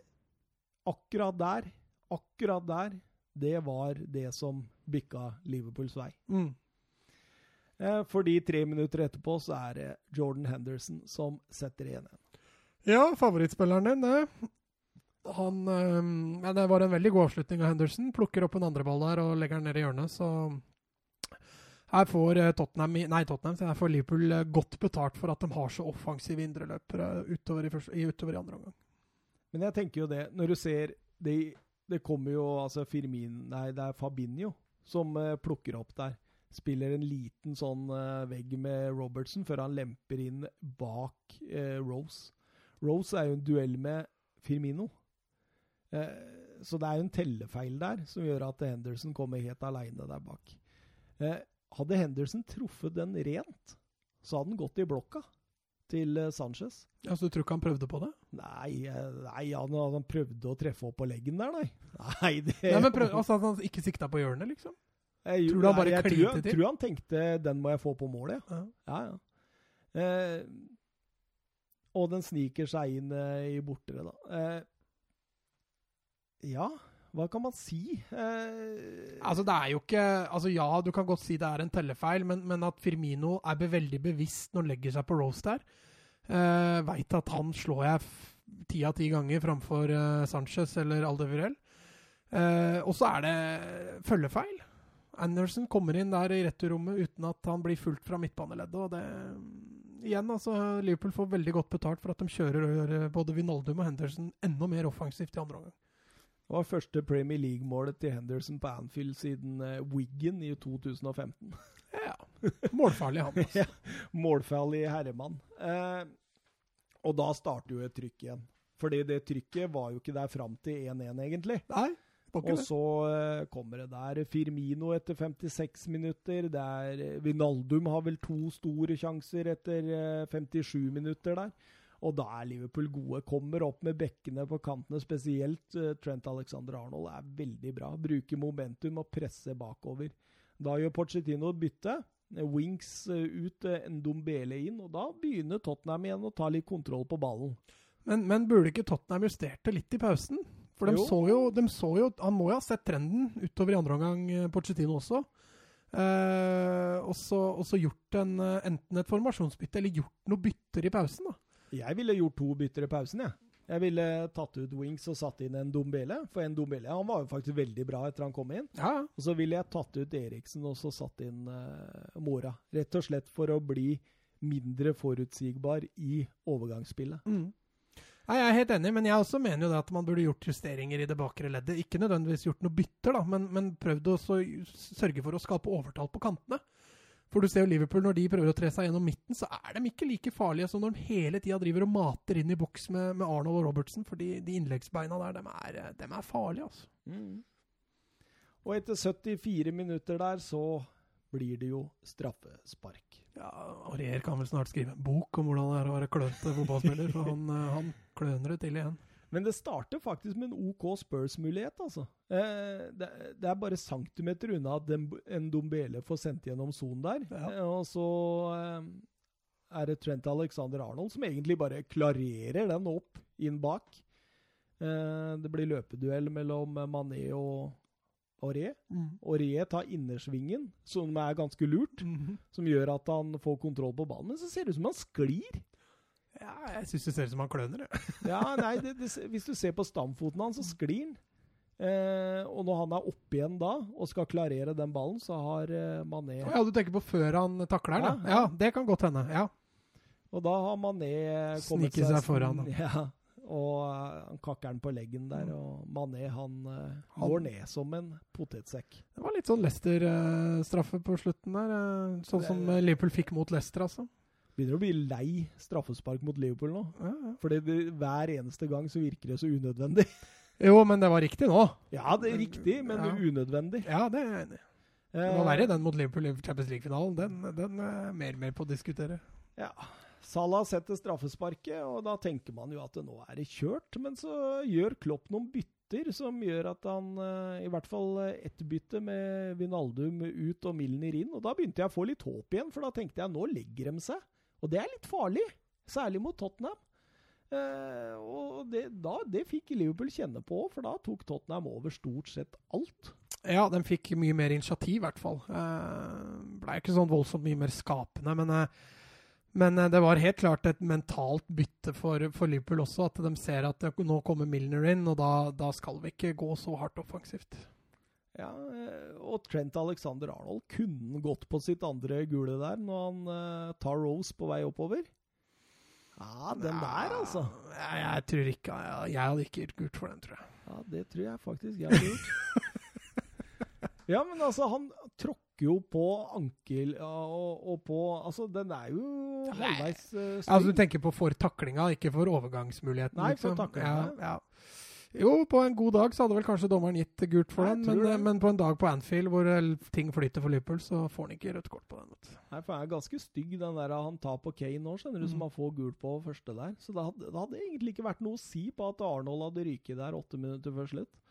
akkurat der, akkurat der det var det som bikka Liverpools vei. Mm. Eh, fordi tre minutter etterpå så er det Jordan Henderson som setter igjen en. Ja, favorittspilleren din, det. Han øh, Det var en veldig god avslutning av Henderson. Plukker opp en andre ball der og legger den ned i hjørnet, så her får eh, Tottenham, nei, Tottenham, her får Liverpool eh, godt betalt for at de har så offensive indreløpere utover i, utover i andre omgang. Men jeg tenker jo det, når du ser Det, det kommer jo altså Firmin Nei, det er Fabinho som uh, plukker opp der. Spiller en liten sånn uh, vegg med Robertson før han lemper inn bak uh, Rose. Rose er jo en duell med Firmino. Så det er en tellefeil der som gjør at Henderson kommer helt aleine der bak. hadde Henderson truffet den rent, så hadde han gått i blokka til eh, Sanchez. Ja, Så du tror ikke han prøvde på det? Nei, eh, nei han, han, prøvde å treffe opp på leggen der, nei. Nei, det nei, men prøv, altså, Han ikke sikta på hjørnet, liksom? Jeg, tror du han bare klinte til? Jeg tror han tenkte 'den må jeg få på målet', ja. ja, ja. Eh, og den sniker seg inn eh, i bortere, da. Eh, ja, hva kan man si? Eh, altså, det er jo ikke Altså, ja, du kan godt si det er en tellefeil, men, men at Firmino er veldig bevisst når han legger seg på roast der. Eh, Veit at han slår jeg ti av ti ganger framfor eh, Sanchez eller Aldevirel. Eh, og så er det følgefeil. Anderson kommer inn der i returrommet uten at han blir fulgt fra midtbaneleddet. og det igjen, altså, Liverpool får veldig godt betalt for at de kjører både Vinaldum og Henderson enda mer offensivt i andre omgang. Det var første Premier League-målet til Henderson på Anfield siden uh, Wiggen i 2015. ja. Målfarlig, han. Altså. ja, målfarlig herremann. Uh, og da starter jo et trykk igjen. Fordi det trykket var jo ikke der fram til 1-1, egentlig. Nei, og så uh, kommer det der Firmino etter 56 minutter. Der Vinaldum har vel to store sjanser etter 57 minutter der. Og da er Liverpool gode. Kommer opp med bekkene på kantene, spesielt uh, Trent Alexander Arnold er veldig bra. Bruker momentum og presser bakover. Da gjør Pochettino et bytte. Wings uh, ut, uh, Ndombele inn, og da begynner Tottenham igjen å ta litt kontroll på ballen. Men, men burde ikke Tottenham justerte litt i pausen? For de så, jo, de så, jo, Han må jo ha sett trenden utover i andre omgang, Pochettino også. Eh, og så gjort en, enten et formasjonsbytte eller gjort noe bytter i pausen. da. Jeg ville gjort to bytter i pausen, jeg. Jeg ville tatt ut Wings og satt inn en Dombele. For en Dombele han var jo faktisk veldig bra etter han kom inn. Ja. Og så ville jeg tatt ut Eriksen og så satt inn uh, Mora. Rett og slett for å bli mindre forutsigbar i overgangsspillet. Mm. Nei, Jeg er helt enig, men jeg også mener jo det at man burde gjort justeringer i det bakre leddet. Ikke nødvendigvis gjort noe bytter, da, men, men prøvd å sørge for å skape overtall på kantene. For du ser jo Liverpool, når de prøver å tre seg gjennom midten, så er de ikke like farlige som når de hele tida driver og mater inn i boks med, med Arnold og Robertsen. For de, de innleggsbeina der, de er, de er farlige, altså. Mm. Og etter 74 minutter der, så blir det jo straffespark. Ja, Aurier kan vel snart skrive en bok om hvordan det er å være klønete fotballspiller, for han, eh, han kløner det til igjen. Men det starter faktisk med en OK Spurs-mulighet, altså. Eh, det, det, er bare centimeter unna at en Dombele får sendt gjennom sonen der. Ja. Eh, og så eh, er det Trent Alexander Arnold som egentlig bare klarerer den opp inn bak. Det blir løpeduell mellom Mané og Auré. Mm. Auré tar innersvingen, som er ganske lurt, mm -hmm. som gjør at han får kontroll på ballen. Men så ser det ut som han sklir. Ja, jeg syns det ser ut som han kløner, jeg. ja, nei, det, det, hvis du ser på stamfoten hans, så sklir han. Eh, og når han er oppe igjen da, og skal klarere den ballen, så har eh, Mané Ja, du tenker på før han takler den? Ja, ja. ja det kan godt hende. ja. Og da har Mané kommet Sniket seg, seg foran. Da. Ja, og uh, han kakker den på leggen der, og Mané han, uh, han går ned som en potetsekk. Det var litt sånn Leicester-straffe uh, på slutten der. Sånn som Liverpool fikk mot Leicester, altså. Begynner å bli lei straffespark mot Liverpool nå. Ja, ja. Fordi det, hver eneste gang så virker det så unødvendig. Jo, men det var riktig nå. Ja, det er riktig, men ja. unødvendig. Ja, det er jeg enig i. Det var verre den mot Liverpool i Champions League-finalen. Den, den er mer mer på å diskutere. Ja. Salah setter straffesparket, og da tenker man jo at det nå er det kjørt. Men så gjør Klopp noen bytter som gjør at han eh, I hvert fall ett bytte med Vinaldum ut og Milner inn. Og da begynte jeg å få litt håp igjen, for da tenkte jeg nå legger de seg. Og det er litt farlig, særlig mot Tottenham. Eh, og det, da, det fikk Liverpool kjenne på, for da tok Tottenham over stort sett alt. Ja, de fikk mye mer initiativ, i hvert fall. Eh, ble ikke sånn voldsomt mye mer skapende, men, eh, men eh, det var helt klart et mentalt bytte for, for, Liverpool også, at de ser at nå kommer Milner inn, og da, da skal vi ikke gå så hardt offensivt. Ja, eh, og Trent Alexander Arnold kunne gått på sitt andre gule der når han uh, tar Rose på vei oppover. Ja, den ja, der, altså. Jeg, jeg tror ikke jeg, jeg, hadde ikke gitt gult for den, tror jeg. Ja, det tror jeg faktisk jeg hadde gjort. ja, men altså, han tråkker jo på ankel og, og, på Altså, den er jo halvveis uh. Altså, du tenker på for taklinga, ikke for overgangsmuligheten? Nei, for liksom. taklinga. Ja, ja. Jo, på en god dag så hadde vel kanskje dommeren gitt gult for den, men, men, på en dag på Anfield hvor eh, ting flyter for Liverpool, så får han ikke rødt kort på den. Nei, for han er ganske stygg, den der han tar på Kane nå, skjønner du, mm. som han får gult på første der. Så det hadde, det hadde, egentlig ikke vært noe å si på at Arnold hadde ryket der åtte minutter før slutt.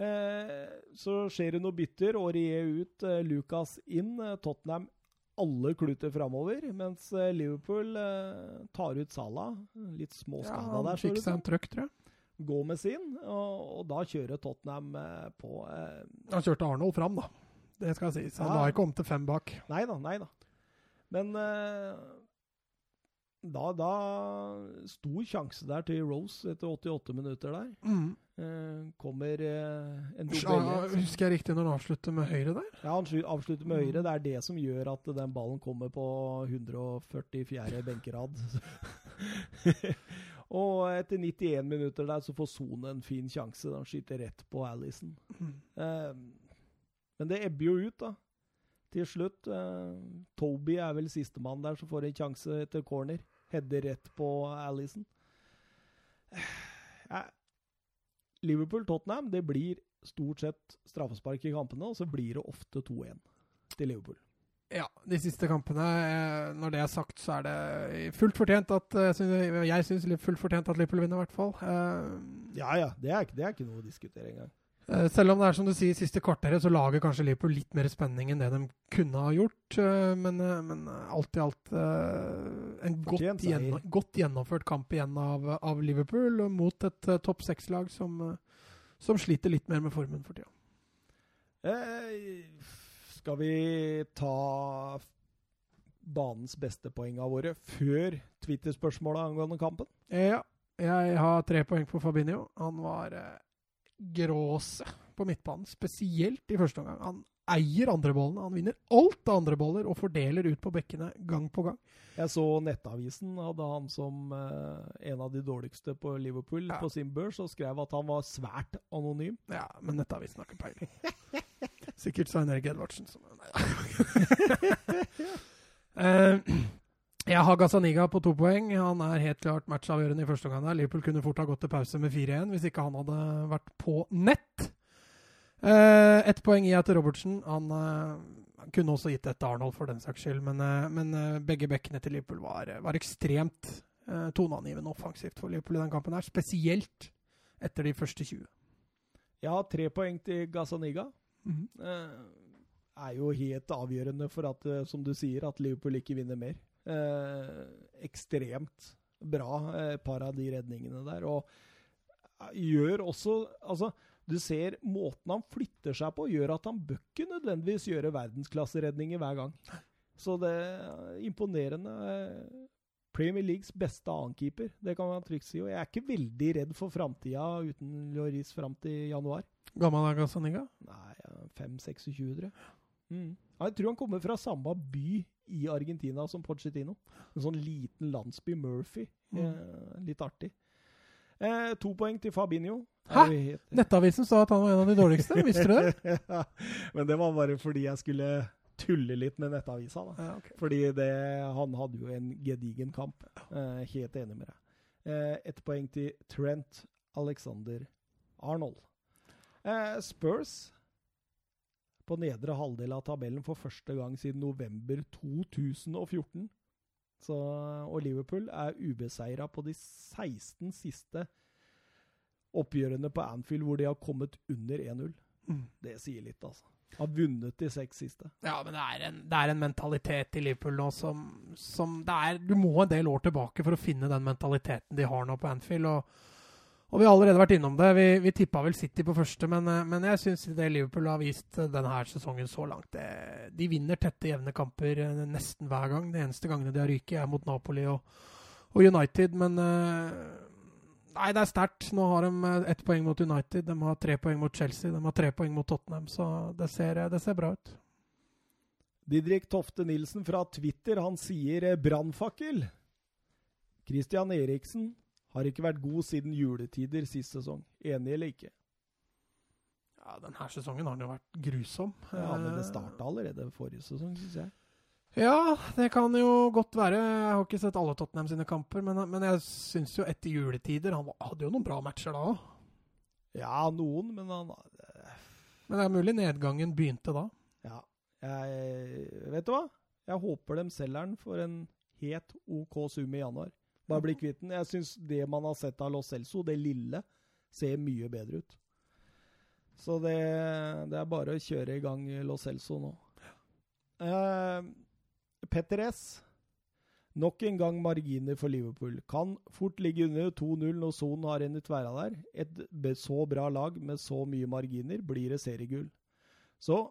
Eh, så skjer det noe bytter. Aurier ut, eh, Lucas inn. Eh, Tottenham alle kluter framover, mens eh, Liverpool eh, tar ut Salah. Litt småskada ja, der. Han fikk seg en trøkk, tror jeg gå med sin, og, og da kjører Tottenham eh, på eh, Han kjørte Arnold fram, da. Det skal sies. Han ja. la ikke om til fem bak. Nei da, nei da. Men eh, da, da Stor sjanse der til Rose etter 88 minutter der. Mm. Eh, kommer eh, en dobelle. Husker jeg riktig når han avslutter med høyre der? Ja, han avslutter med høyre. Det er det som gjør at den ballen kommer på 144. benkerad. Og etter 91 minutter der så får Sone en fin sjanse. Han skyter rett på Alison. Mm. Eh, men det ebber jo ut, da. Til slutt. Eh, Toby er vel sistemann der som får en sjanse etter corner. Header rett på Alison. Eh, Liverpool-Tottenham det blir stort sett straffespark i kampene, og så blir det ofte 2-1 til Liverpool. Ja, de siste kampene. Eh, når det er sagt, så er det fullt fortjent at eh, Jeg syns fullt fortjent at Liverpool vinner, i hvert fall. Eh, ja, ja. Det er, det er ikke noe å diskutere engang. Selv om det er som du sier, siste kvarteret, så lager kanskje Liverpool litt mer spenning enn det de kunne ha gjort. Men, men alt i alt en godt, gjennom, godt, gjennomført kamp igjen av, av Liverpool mot et topp seks-lag som, som, sliter litt mer med formen for tida. Eh, skal vi ta banens beste poeng av våre før Twitter-spørsmålet angående kampen? Ja. Jeg har tre poeng på Fabinho. Han var eh, gråse på midtbanen, spesielt i første omgang. Han eier andrebollene. Han vinner alt av andreboller og fordeler ut på bekkene gang på gang. Jeg så Nettavisen hadde han som eh, en av de dårligste på Liverpool ja. på sin børs, og skrev at han var svært anonym. Ja, men Nettavisen har ikke peiling. Sikkert Svein Erik Edvardsen som Nei. Eh, jeg har Gazaniga på to poeng. Han er helt klart matchavgjørende i første omgang. Liverpool kunne fort ha gått til pause med 4-1 hvis ikke han hadde vært på nett. Uh, Ett poeng gir jeg til Robertsen. Han uh, kunne også gitt et til Arnold for den saks skyld, men, uh, men begge bekkene til Liverpool var, var ekstremt toneangivende offensivt for Liverpool i den kampen her. Spesielt etter de første 20. Jeg har tre poeng til Gazaniga. Mm er jo helt avgjørende for at, som du sier, at Liverpool ikke vinner mer. ekstremt bra, par av de redningene der. Og gjør også Altså du ser måten han flytter seg på, gjør at han bør ikke nødvendigvis gjøre verdensklasseredninger hver gang. Så det er imponerende. Premier Leagues beste annenkeeper, det kan man trygt si. Og jeg er ikke veldig redd for framtida uten Lloris fram til januar. Gammel er Gazzaniga? Nei, 5-26, tror jeg. Mm. Jeg tror han kommer fra samme by i Argentina som Pochettino. En sånn liten landsby, Murphy. Mm. Eh, litt artig. Eh, to poeng til Fabinho. Hæ? Nettavisen sa at han var en av de dårligste. Visste du det? ja, men det var bare fordi jeg skulle tulle litt med Nettavisa. da. Ja, okay. Fordi det, han hadde jo en gedigen kamp. Eh, helt enig med deg. Eh, Ett poeng til Trent Alexander Arnold. Eh, Spurs på nedre halvdel av tabellen for første gang siden november 2014. Så, og Liverpool er ubeseira på de 16 siste oppgjørene på Anfield hvor de har kommet under 1-0. Mm. Det sier litt, altså. Har vunnet de seks siste. Ja, men det er en, det er en mentalitet i Liverpool nå som, som er, Du må en del år tilbake for å finne den mentaliteten de har nå på Anfield. og og vi har allerede vært innom det. Vi, vi tippa vel City på første, men, eh, men jeg syns det Liverpool har vist eh, denne sesongen så langt det, De vinner tette, jevne kamper eh, nesten hver gang. De eneste gangene de har ryket, er mot Napoli og, og United. Men Nei, det er sterkt. Nå har de ett poeng mot United, de har tre poeng mot Chelsea, de har tre poeng mot Tottenham, så det ser, det ser bra ut. Didrik Tofte Nilsen fra Twitter, han sier 'brannfakkel'. Christian Eriksen har ikke vært god siden juletider sist sesong. Enig eller ikke? Ja, Denne sesongen har den jo vært grusom. Ja, Men det starta allerede forrige sesong, syns jeg. Ja, det kan jo godt være. Jeg har ikke sett alle Tottenham sine kamper, men, men jeg syns jo etter juletider Han hadde jo noen bra matcher da òg. Ja, noen, men han Men det er mulig nedgangen begynte da? Ja. Jeg, vet du hva? Jeg håper de selger den for en helt OK sum i januar. Bare bli kvitt den. Jeg syns det man har sett av Los Celso, det lille, ser mye bedre ut. Så det, det er bare å kjøre i gang Los Celso nå. Eh, Petter S. Nok en gang marginer for Liverpool. Kan fort ligge under 2-0 når Son har en tverra der. Et så bra lag med så mye marginer blir det seriegull. Så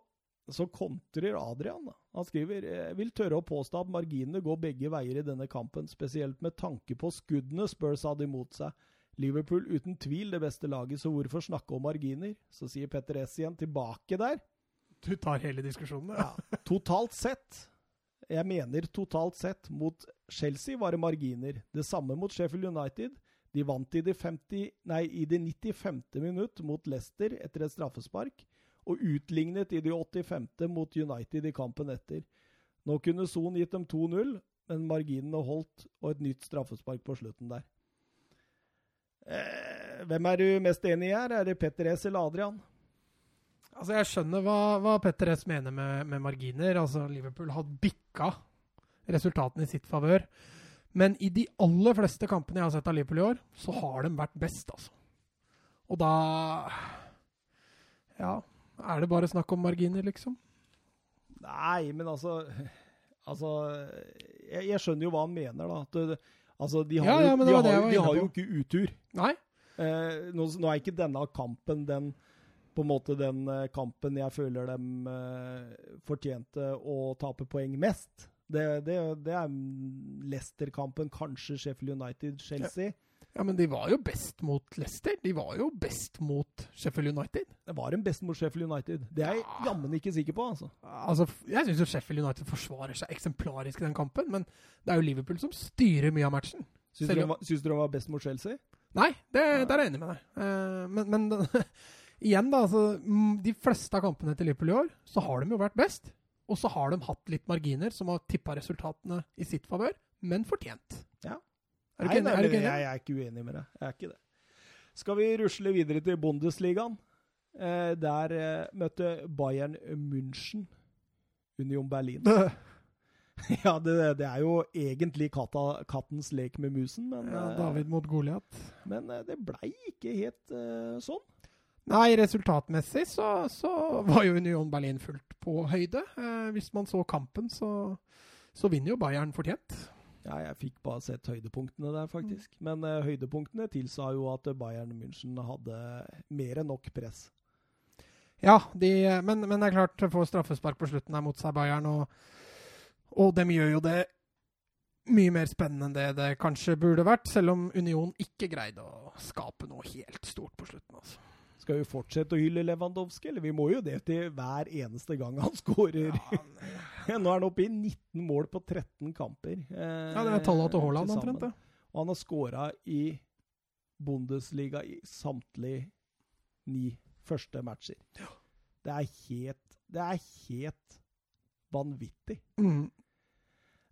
så kontrer Adrian. Da. Han skriver jeg vil tørre å påstå at marginene går begge veier i denne kampen, spesielt med tanke på skuddene Spurs hadde imot seg. Liverpool uten tvil det beste laget, så hvorfor snakke om marginer? Så sier Petter S igjen tilbake der. Du tar hele diskusjonen, ja. ja. Totalt sett, jeg mener totalt sett, mot Chelsea var det marginer. Det samme mot Sheffield United. De vant i det, 50, nei, i det 95. minutt mot Leicester etter et straffespark og utlignet i de 85. mot United i kampen etter. Nå kunne Son gitt dem 2-0, men marginene holdt, og et nytt straffespark på slutten der. Eh, hvem er du mest enig i her? Er det Petter S eller Adrian? Altså, Jeg skjønner hva, hva Petter S mener med, med, marginer. Altså, Liverpool har bikka resultatene i sitt favør. Men i de aller fleste kampene jeg har sett av Liverpool i år, så har de vært best, altså. Og da Ja. Er det bare snakk om marginer, liksom? Nei, men altså Altså, jeg, jeg skjønner jo hva han mener, da. At, altså, de har, ja, ja, de har, de har jo ikke utur. Nei. Eh, nå, nå, er ikke denne kampen den på en måte den eh, kampen jeg føler dem eh, fortjente å tape poeng mest. Det, det, det er Leicester-kampen, kanskje Sheffield United, Chelsea. Ja. Ja, men de var jo best mot Leicester. De var jo best mot Sheffield United. Det var en best mot Sheffield United. Det er jeg ja. jammen ikke sikker på, altså. altså jeg syns Sheffield United forsvarer seg eksemplarisk i den kampen, men det er jo Liverpool som styrer mye av matchen. Syns du de var best mot Chelsea? Nei, det, ja. der er jeg enig med deg. Uh, men, men igjen, da. Altså, de fleste av kampene til Liverpool i år, så har de jo vært best. Og så har de hatt litt marginer som har tippa resultatene i sitt favør, men fortjent. Er du Nei, ikke enig? Er du ikke jeg, enig? jeg er ikke uenig med deg. Jeg er ikke det. Skal vi rusle videre til Bundesligaen? Eh, der eh, møtte Bayern München Union Berlin. ja, det, det er jo egentlig katta, kattens lek med musen, men, Ja, eh, David mot Goliat. men eh, det blei ikke helt eh, sånn. Nei, resultatmessig så, så var jo Union Berlin fullt på høyde. Eh, hvis man så kampen, så, så vinner jo Bayern fortjent. Ja, jeg fikk bare sett høydepunktene der, faktisk. Men uh, høydepunktene tilsa jo at Bayern München hadde mer enn nok press. Ja, de, men, men det er klart, får straffespark på slutten her mot seg, Bayern, og, og de gjør jo det mye mer spennende enn det det kanskje burde vært, selv om Union ikke greide å skape noe helt stort på slutten. altså. Skal vi fortsette å hylle Lewandowski, eller vi må jo det til hver eneste gang han skårer. Nå er han oppe i 19 mål på 13 kamper. eh, Ja, det er tallene til Haaland omtrent, det. Og han har skåra i Bundesliga i samtlige ni første matcher. Det er helt Det er helt vanvittig. Mm.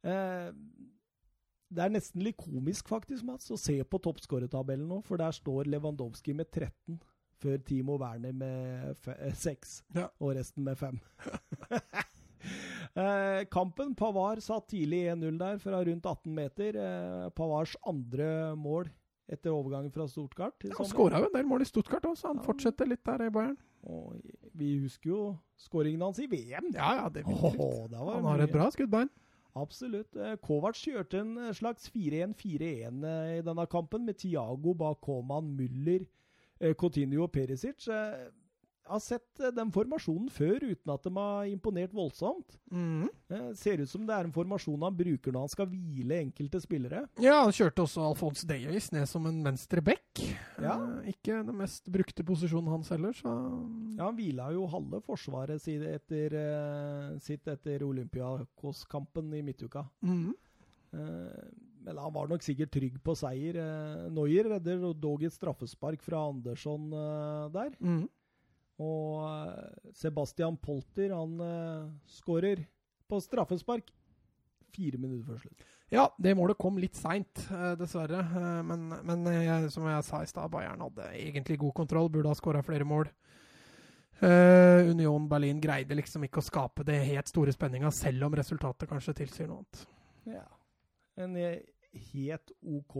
Eh, det er nesten litt komisk, faktisk, Mats, å se på toppskårertabellen nå, for der står Lewandowski med 13, før Timo Werner med 6, Ja. og resten med 5. eh, kampen Pavar satt tidlig 1-0 der, fra rundt 18 meter. Eh, Pavars andre mål etter overgangen fra Stuttgart. Ja, Han skåra jo en del mål i Stuttgart òg, så han Ja. fortsetter litt der i Bayern. Og vi husker jo skåringen hans i VM. Ja, ja, definitivt. oh, det var Han har mye. et bra skuddbein. Absolutt. Eh, Kovac kjørte en eh, slags 4-1-4-1 eh, i denne kampen, med Tiago bak Koman, Müller, eh, Coutinho og Perisic. Eh, har sett eh, den formasjonen før uten at de har imponert voldsomt. Mm. Eh, Ser ut som det er en formasjon han bruker når han skal hvile enkelte spillere. Ja, han kjørte også Alphonse Davies ned som en venstre back. Ja. Eh, ikke den mest brukte posisjonen hans heller, så Ja, Han hvila jo halve forsvaret sitt etter, eh, sitt etter Olympiakos-kampen i midtuka. Mhm. Eh, Men han var nok sikkert trygg på seier. Noyer Neuer redder dog et straffespark fra Andersson eh, der. Mm. Og eh, Sebastian Polter han skårer på straffespark fire minutter før slutt. Ja, det målet kom litt seint, dessverre. Eh, Men, men jeg, som jeg sa i stad, Bayern hadde egentlig god kontroll, burde ha skåra flere mål. Eh, Union Berlin greide liksom ikke å skape det helt store spenninga, selv om resultatet kanskje tilsier noe annet. Ja. En eh, helt OK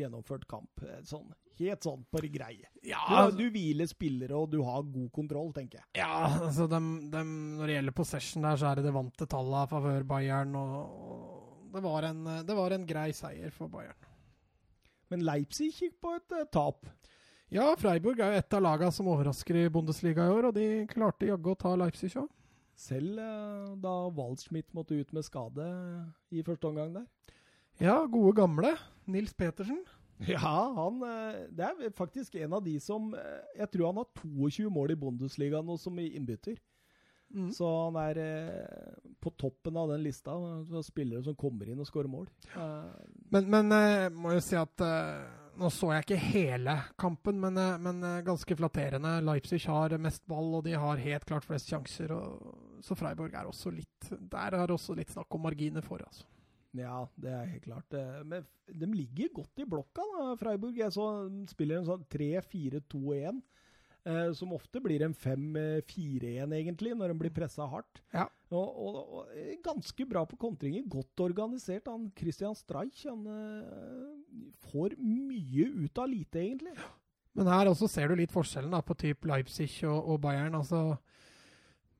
gjennomført kamp. Eh, Sånn, helt sånn på grei greie. Ja, Du, du hviler spillere, og du har god kontroll, tenker jeg. Ja, altså dem, dem, når det gjelder possession der, så er det det vante tallet av favør Bayern. Og, og det, var en, det var en grei seier for Bayern. Men Leipzig gikk på et uh, tap. Ja, Freiburg er jo et av lagene som overrasker i Bundesliga i år, og de klarte jaggu å ta Leipzig òg. Selv eh, da Waldschmidt måtte ut med skade i første omgang der. Ja, gode gamle. Nils Petersen. Ja, han eh, Det er faktisk en av de som eh, Jeg tror han har 22 mål i Bundesliga nå som innbytter. Mm. Så han er eh, på toppen av den lista av spillere som kommer inn og skårer mål. Men, men jeg må jo si at Nå så jeg ikke hele kampen, men, men ganske flatterende. Leipzig har mest ball, og de har helt klart flest sjanser. Og, så Freiburg er også litt Der er også litt snakk om marginer for, altså. Ja, det er helt klart. Eh, Men de ligger godt i blokka, da, Freiburg. Jeg så spiller en sånn 3-4-2-1. Eh, som ofte blir en 5-4-1, egentlig, når de blir pressa hardt. Ja. Og, og, og eh, ganske bra på kontringer. Godt organisert. Han Christian Streich han eh, får mye ut av lite, egentlig. Men her også ser du litt forskjellen da, på typ Leipzig og, og Bayern. altså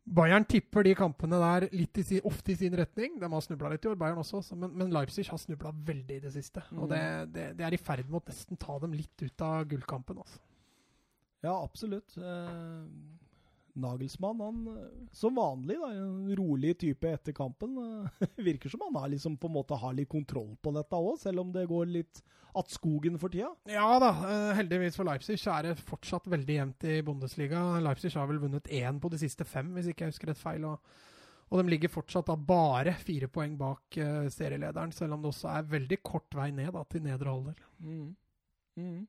Bayern tipper de kampene der litt i ofte i sin retning. De har snubla litt i år, Bayern også, så- men, men Leipzig har snubla veldig i det siste. Og det, det, det er i ferd med å nesten ta dem litt ut av gullkampen. altså. Ja, absolutt. Eh, Nagelsmann, han som vanlig, da, en rolig type etter kampen. eh, virker som han har liksom på en måte har litt kontroll på dette òg, selv om det går litt att skogen for tida. Ja da, eh, heldigvis for Leipzig så er det fortsatt veldig jevnt i Bundesliga. Leipzig har vel vunnet én på de siste fem, hvis ikke jeg husker rett feil. Og, og de ligger fortsatt da bare fire poeng bak eh, serielederen, selv om det også er veldig kort vei ned da, til nedre halvdel. Mm. Mm.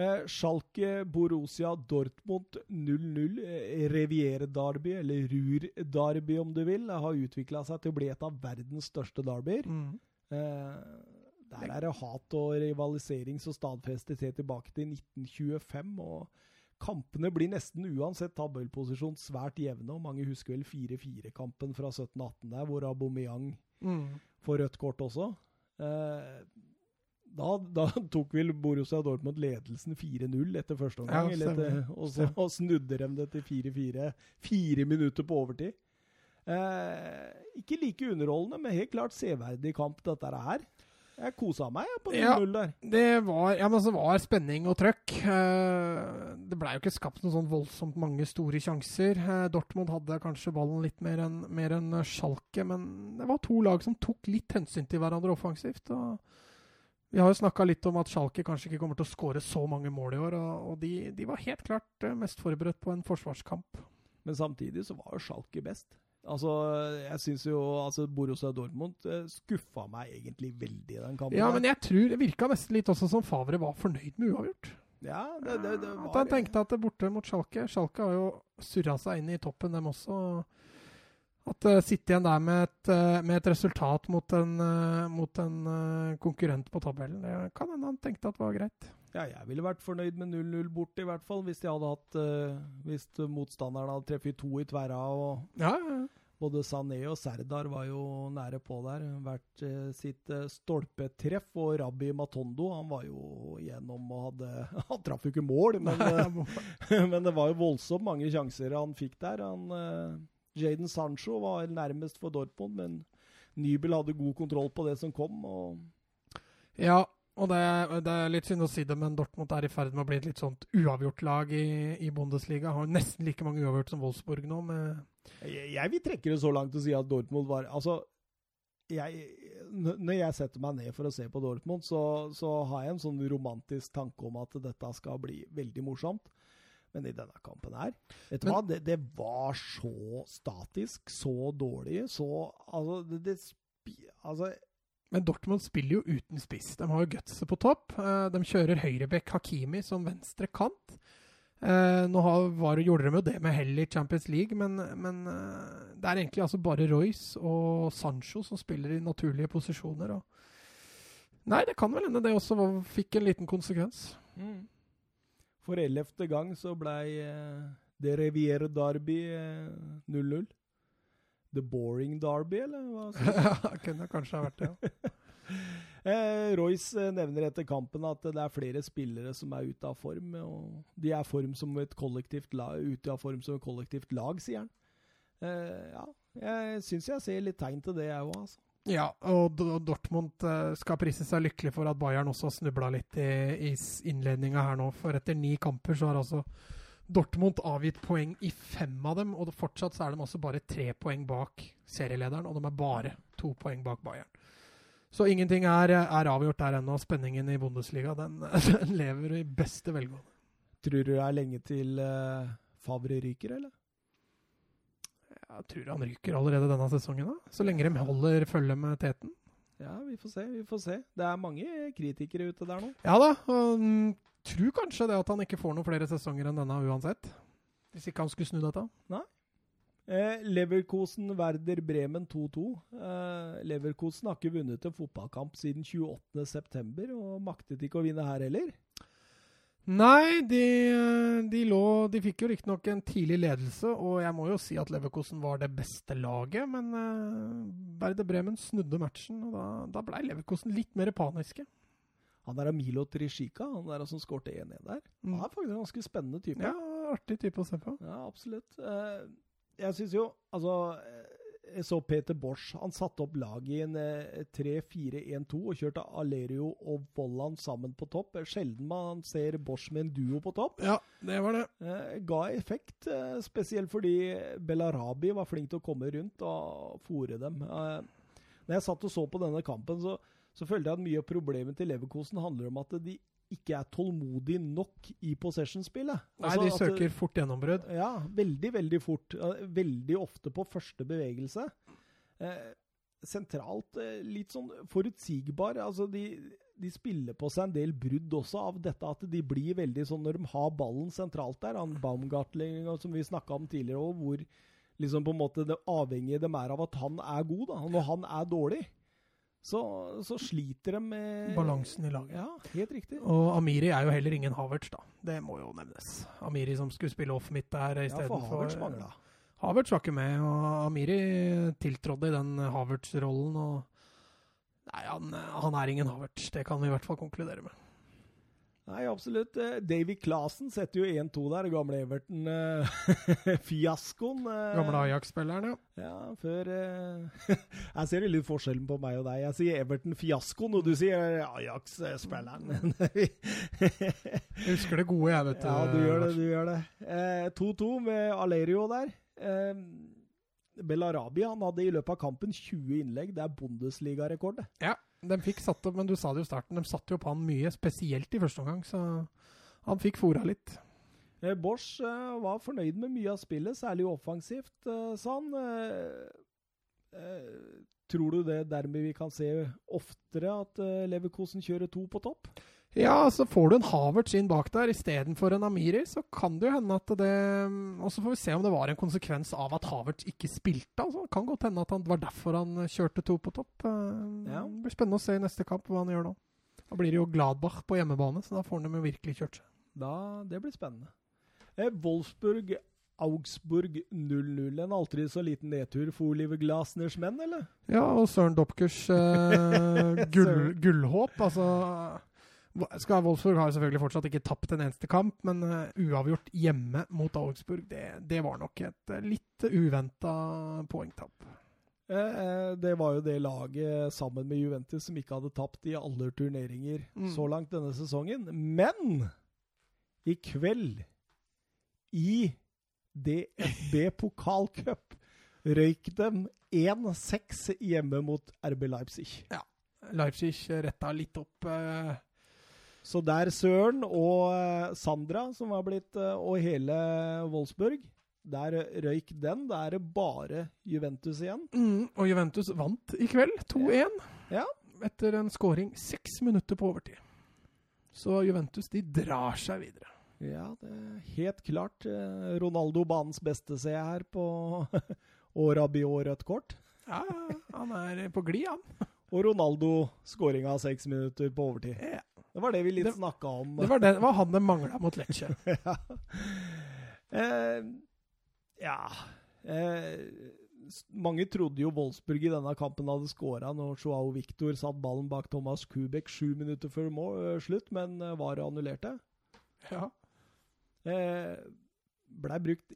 Eh, Schalke Borussia Dortmund 0-0. Eh, Revier-derby, eller Ruhr-derby om du vil, har utvikla seg til å bli et av verdens største derbyer. Mm. Eh, der er det hat og rivalisering som stadfestes helt tilbake til 1925. og Kampene blir nesten uansett tabellposisjon svært jevne, og mange husker vel 4-4-kampen fra 17-18 der, hvor Aubameyang Mm. får rødt kort også. Eh, da, da tok vel Borussia Dortmund ledelsen 4-0 etter første omgang, Ja, etter, og så og snudde de det til 4-4 fire minutter på overtid. Eh, ikke like underholdende, men helt klart severdig kamp dette her. Jeg kosa meg jeg, på 0-0 Ja. der. Det var, ja, men så var spenning og trøkk. Eh, det blei jo ikke skapt noen sånn voldsomt mange store sjanser. Eh, Dortmund hadde kanskje ballen litt mer enn en Schalke, men det var to lag som tok litt hensyn til hverandre offensivt. og vi har jo snakka litt om at Schalke kanskje ikke kommer til å skåre så mange mål i år, og, og de, de var helt klart eh, mest forberedt på en forsvarskamp. Men samtidig så var jo Schalke best. Altså, jeg syns jo altså Borussia Dortmund eh, skuffa meg egentlig veldig i den kampen. Ja, der. men jeg tror det virka nesten litt også som Favre var fornøyd med uavgjort. ja, det, det, det At han tenkte at det borte mot Schalke Schalke har jo surra seg inn i toppen, dem også. At uh, sitte igjen der med et, uh, med et resultat mot en, uh, mot en uh, konkurrent på tabellen, det kan hende han tenkte at var greit. Ja, jeg ville vært fornøyd med 0-0 bort, i hvert fall. Hvis de hadde hatt eh, Hvis motstanderen hadde treffet to i tverra, og Ja, ja. både Sané og Serdar var jo nære på der. Hvert eh, sitt eh, stolpetreff. Og Rabbi Matondo, han var jo gjennom og hadde Han traff jo ikke mål, men, eh, men det var jo voldsomt mange sjanser han fikk der. Han, eh, Jaden Sancho var nærmest for Dortmund, men Nybel hadde god kontroll på det som kom. og ja og det, det er litt synd å si det, men Dortmund er i ferd med å bli et litt sånt uavgjort lag i, i Bundesliga. Har nesten like mange uavgjort som Wolfsburg nå. med Jeg, jeg vil trekke det så langt og si at Dortmund var Altså, jeg, når jeg setter meg ned for å se på Dortmund, så, så har jeg en sånn romantisk tanke om at dette skal bli veldig morsomt. Men i denne kampen her Vet du Men- hva? Det, det var så statisk, så dårlig, så Altså, det, det spi, Altså, Men Dortmund spiller jo uten spiss. De har jo gutset på topp. Eh, De kjører høyrebekk Hakimi som venstre kant. Eh, Nå har, var, gjorde de jo det med hell i Champions League, men, men eh, det er egentlig altså bare Royce og Sancho som spiller i naturlige posisjoner. Og Nei, det kan vel hende det også fikk en liten konsekvens. For ellevte gang så blei eh, det Revier Derby eh, 0-0. The Boring Derby, eller hva? Ja, kunne kanskje ha vært det. Ja. Eh, Royce eh, nevner etter kampen at det er flere spillere som er ute av form. og De er form som et kollektivt lag, ute av form som et kollektivt lag, sier han. Eh, ja, jeg syns jeg ser litt tegn til det, jeg òg. Altså. Ja, og Dortmund eh, skal prise seg lykkelig for at Bayern også snubla litt i, i innledninga her nå. For etter ni kamper så har altså Dortmund avgitt poeng i fem av dem. Og fortsatt så er de også bare tre poeng bak serielederen, og de er bare to poeng bak Bayern. Så ingenting er, er avgjort der ennå. Spenningen i Bundesliga den, den lever i beste velgående. Tror du det er lenge til uh, Favre ryker, eller? Jeg tror han ryker allerede denne sesongen, da. Så lenge de holder følge med teten. Ja, vi får se. vi får se. Det er mange kritikere ute der nå. Ja da. Og mm, tror kanskje det at han ikke får noen flere sesonger enn denne uansett. Hvis ikke han skulle snu dette. Eh, Leverkosen Werder Bremen 2-2. Eh, Leverkosen har ikke vunnet en fotballkamp siden 28.9., og maktet ikke å vinne her heller. Nei, de, de lå De fikk jo riktignok en tidlig ledelse, og jeg må jo si at Leverkosen var det beste laget, men uh, Berde Bremen snudde matchen, og da, da blei Leverkosen litt mer paniske. Han der er Milo Trishika, han der som skårte 1-1 der. Han er faktisk en ganske spennende type. Ja, artig type å se på. Ja, absolutt. Uh, jeg syns jo Altså, eh, jeg så Peter Bosch. Han satte opp laget i en eh, 3-4-1-2 og kjørte Alerio og Vollan sammen på topp. Sjelden man ser Bosch med en duo på topp. Ja, det var det. Eh, ga effekt, eh, spesielt fordi Belarabi var flink til å komme rundt og fòre dem. Eh, når jeg satt og så på denne kampen, så, så følte jeg at mye av problemet til Leverkosen handler om at de ikke er tålmodig nok i possession-spillet. Nei, Altså de at- søker fort gjennombrudd. ja, veldig, veldig fort. Veldig ofte på første bevegelse. Eh, sentralt eh, litt sånn forutsigbar. Altså, de, de spiller på seg en del brudd også av dette at de blir veldig sånn når de har ballen sentralt der. Han Baumgartling, som vi snakka om tidligere og hvor liksom på en måte det avhengige de er av at han er god. da. Når han er dårlig, så, så sliter de med Balansen i laget. Ja, helt riktig. Og Amiri er jo heller ingen Havertz, da. Det må jo nevnes. Amiri som skulle spille der Ja, for Havertz istedenfor mangla. Havertz var ikke med, og Amiri tiltrådde i den Havertz-rollen. og Nei, han, han er ingen Havertz, det kan vi i hvert fall konkludere med. Nei, absolutt. Eh, Davy Clasen setter jo 1-2 der, gamle Everton-fiaskoen. Gamle Ajax-spilleren, ja. Ja, før eh, Jeg ser litt forskjellen på meg og deg. Jeg sier Everton-fiaskoen, og du sier Ajax-spilleren. Jeg husker det gode, jeg, vet du. ja, du gjør det, du gjør det. Eh, 2-2 med Alerio der. Eh, Bellarabi han hadde i løpet av kampen 20 innlegg. Det er Bundesliga-rekord. det. Ja, de fikk satt opp, men du sa det jo i starten, de satte jo på han mye, spesielt i første omgang, så han fikk fora litt. Eh, Bosch eh, var fornøyd med mye av spillet, særlig offensivt, eh, sa han. Tror du det dermed vi kan se oftere at Leverkosen kjører to på topp? Ja, så får du en Havertz inn bak der istedenfor en Amiri, så kan det jo hende at det Og så får vi se om det var en konsekvens av at Havertz ikke spilte. altså. Kan godt hende at han, det var derfor han kjørte to på topp. Eh, Ja. Det blir spennende å se i neste kamp hva han gjør nå. Da blir det jo Gladbach på hjemmebane, så da får han dem jo virkelig kjørt seg. Da, det blir spennende. Eh, Wolfsburg Augsburg 0-0. En aldri så liten nedtur for Oliver Glasners menn, eller? Ja, og Søren Dopkers eh, gull, gullhåp. Altså skal Wolfsburg har selvfølgelig fortsatt ikke tapt en eneste kamp, men eh, uavgjort hjemme mot Augsburg, det, det var nok et uh, litt uventa poengtap. Eh, eh, det var jo det laget sammen med Juventus som ikke hadde tapt i alle turneringer Mm. så langt denne sesongen. Men i kveld, i DFB pokalcup, røyk dem 1-6 hjemme mot RB Leipzig. Leipzig retta litt opp eh, Så der Søren og eh, Sandra, som var blitt, eh, og hele Wolfsburg, der røyk den. Da er det bare Juventus igjen. mm, Og Juventus vant i kveld, 2-1. Ja. Etter en scoring seks minutter på overtid. Så Juventus de drar seg videre. Ja, det er helt klart. eh, Ronaldo banens beste, ser jeg her, på og Rabiot rødt kort. Ja, han er på glid, han. Og Ronaldo skåringa seks minutter på overtid. Ja. Det var det vi litt snakka om. Det var, det, det var han det mangla mot Lecce. ja. Eh, ja. Eh, mange trodde jo Wolfsburg i denne kampen hadde skåra når Joao Victor satt ballen bak Thomas Kubek sju minutter før må, eh, slutt, men eh, var annullerte. Ja. Eh, Blei brukt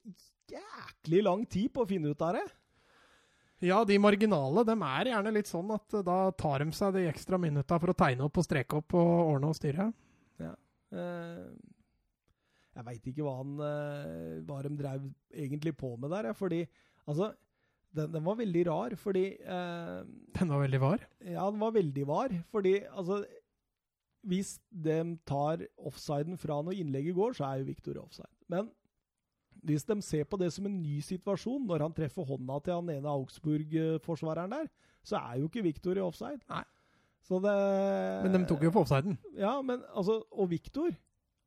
jæklig lang tid på å finne ut av det. Ja, de marginale de er gjerne litt sånn at eh, da tar de seg de ekstra minutta for å tegne opp og streke opp og ordne og styre. Ja. jeg veit ikke hva, han, eh, hva de drev egentlig på med der, fordi altså den, den var veldig rar, fordi eh, Den var veldig var. Ja, den var veldig var. Fordi altså Hvis de tar offsiden fra når innlegget går, så er jo Victor offside. Men hvis de ser på det som en ny situasjon, når han treffer hånda til han ene Augsburg-forsvareren der, så er jo ikke Viktor i offside. Nei. Så det Men de tok jo på offsiden. Ja, men altså Og Viktor,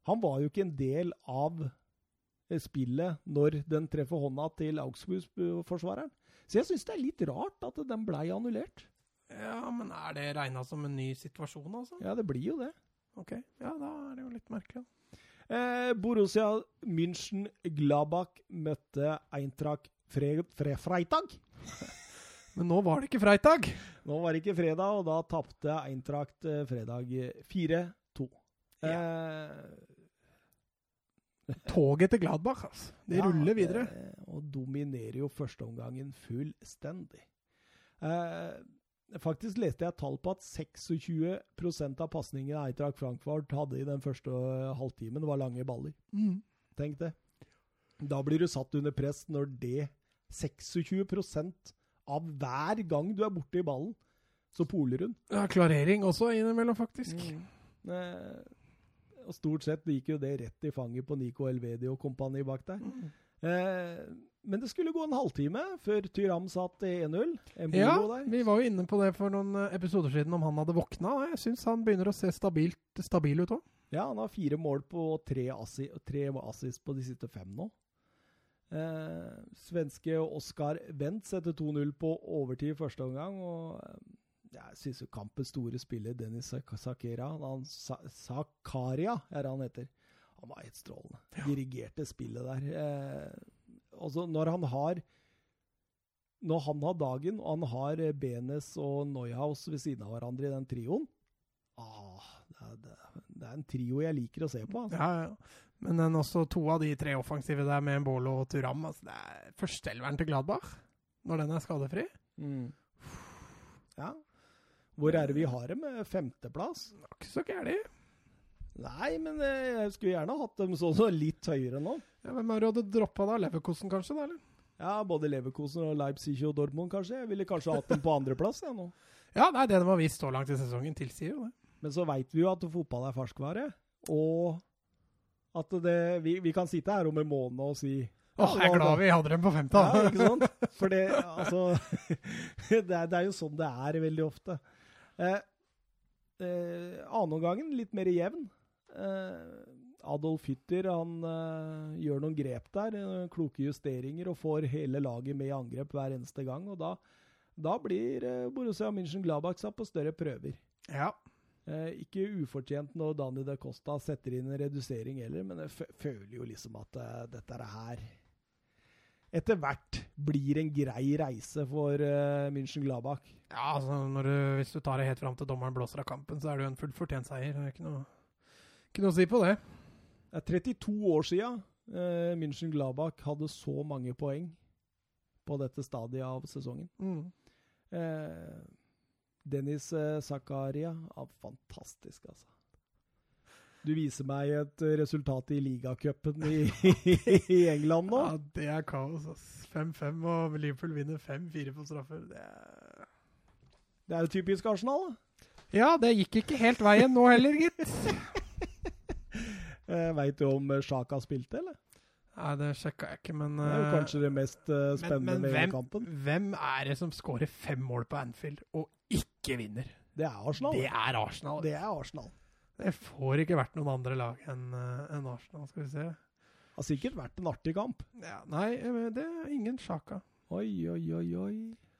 han var jo ikke en del av eh, spillet når den treffer hånda til Augsburg-forsvareren. Så jeg syns det er litt rart at den blei annullert. Ja, men er det regna som en ny situasjon, altså? Ja, det blir jo det. Ok, ja, da er det jo litt merkelig. Eh, Borussia München Gladbach møtte Eintracht Fre Fre Freitag. Men nå var det ikke freitag. Nå var det ikke fredag, og da tapte Eintracht eh, fredag 4-2. Eh, Toget til Gladbach, altså. Det ja, ruller videre. eh, og dominerer jo førsteomgangen fullstendig. Eh, faktisk leste jeg tall på at 26% av pasningene Eintracht Frankfurt hadde i den første eh, halvtimen, var lange baller. Mm. Tenk det. Da blir du satt under press når det 26% av hver gang du er borte i ballen, så poler hun. Ja, klarering også innimellom, faktisk. Eh, og stort sett gikk jo det rett i fanget på Nico Elvedi og kompani bak der. Mm. Eh, men det skulle gå en halvtime før Tyram satt 1-0. Ja, der. vi var jo inne på det for noen eh, episoder siden om han hadde våkna. Jeg syns han begynner å se stabilt, stabil ut òg. Ja, han har fire mål på tre, assi, tre assis på de siste fem nå. Eh, svenske Oskar Wendt setter 2-0 på overtid første omgang. og eh, Jeg syns jo kampens store spiller, Dennis Sak- Sakera han, Sa Sakaria er han heter. Han var helt strålende. Dirigerte spillet der. Eh, altså når han har Når han har dagen, og han har eh, Benes og Neuhaus ved siden av hverandre i den trioen ah, det, er, det, er- det er en trio jeg liker å se på. Altså. Ja, ja. Men den også to av de tre offensive der med Mbolo og Turam altså Det er førsteelveren til Gladbach når den er skadefri. Mm. Ja. Hvor er det vi har dem? Eh, Femteplass? Ikke så gærent. Nei, men eh, jeg skulle gjerne hatt dem så, så litt høyere nå. Ja, hvem er det du hadde droppa da? Leverkosten kanskje? da, eller? Ja, både Leverkosen og Leipzig og Dortmund, kanskje. Jeg ville kanskje hatt dem på andreplass. jeg nå. Ja, nei, det de har vist så langt i sesongen, tilsier jo det. Men så veit vi jo at fotball er ferskvare. Og at det Vi, vi kan sitte her om en måned og si Åh, jeg er glad vi hadde dem på femte. Ja, ikke sant? For det, altså det, er, det er jo sånn det er veldig ofte. Eh, eh, Annenomgangen litt mer jevn. Eh, Adolf Hytter han eh, gjør noen grep der, eh, kloke justeringer, og får hele laget med i angrep hver eneste gang. og Da, da blir Borussia München-Gladbach satt på større prøver. Ja. Eh, ikke ufortjent når Dani da Costa setter inn en redusering heller, men jeg føler jo liksom at dette er her etter hvert blir en grei reise for uh, München-Gladbach. Ja, altså, du, Hvis du tar det helt fram til dommeren blåser av kampen, så er det jo en fullt fortjent seier. Det er ikke noe, ikke noe å si på det. Det er 32 år siden eh, München-Gladbach hadde så mange poeng på dette stadiet av sesongen. Mm. Eh, Dennis uh, Zakaria er Fantastisk, altså. Du viser meg et eh, resultat i ligacupen i, i England nå. Ja, det er kaos. ass. 5-5, og Liverpool vinner 5-4 på straffer. Det er Det er jo typisk Arsenal. da. Ja, det gikk ikke helt veien nå heller, gitt. Eh, Veit du om eh, Sjaka spilte, eller? Nei, det sjekka jeg ikke, men Det er jo eh, kanskje det mest uh, spennende men med hvem, kampen. hvem er det som skårer fem mål på Anfield og ikke vinner? Det er Arsenal. Det er Arsenal. Det er Arsenal. Det får ikke vært noen andre lag enn en Arsenal, skal vi se. Det har sikkert vært en artig kamp. Ja, nei, eh, det er ingen Sjaka. Oi, oi, oi, oi.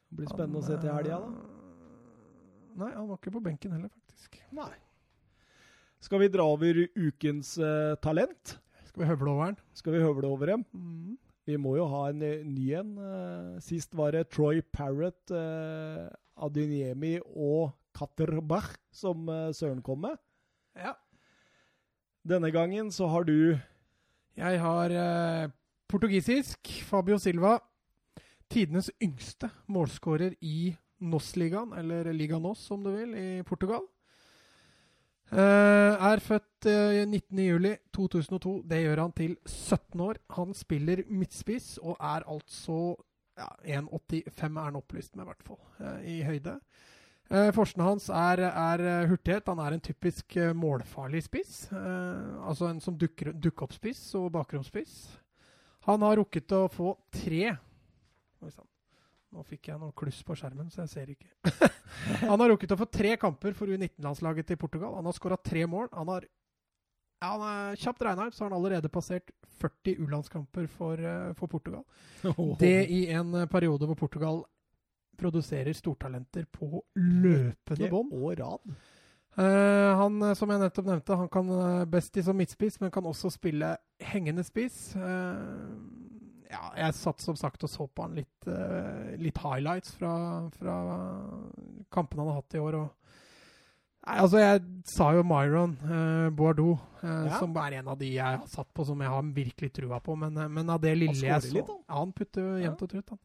Det blir spennende å se til helga, da. Nei, han var ikke på benken heller, faktisk. Nei. Skal vi dra over ukens uh, talent? Skal vi høvle over den? Skal vi høvle over dem? Mm. Vi må jo ha en eh, ny en. Uh, sist var det Troy Parrott, uh, Aduniemi og Katterbach som Søren kom med. Ja. Denne gangen så har du Jeg har portugisisk Fabio Silva. Tidenes yngste målskårer i NOS-ligaen, eller Liga NOS om du vil, i Portugal. Eh, er født uh, 19.07.2002. Det gjør han til 17 år. Han spiller midtspiss og er altså ja, 1,85 er han opplyst med, i hvert fall, uh, i høyde. Uh, Forsen hans er, er eh, hurtighet. Han er en typisk eh, målfarlig spiss. Eh, altså en som dukker, dukker og bakromspiss. Han har rukket å få tre Oi sann. Nå fikk jeg noe kluss på skjermen, så jeg ser ikke. han har rukket å få tre kamper for U19-landslaget til Portugal. Han har skåra tre mål. Han har ja, han er kjapt regna ut, så har han allerede passert 40 U-landskamper for, eh, for Portugal. Det i en eh, periode hvor Portugal produserer stortalenter på løpende bånd. og rad. Uh, han, som jeg nettopp nevnte, han kan best i som midtspiss, men kan også spille hengende spiss. Eh, ja, jeg satt som sagt og så på han litt, eh, litt highlights fra, fra kampene han har hatt i år. og Nei, altså Jeg sa jo Myron uh, Boardou, eh, Ja. som er en av de jeg har satt på som jeg har virkelig trua på. Men, eh, men av det lille jeg så litt, han. Ja, han putter jevnt og trutt, han.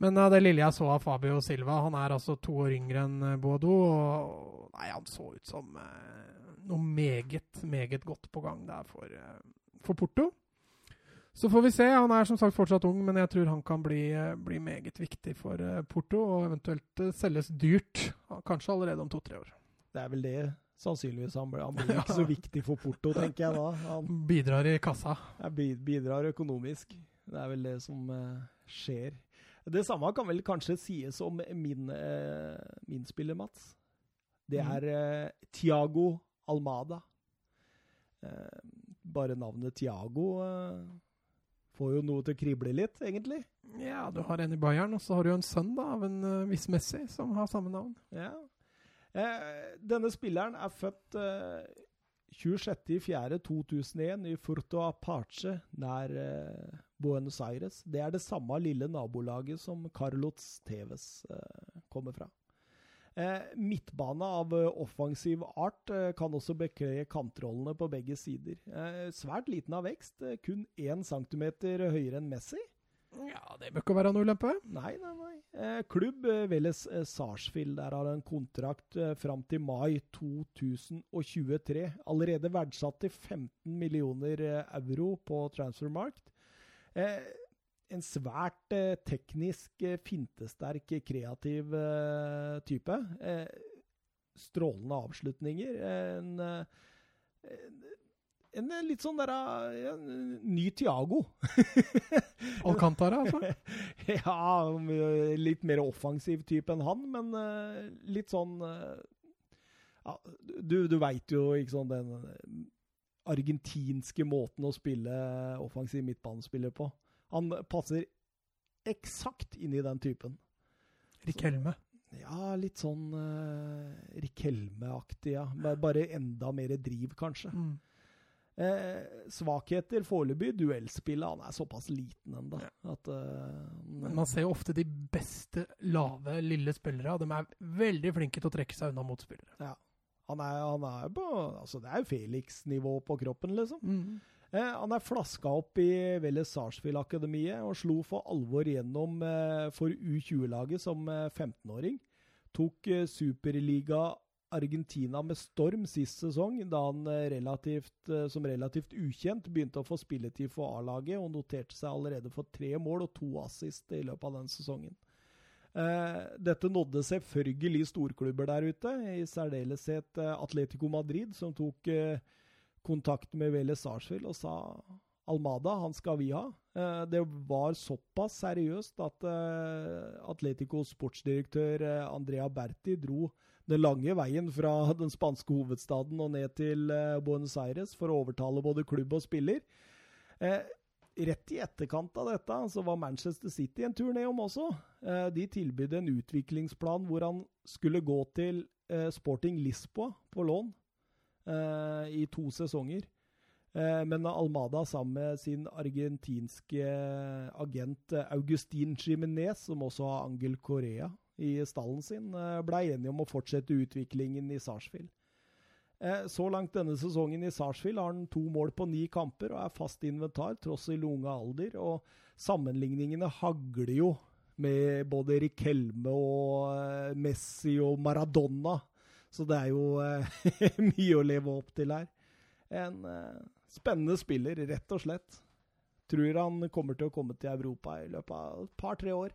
Men av det lille jeg så av Fabio Silva Han er altså to år yngre enn eh, Boadou. Og nei, han så ut som eh, noe meget, meget godt på gang der for, eh, for Porto. Så får vi se. Han er som sagt fortsatt ung, men jeg tror han kan bli, eh, bli meget viktig for eh, Porto. Og eventuelt eh, selges dyrt. Kanskje allerede om to-tre år. Det er vel det sannsynligvis han blir. Han blir ikke så viktig for Porto, tenker jeg da. Han Bidrar i kassa. bidrar økonomisk. Det er vel det som skjer. Det samme kan vel kanskje sies om min, min spiller, Mats. Det Mhm. er mm. Tiago Almada. Bare navnet Tiago får jo noe til å krible litt, egentlig. Ja, du har en i Bayern, og så har du jo en sønn da, av en uh, viss Messi som har samme navn. Ja. Eh, denne spilleren er født eh, 26.04.2001 i Furto Apache nær eh, Buenos Aires. Det er det samme lille nabolaget som Carlos Teves eh, kommer fra. Eh, midtbane av eh, offensiv art eh, kan også bekle kantrollene på begge sider. Eh, svært liten av vekst, kun 1 cm høyere enn Messi. Ja, det bør ikke være noe ulempe. Nei, nei, nei. Eh, klubb eh, Sarsfield der har en kontrakt fram til mai 2023. Allerede verdsatt til 15 millioner euro på transfermarkt. Eh, en svært eh, teknisk, eh, fintesterk, eh, kreativ eh, type. Eh, strålende avslutninger. En, en, en litt sånn der en ny Tiago. Alcantara, altså. ja, litt mer offensiv type enn han, men litt sånn ja, Du, du veit jo ikke sånn den argentinske måten å spille offensiv midtbanespiller på. Han passer eksakt inn i den typen. Rik Helme? Ja, litt sånn uh, Rikelme-aktig, ja. Bare- enda mer driv, kanskje. Mm. Eh, svakheter foreløpig. Duellspillet. Han er såpass liten ennå at eh, Men man ser jo ofte de beste lave, lille spillere. De er veldig flinke til å trekke seg unna motspillere. Han er, han er på Altså, det er jo Felix-nivå på kroppen, liksom. Mm. Eh, han er flaska opp i Vélez Sarsfield-akademiet og slo for alvor gjennom eh, for U20-laget som eh, 15-åring. Tok eh, Superliga Argentina med storm sist sesong, da han relativt, som relativt ukjent begynte å få spilletid for A-laget og noterte seg allerede for tre mål og to assist i løpet av den sesongen. Eh, dette nådde selvfølgelig storklubber der ute, i særdeleshet Atletico Madrid, som tok eh, kontakt med Vele Sarsfield og sa Almada, han skal vi ha. Eh, det var såpass seriøst at eh, Atleticos sportsdirektør eh, Andrea Berti dro den lange veien fra den spanske hovedstaden og ned til Buenos Aires for å overtale både klubb og spiller. Rett i etterkant av dette så var Manchester City en tur nedom også. De tilbød en utviklingsplan hvor han skulle gå til Sporting Lisboa på lån i to sesonger. Eh, men Almada sammen med sin argentinske agent eh, Augustin Jimenez, som også har Angel Korea i stallen sin, eh, ble enige om å fortsette utviklingen i Sarsfield. Eh, Så langt denne sesongen i Sarsfield har han to mål på ni kamper og er fast inventar, tross i lunga alder. Og sammenligningene hagler jo med både Rikelme og eh, Messi og Maradona. Så det er jo eh, mye å leve opp til her. En eh, spennende spiller, rett og slett. Tror han kommer til å komme til Europa i løpet av et par-tre år.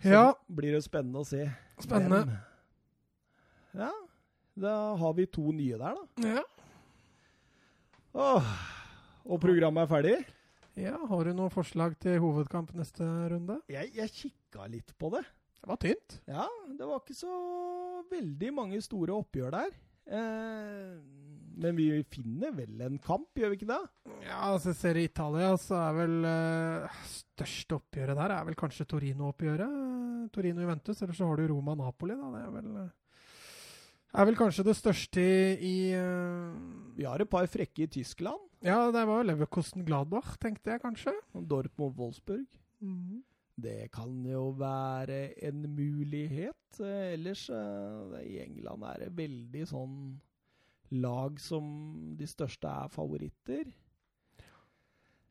Så Ja. blir det spennende å se. Spennende. Men, Ja, da har vi to nye der, da. Ja. Åh, og programmet er ferdig? ja. Har du noen forslag til hovedkamp neste runde? Jeg, jeg kikka litt på det. Det var tynt. Ja, det var ikke så veldig mange store oppgjør der. Eh, men vi finner vel en kamp, gjør vi ikke det? Ja, altså ser i Italia, så er vel eh, største oppgjøret der er vel kanskje Torino-oppgjøret. Torino-Juventus, eller så har du Roma-Napoli, da. Det er vel, eh, er vel kanskje det største i uh... Vi har et par frekke i Tyskland. Ja, det var jo Leverkosten-Gladbach, tenkte jeg kanskje. Dortmund-Wolfsburg. Det kan jo være en mulighet. Eh, Ellers eh, i England er det veldig sånn lag som de største er favoritter.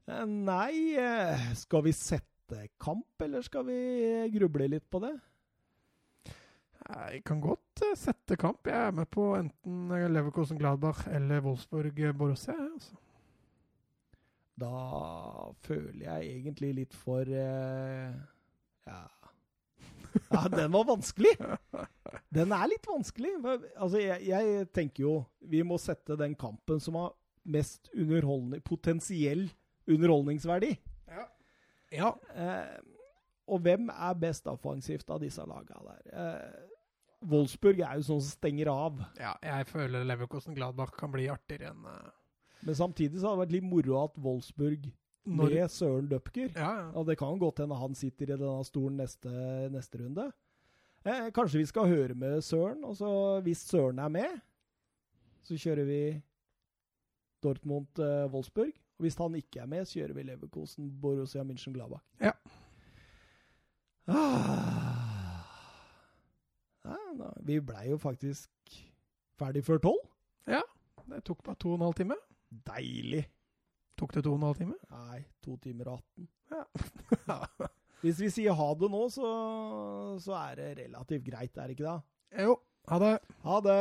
Eh, Nei, skal vi sette kamp, eller skal vi gruble litt på det? Jeg kan godt sette kamp. Jeg er med på enten Leverkosen Gladbach eller Wolfsburg-Borussia. Altså. Da føler jeg egentlig litt for eh, Ja. ja, den var vanskelig! Den er litt vanskelig. Altså, jeg, jeg tenker jo vi må sette den kampen som har mest underholdning, potensiell underholdningsverdi. Ja. Eh, og hvem er best offensivt av disse laga der? Eh, Wolfsburg er jo sånn som stenger av. ja. Jeg føler Leverkosten Gladbach kan bli artigere enn eh, Men samtidig så hadde det vært litt moro at Wolfsburg når med Søren Dupker Ja, ja. Og det kan godt hende han sitter i denne stolen neste, neste runde. Eh, kanskje vi skal høre med Søren, og så hvis Søren er med, så kjører vi Dortmund-Wolfsburg. og hvis han ikke er med, så kjører vi Leverkosen-Borussia München-Gladbach. Ja. Ah. Ja, vi blei jo faktisk ferdig før tolv. Ja. Det tok bare to og en halv time. Deilig. Tok det to og en halv time? Nei, to timer og 18. Ja. Hvis vi sier ha det nå, så, så er det relativt greit, er det ikke det? jo. Ha det. Ha det!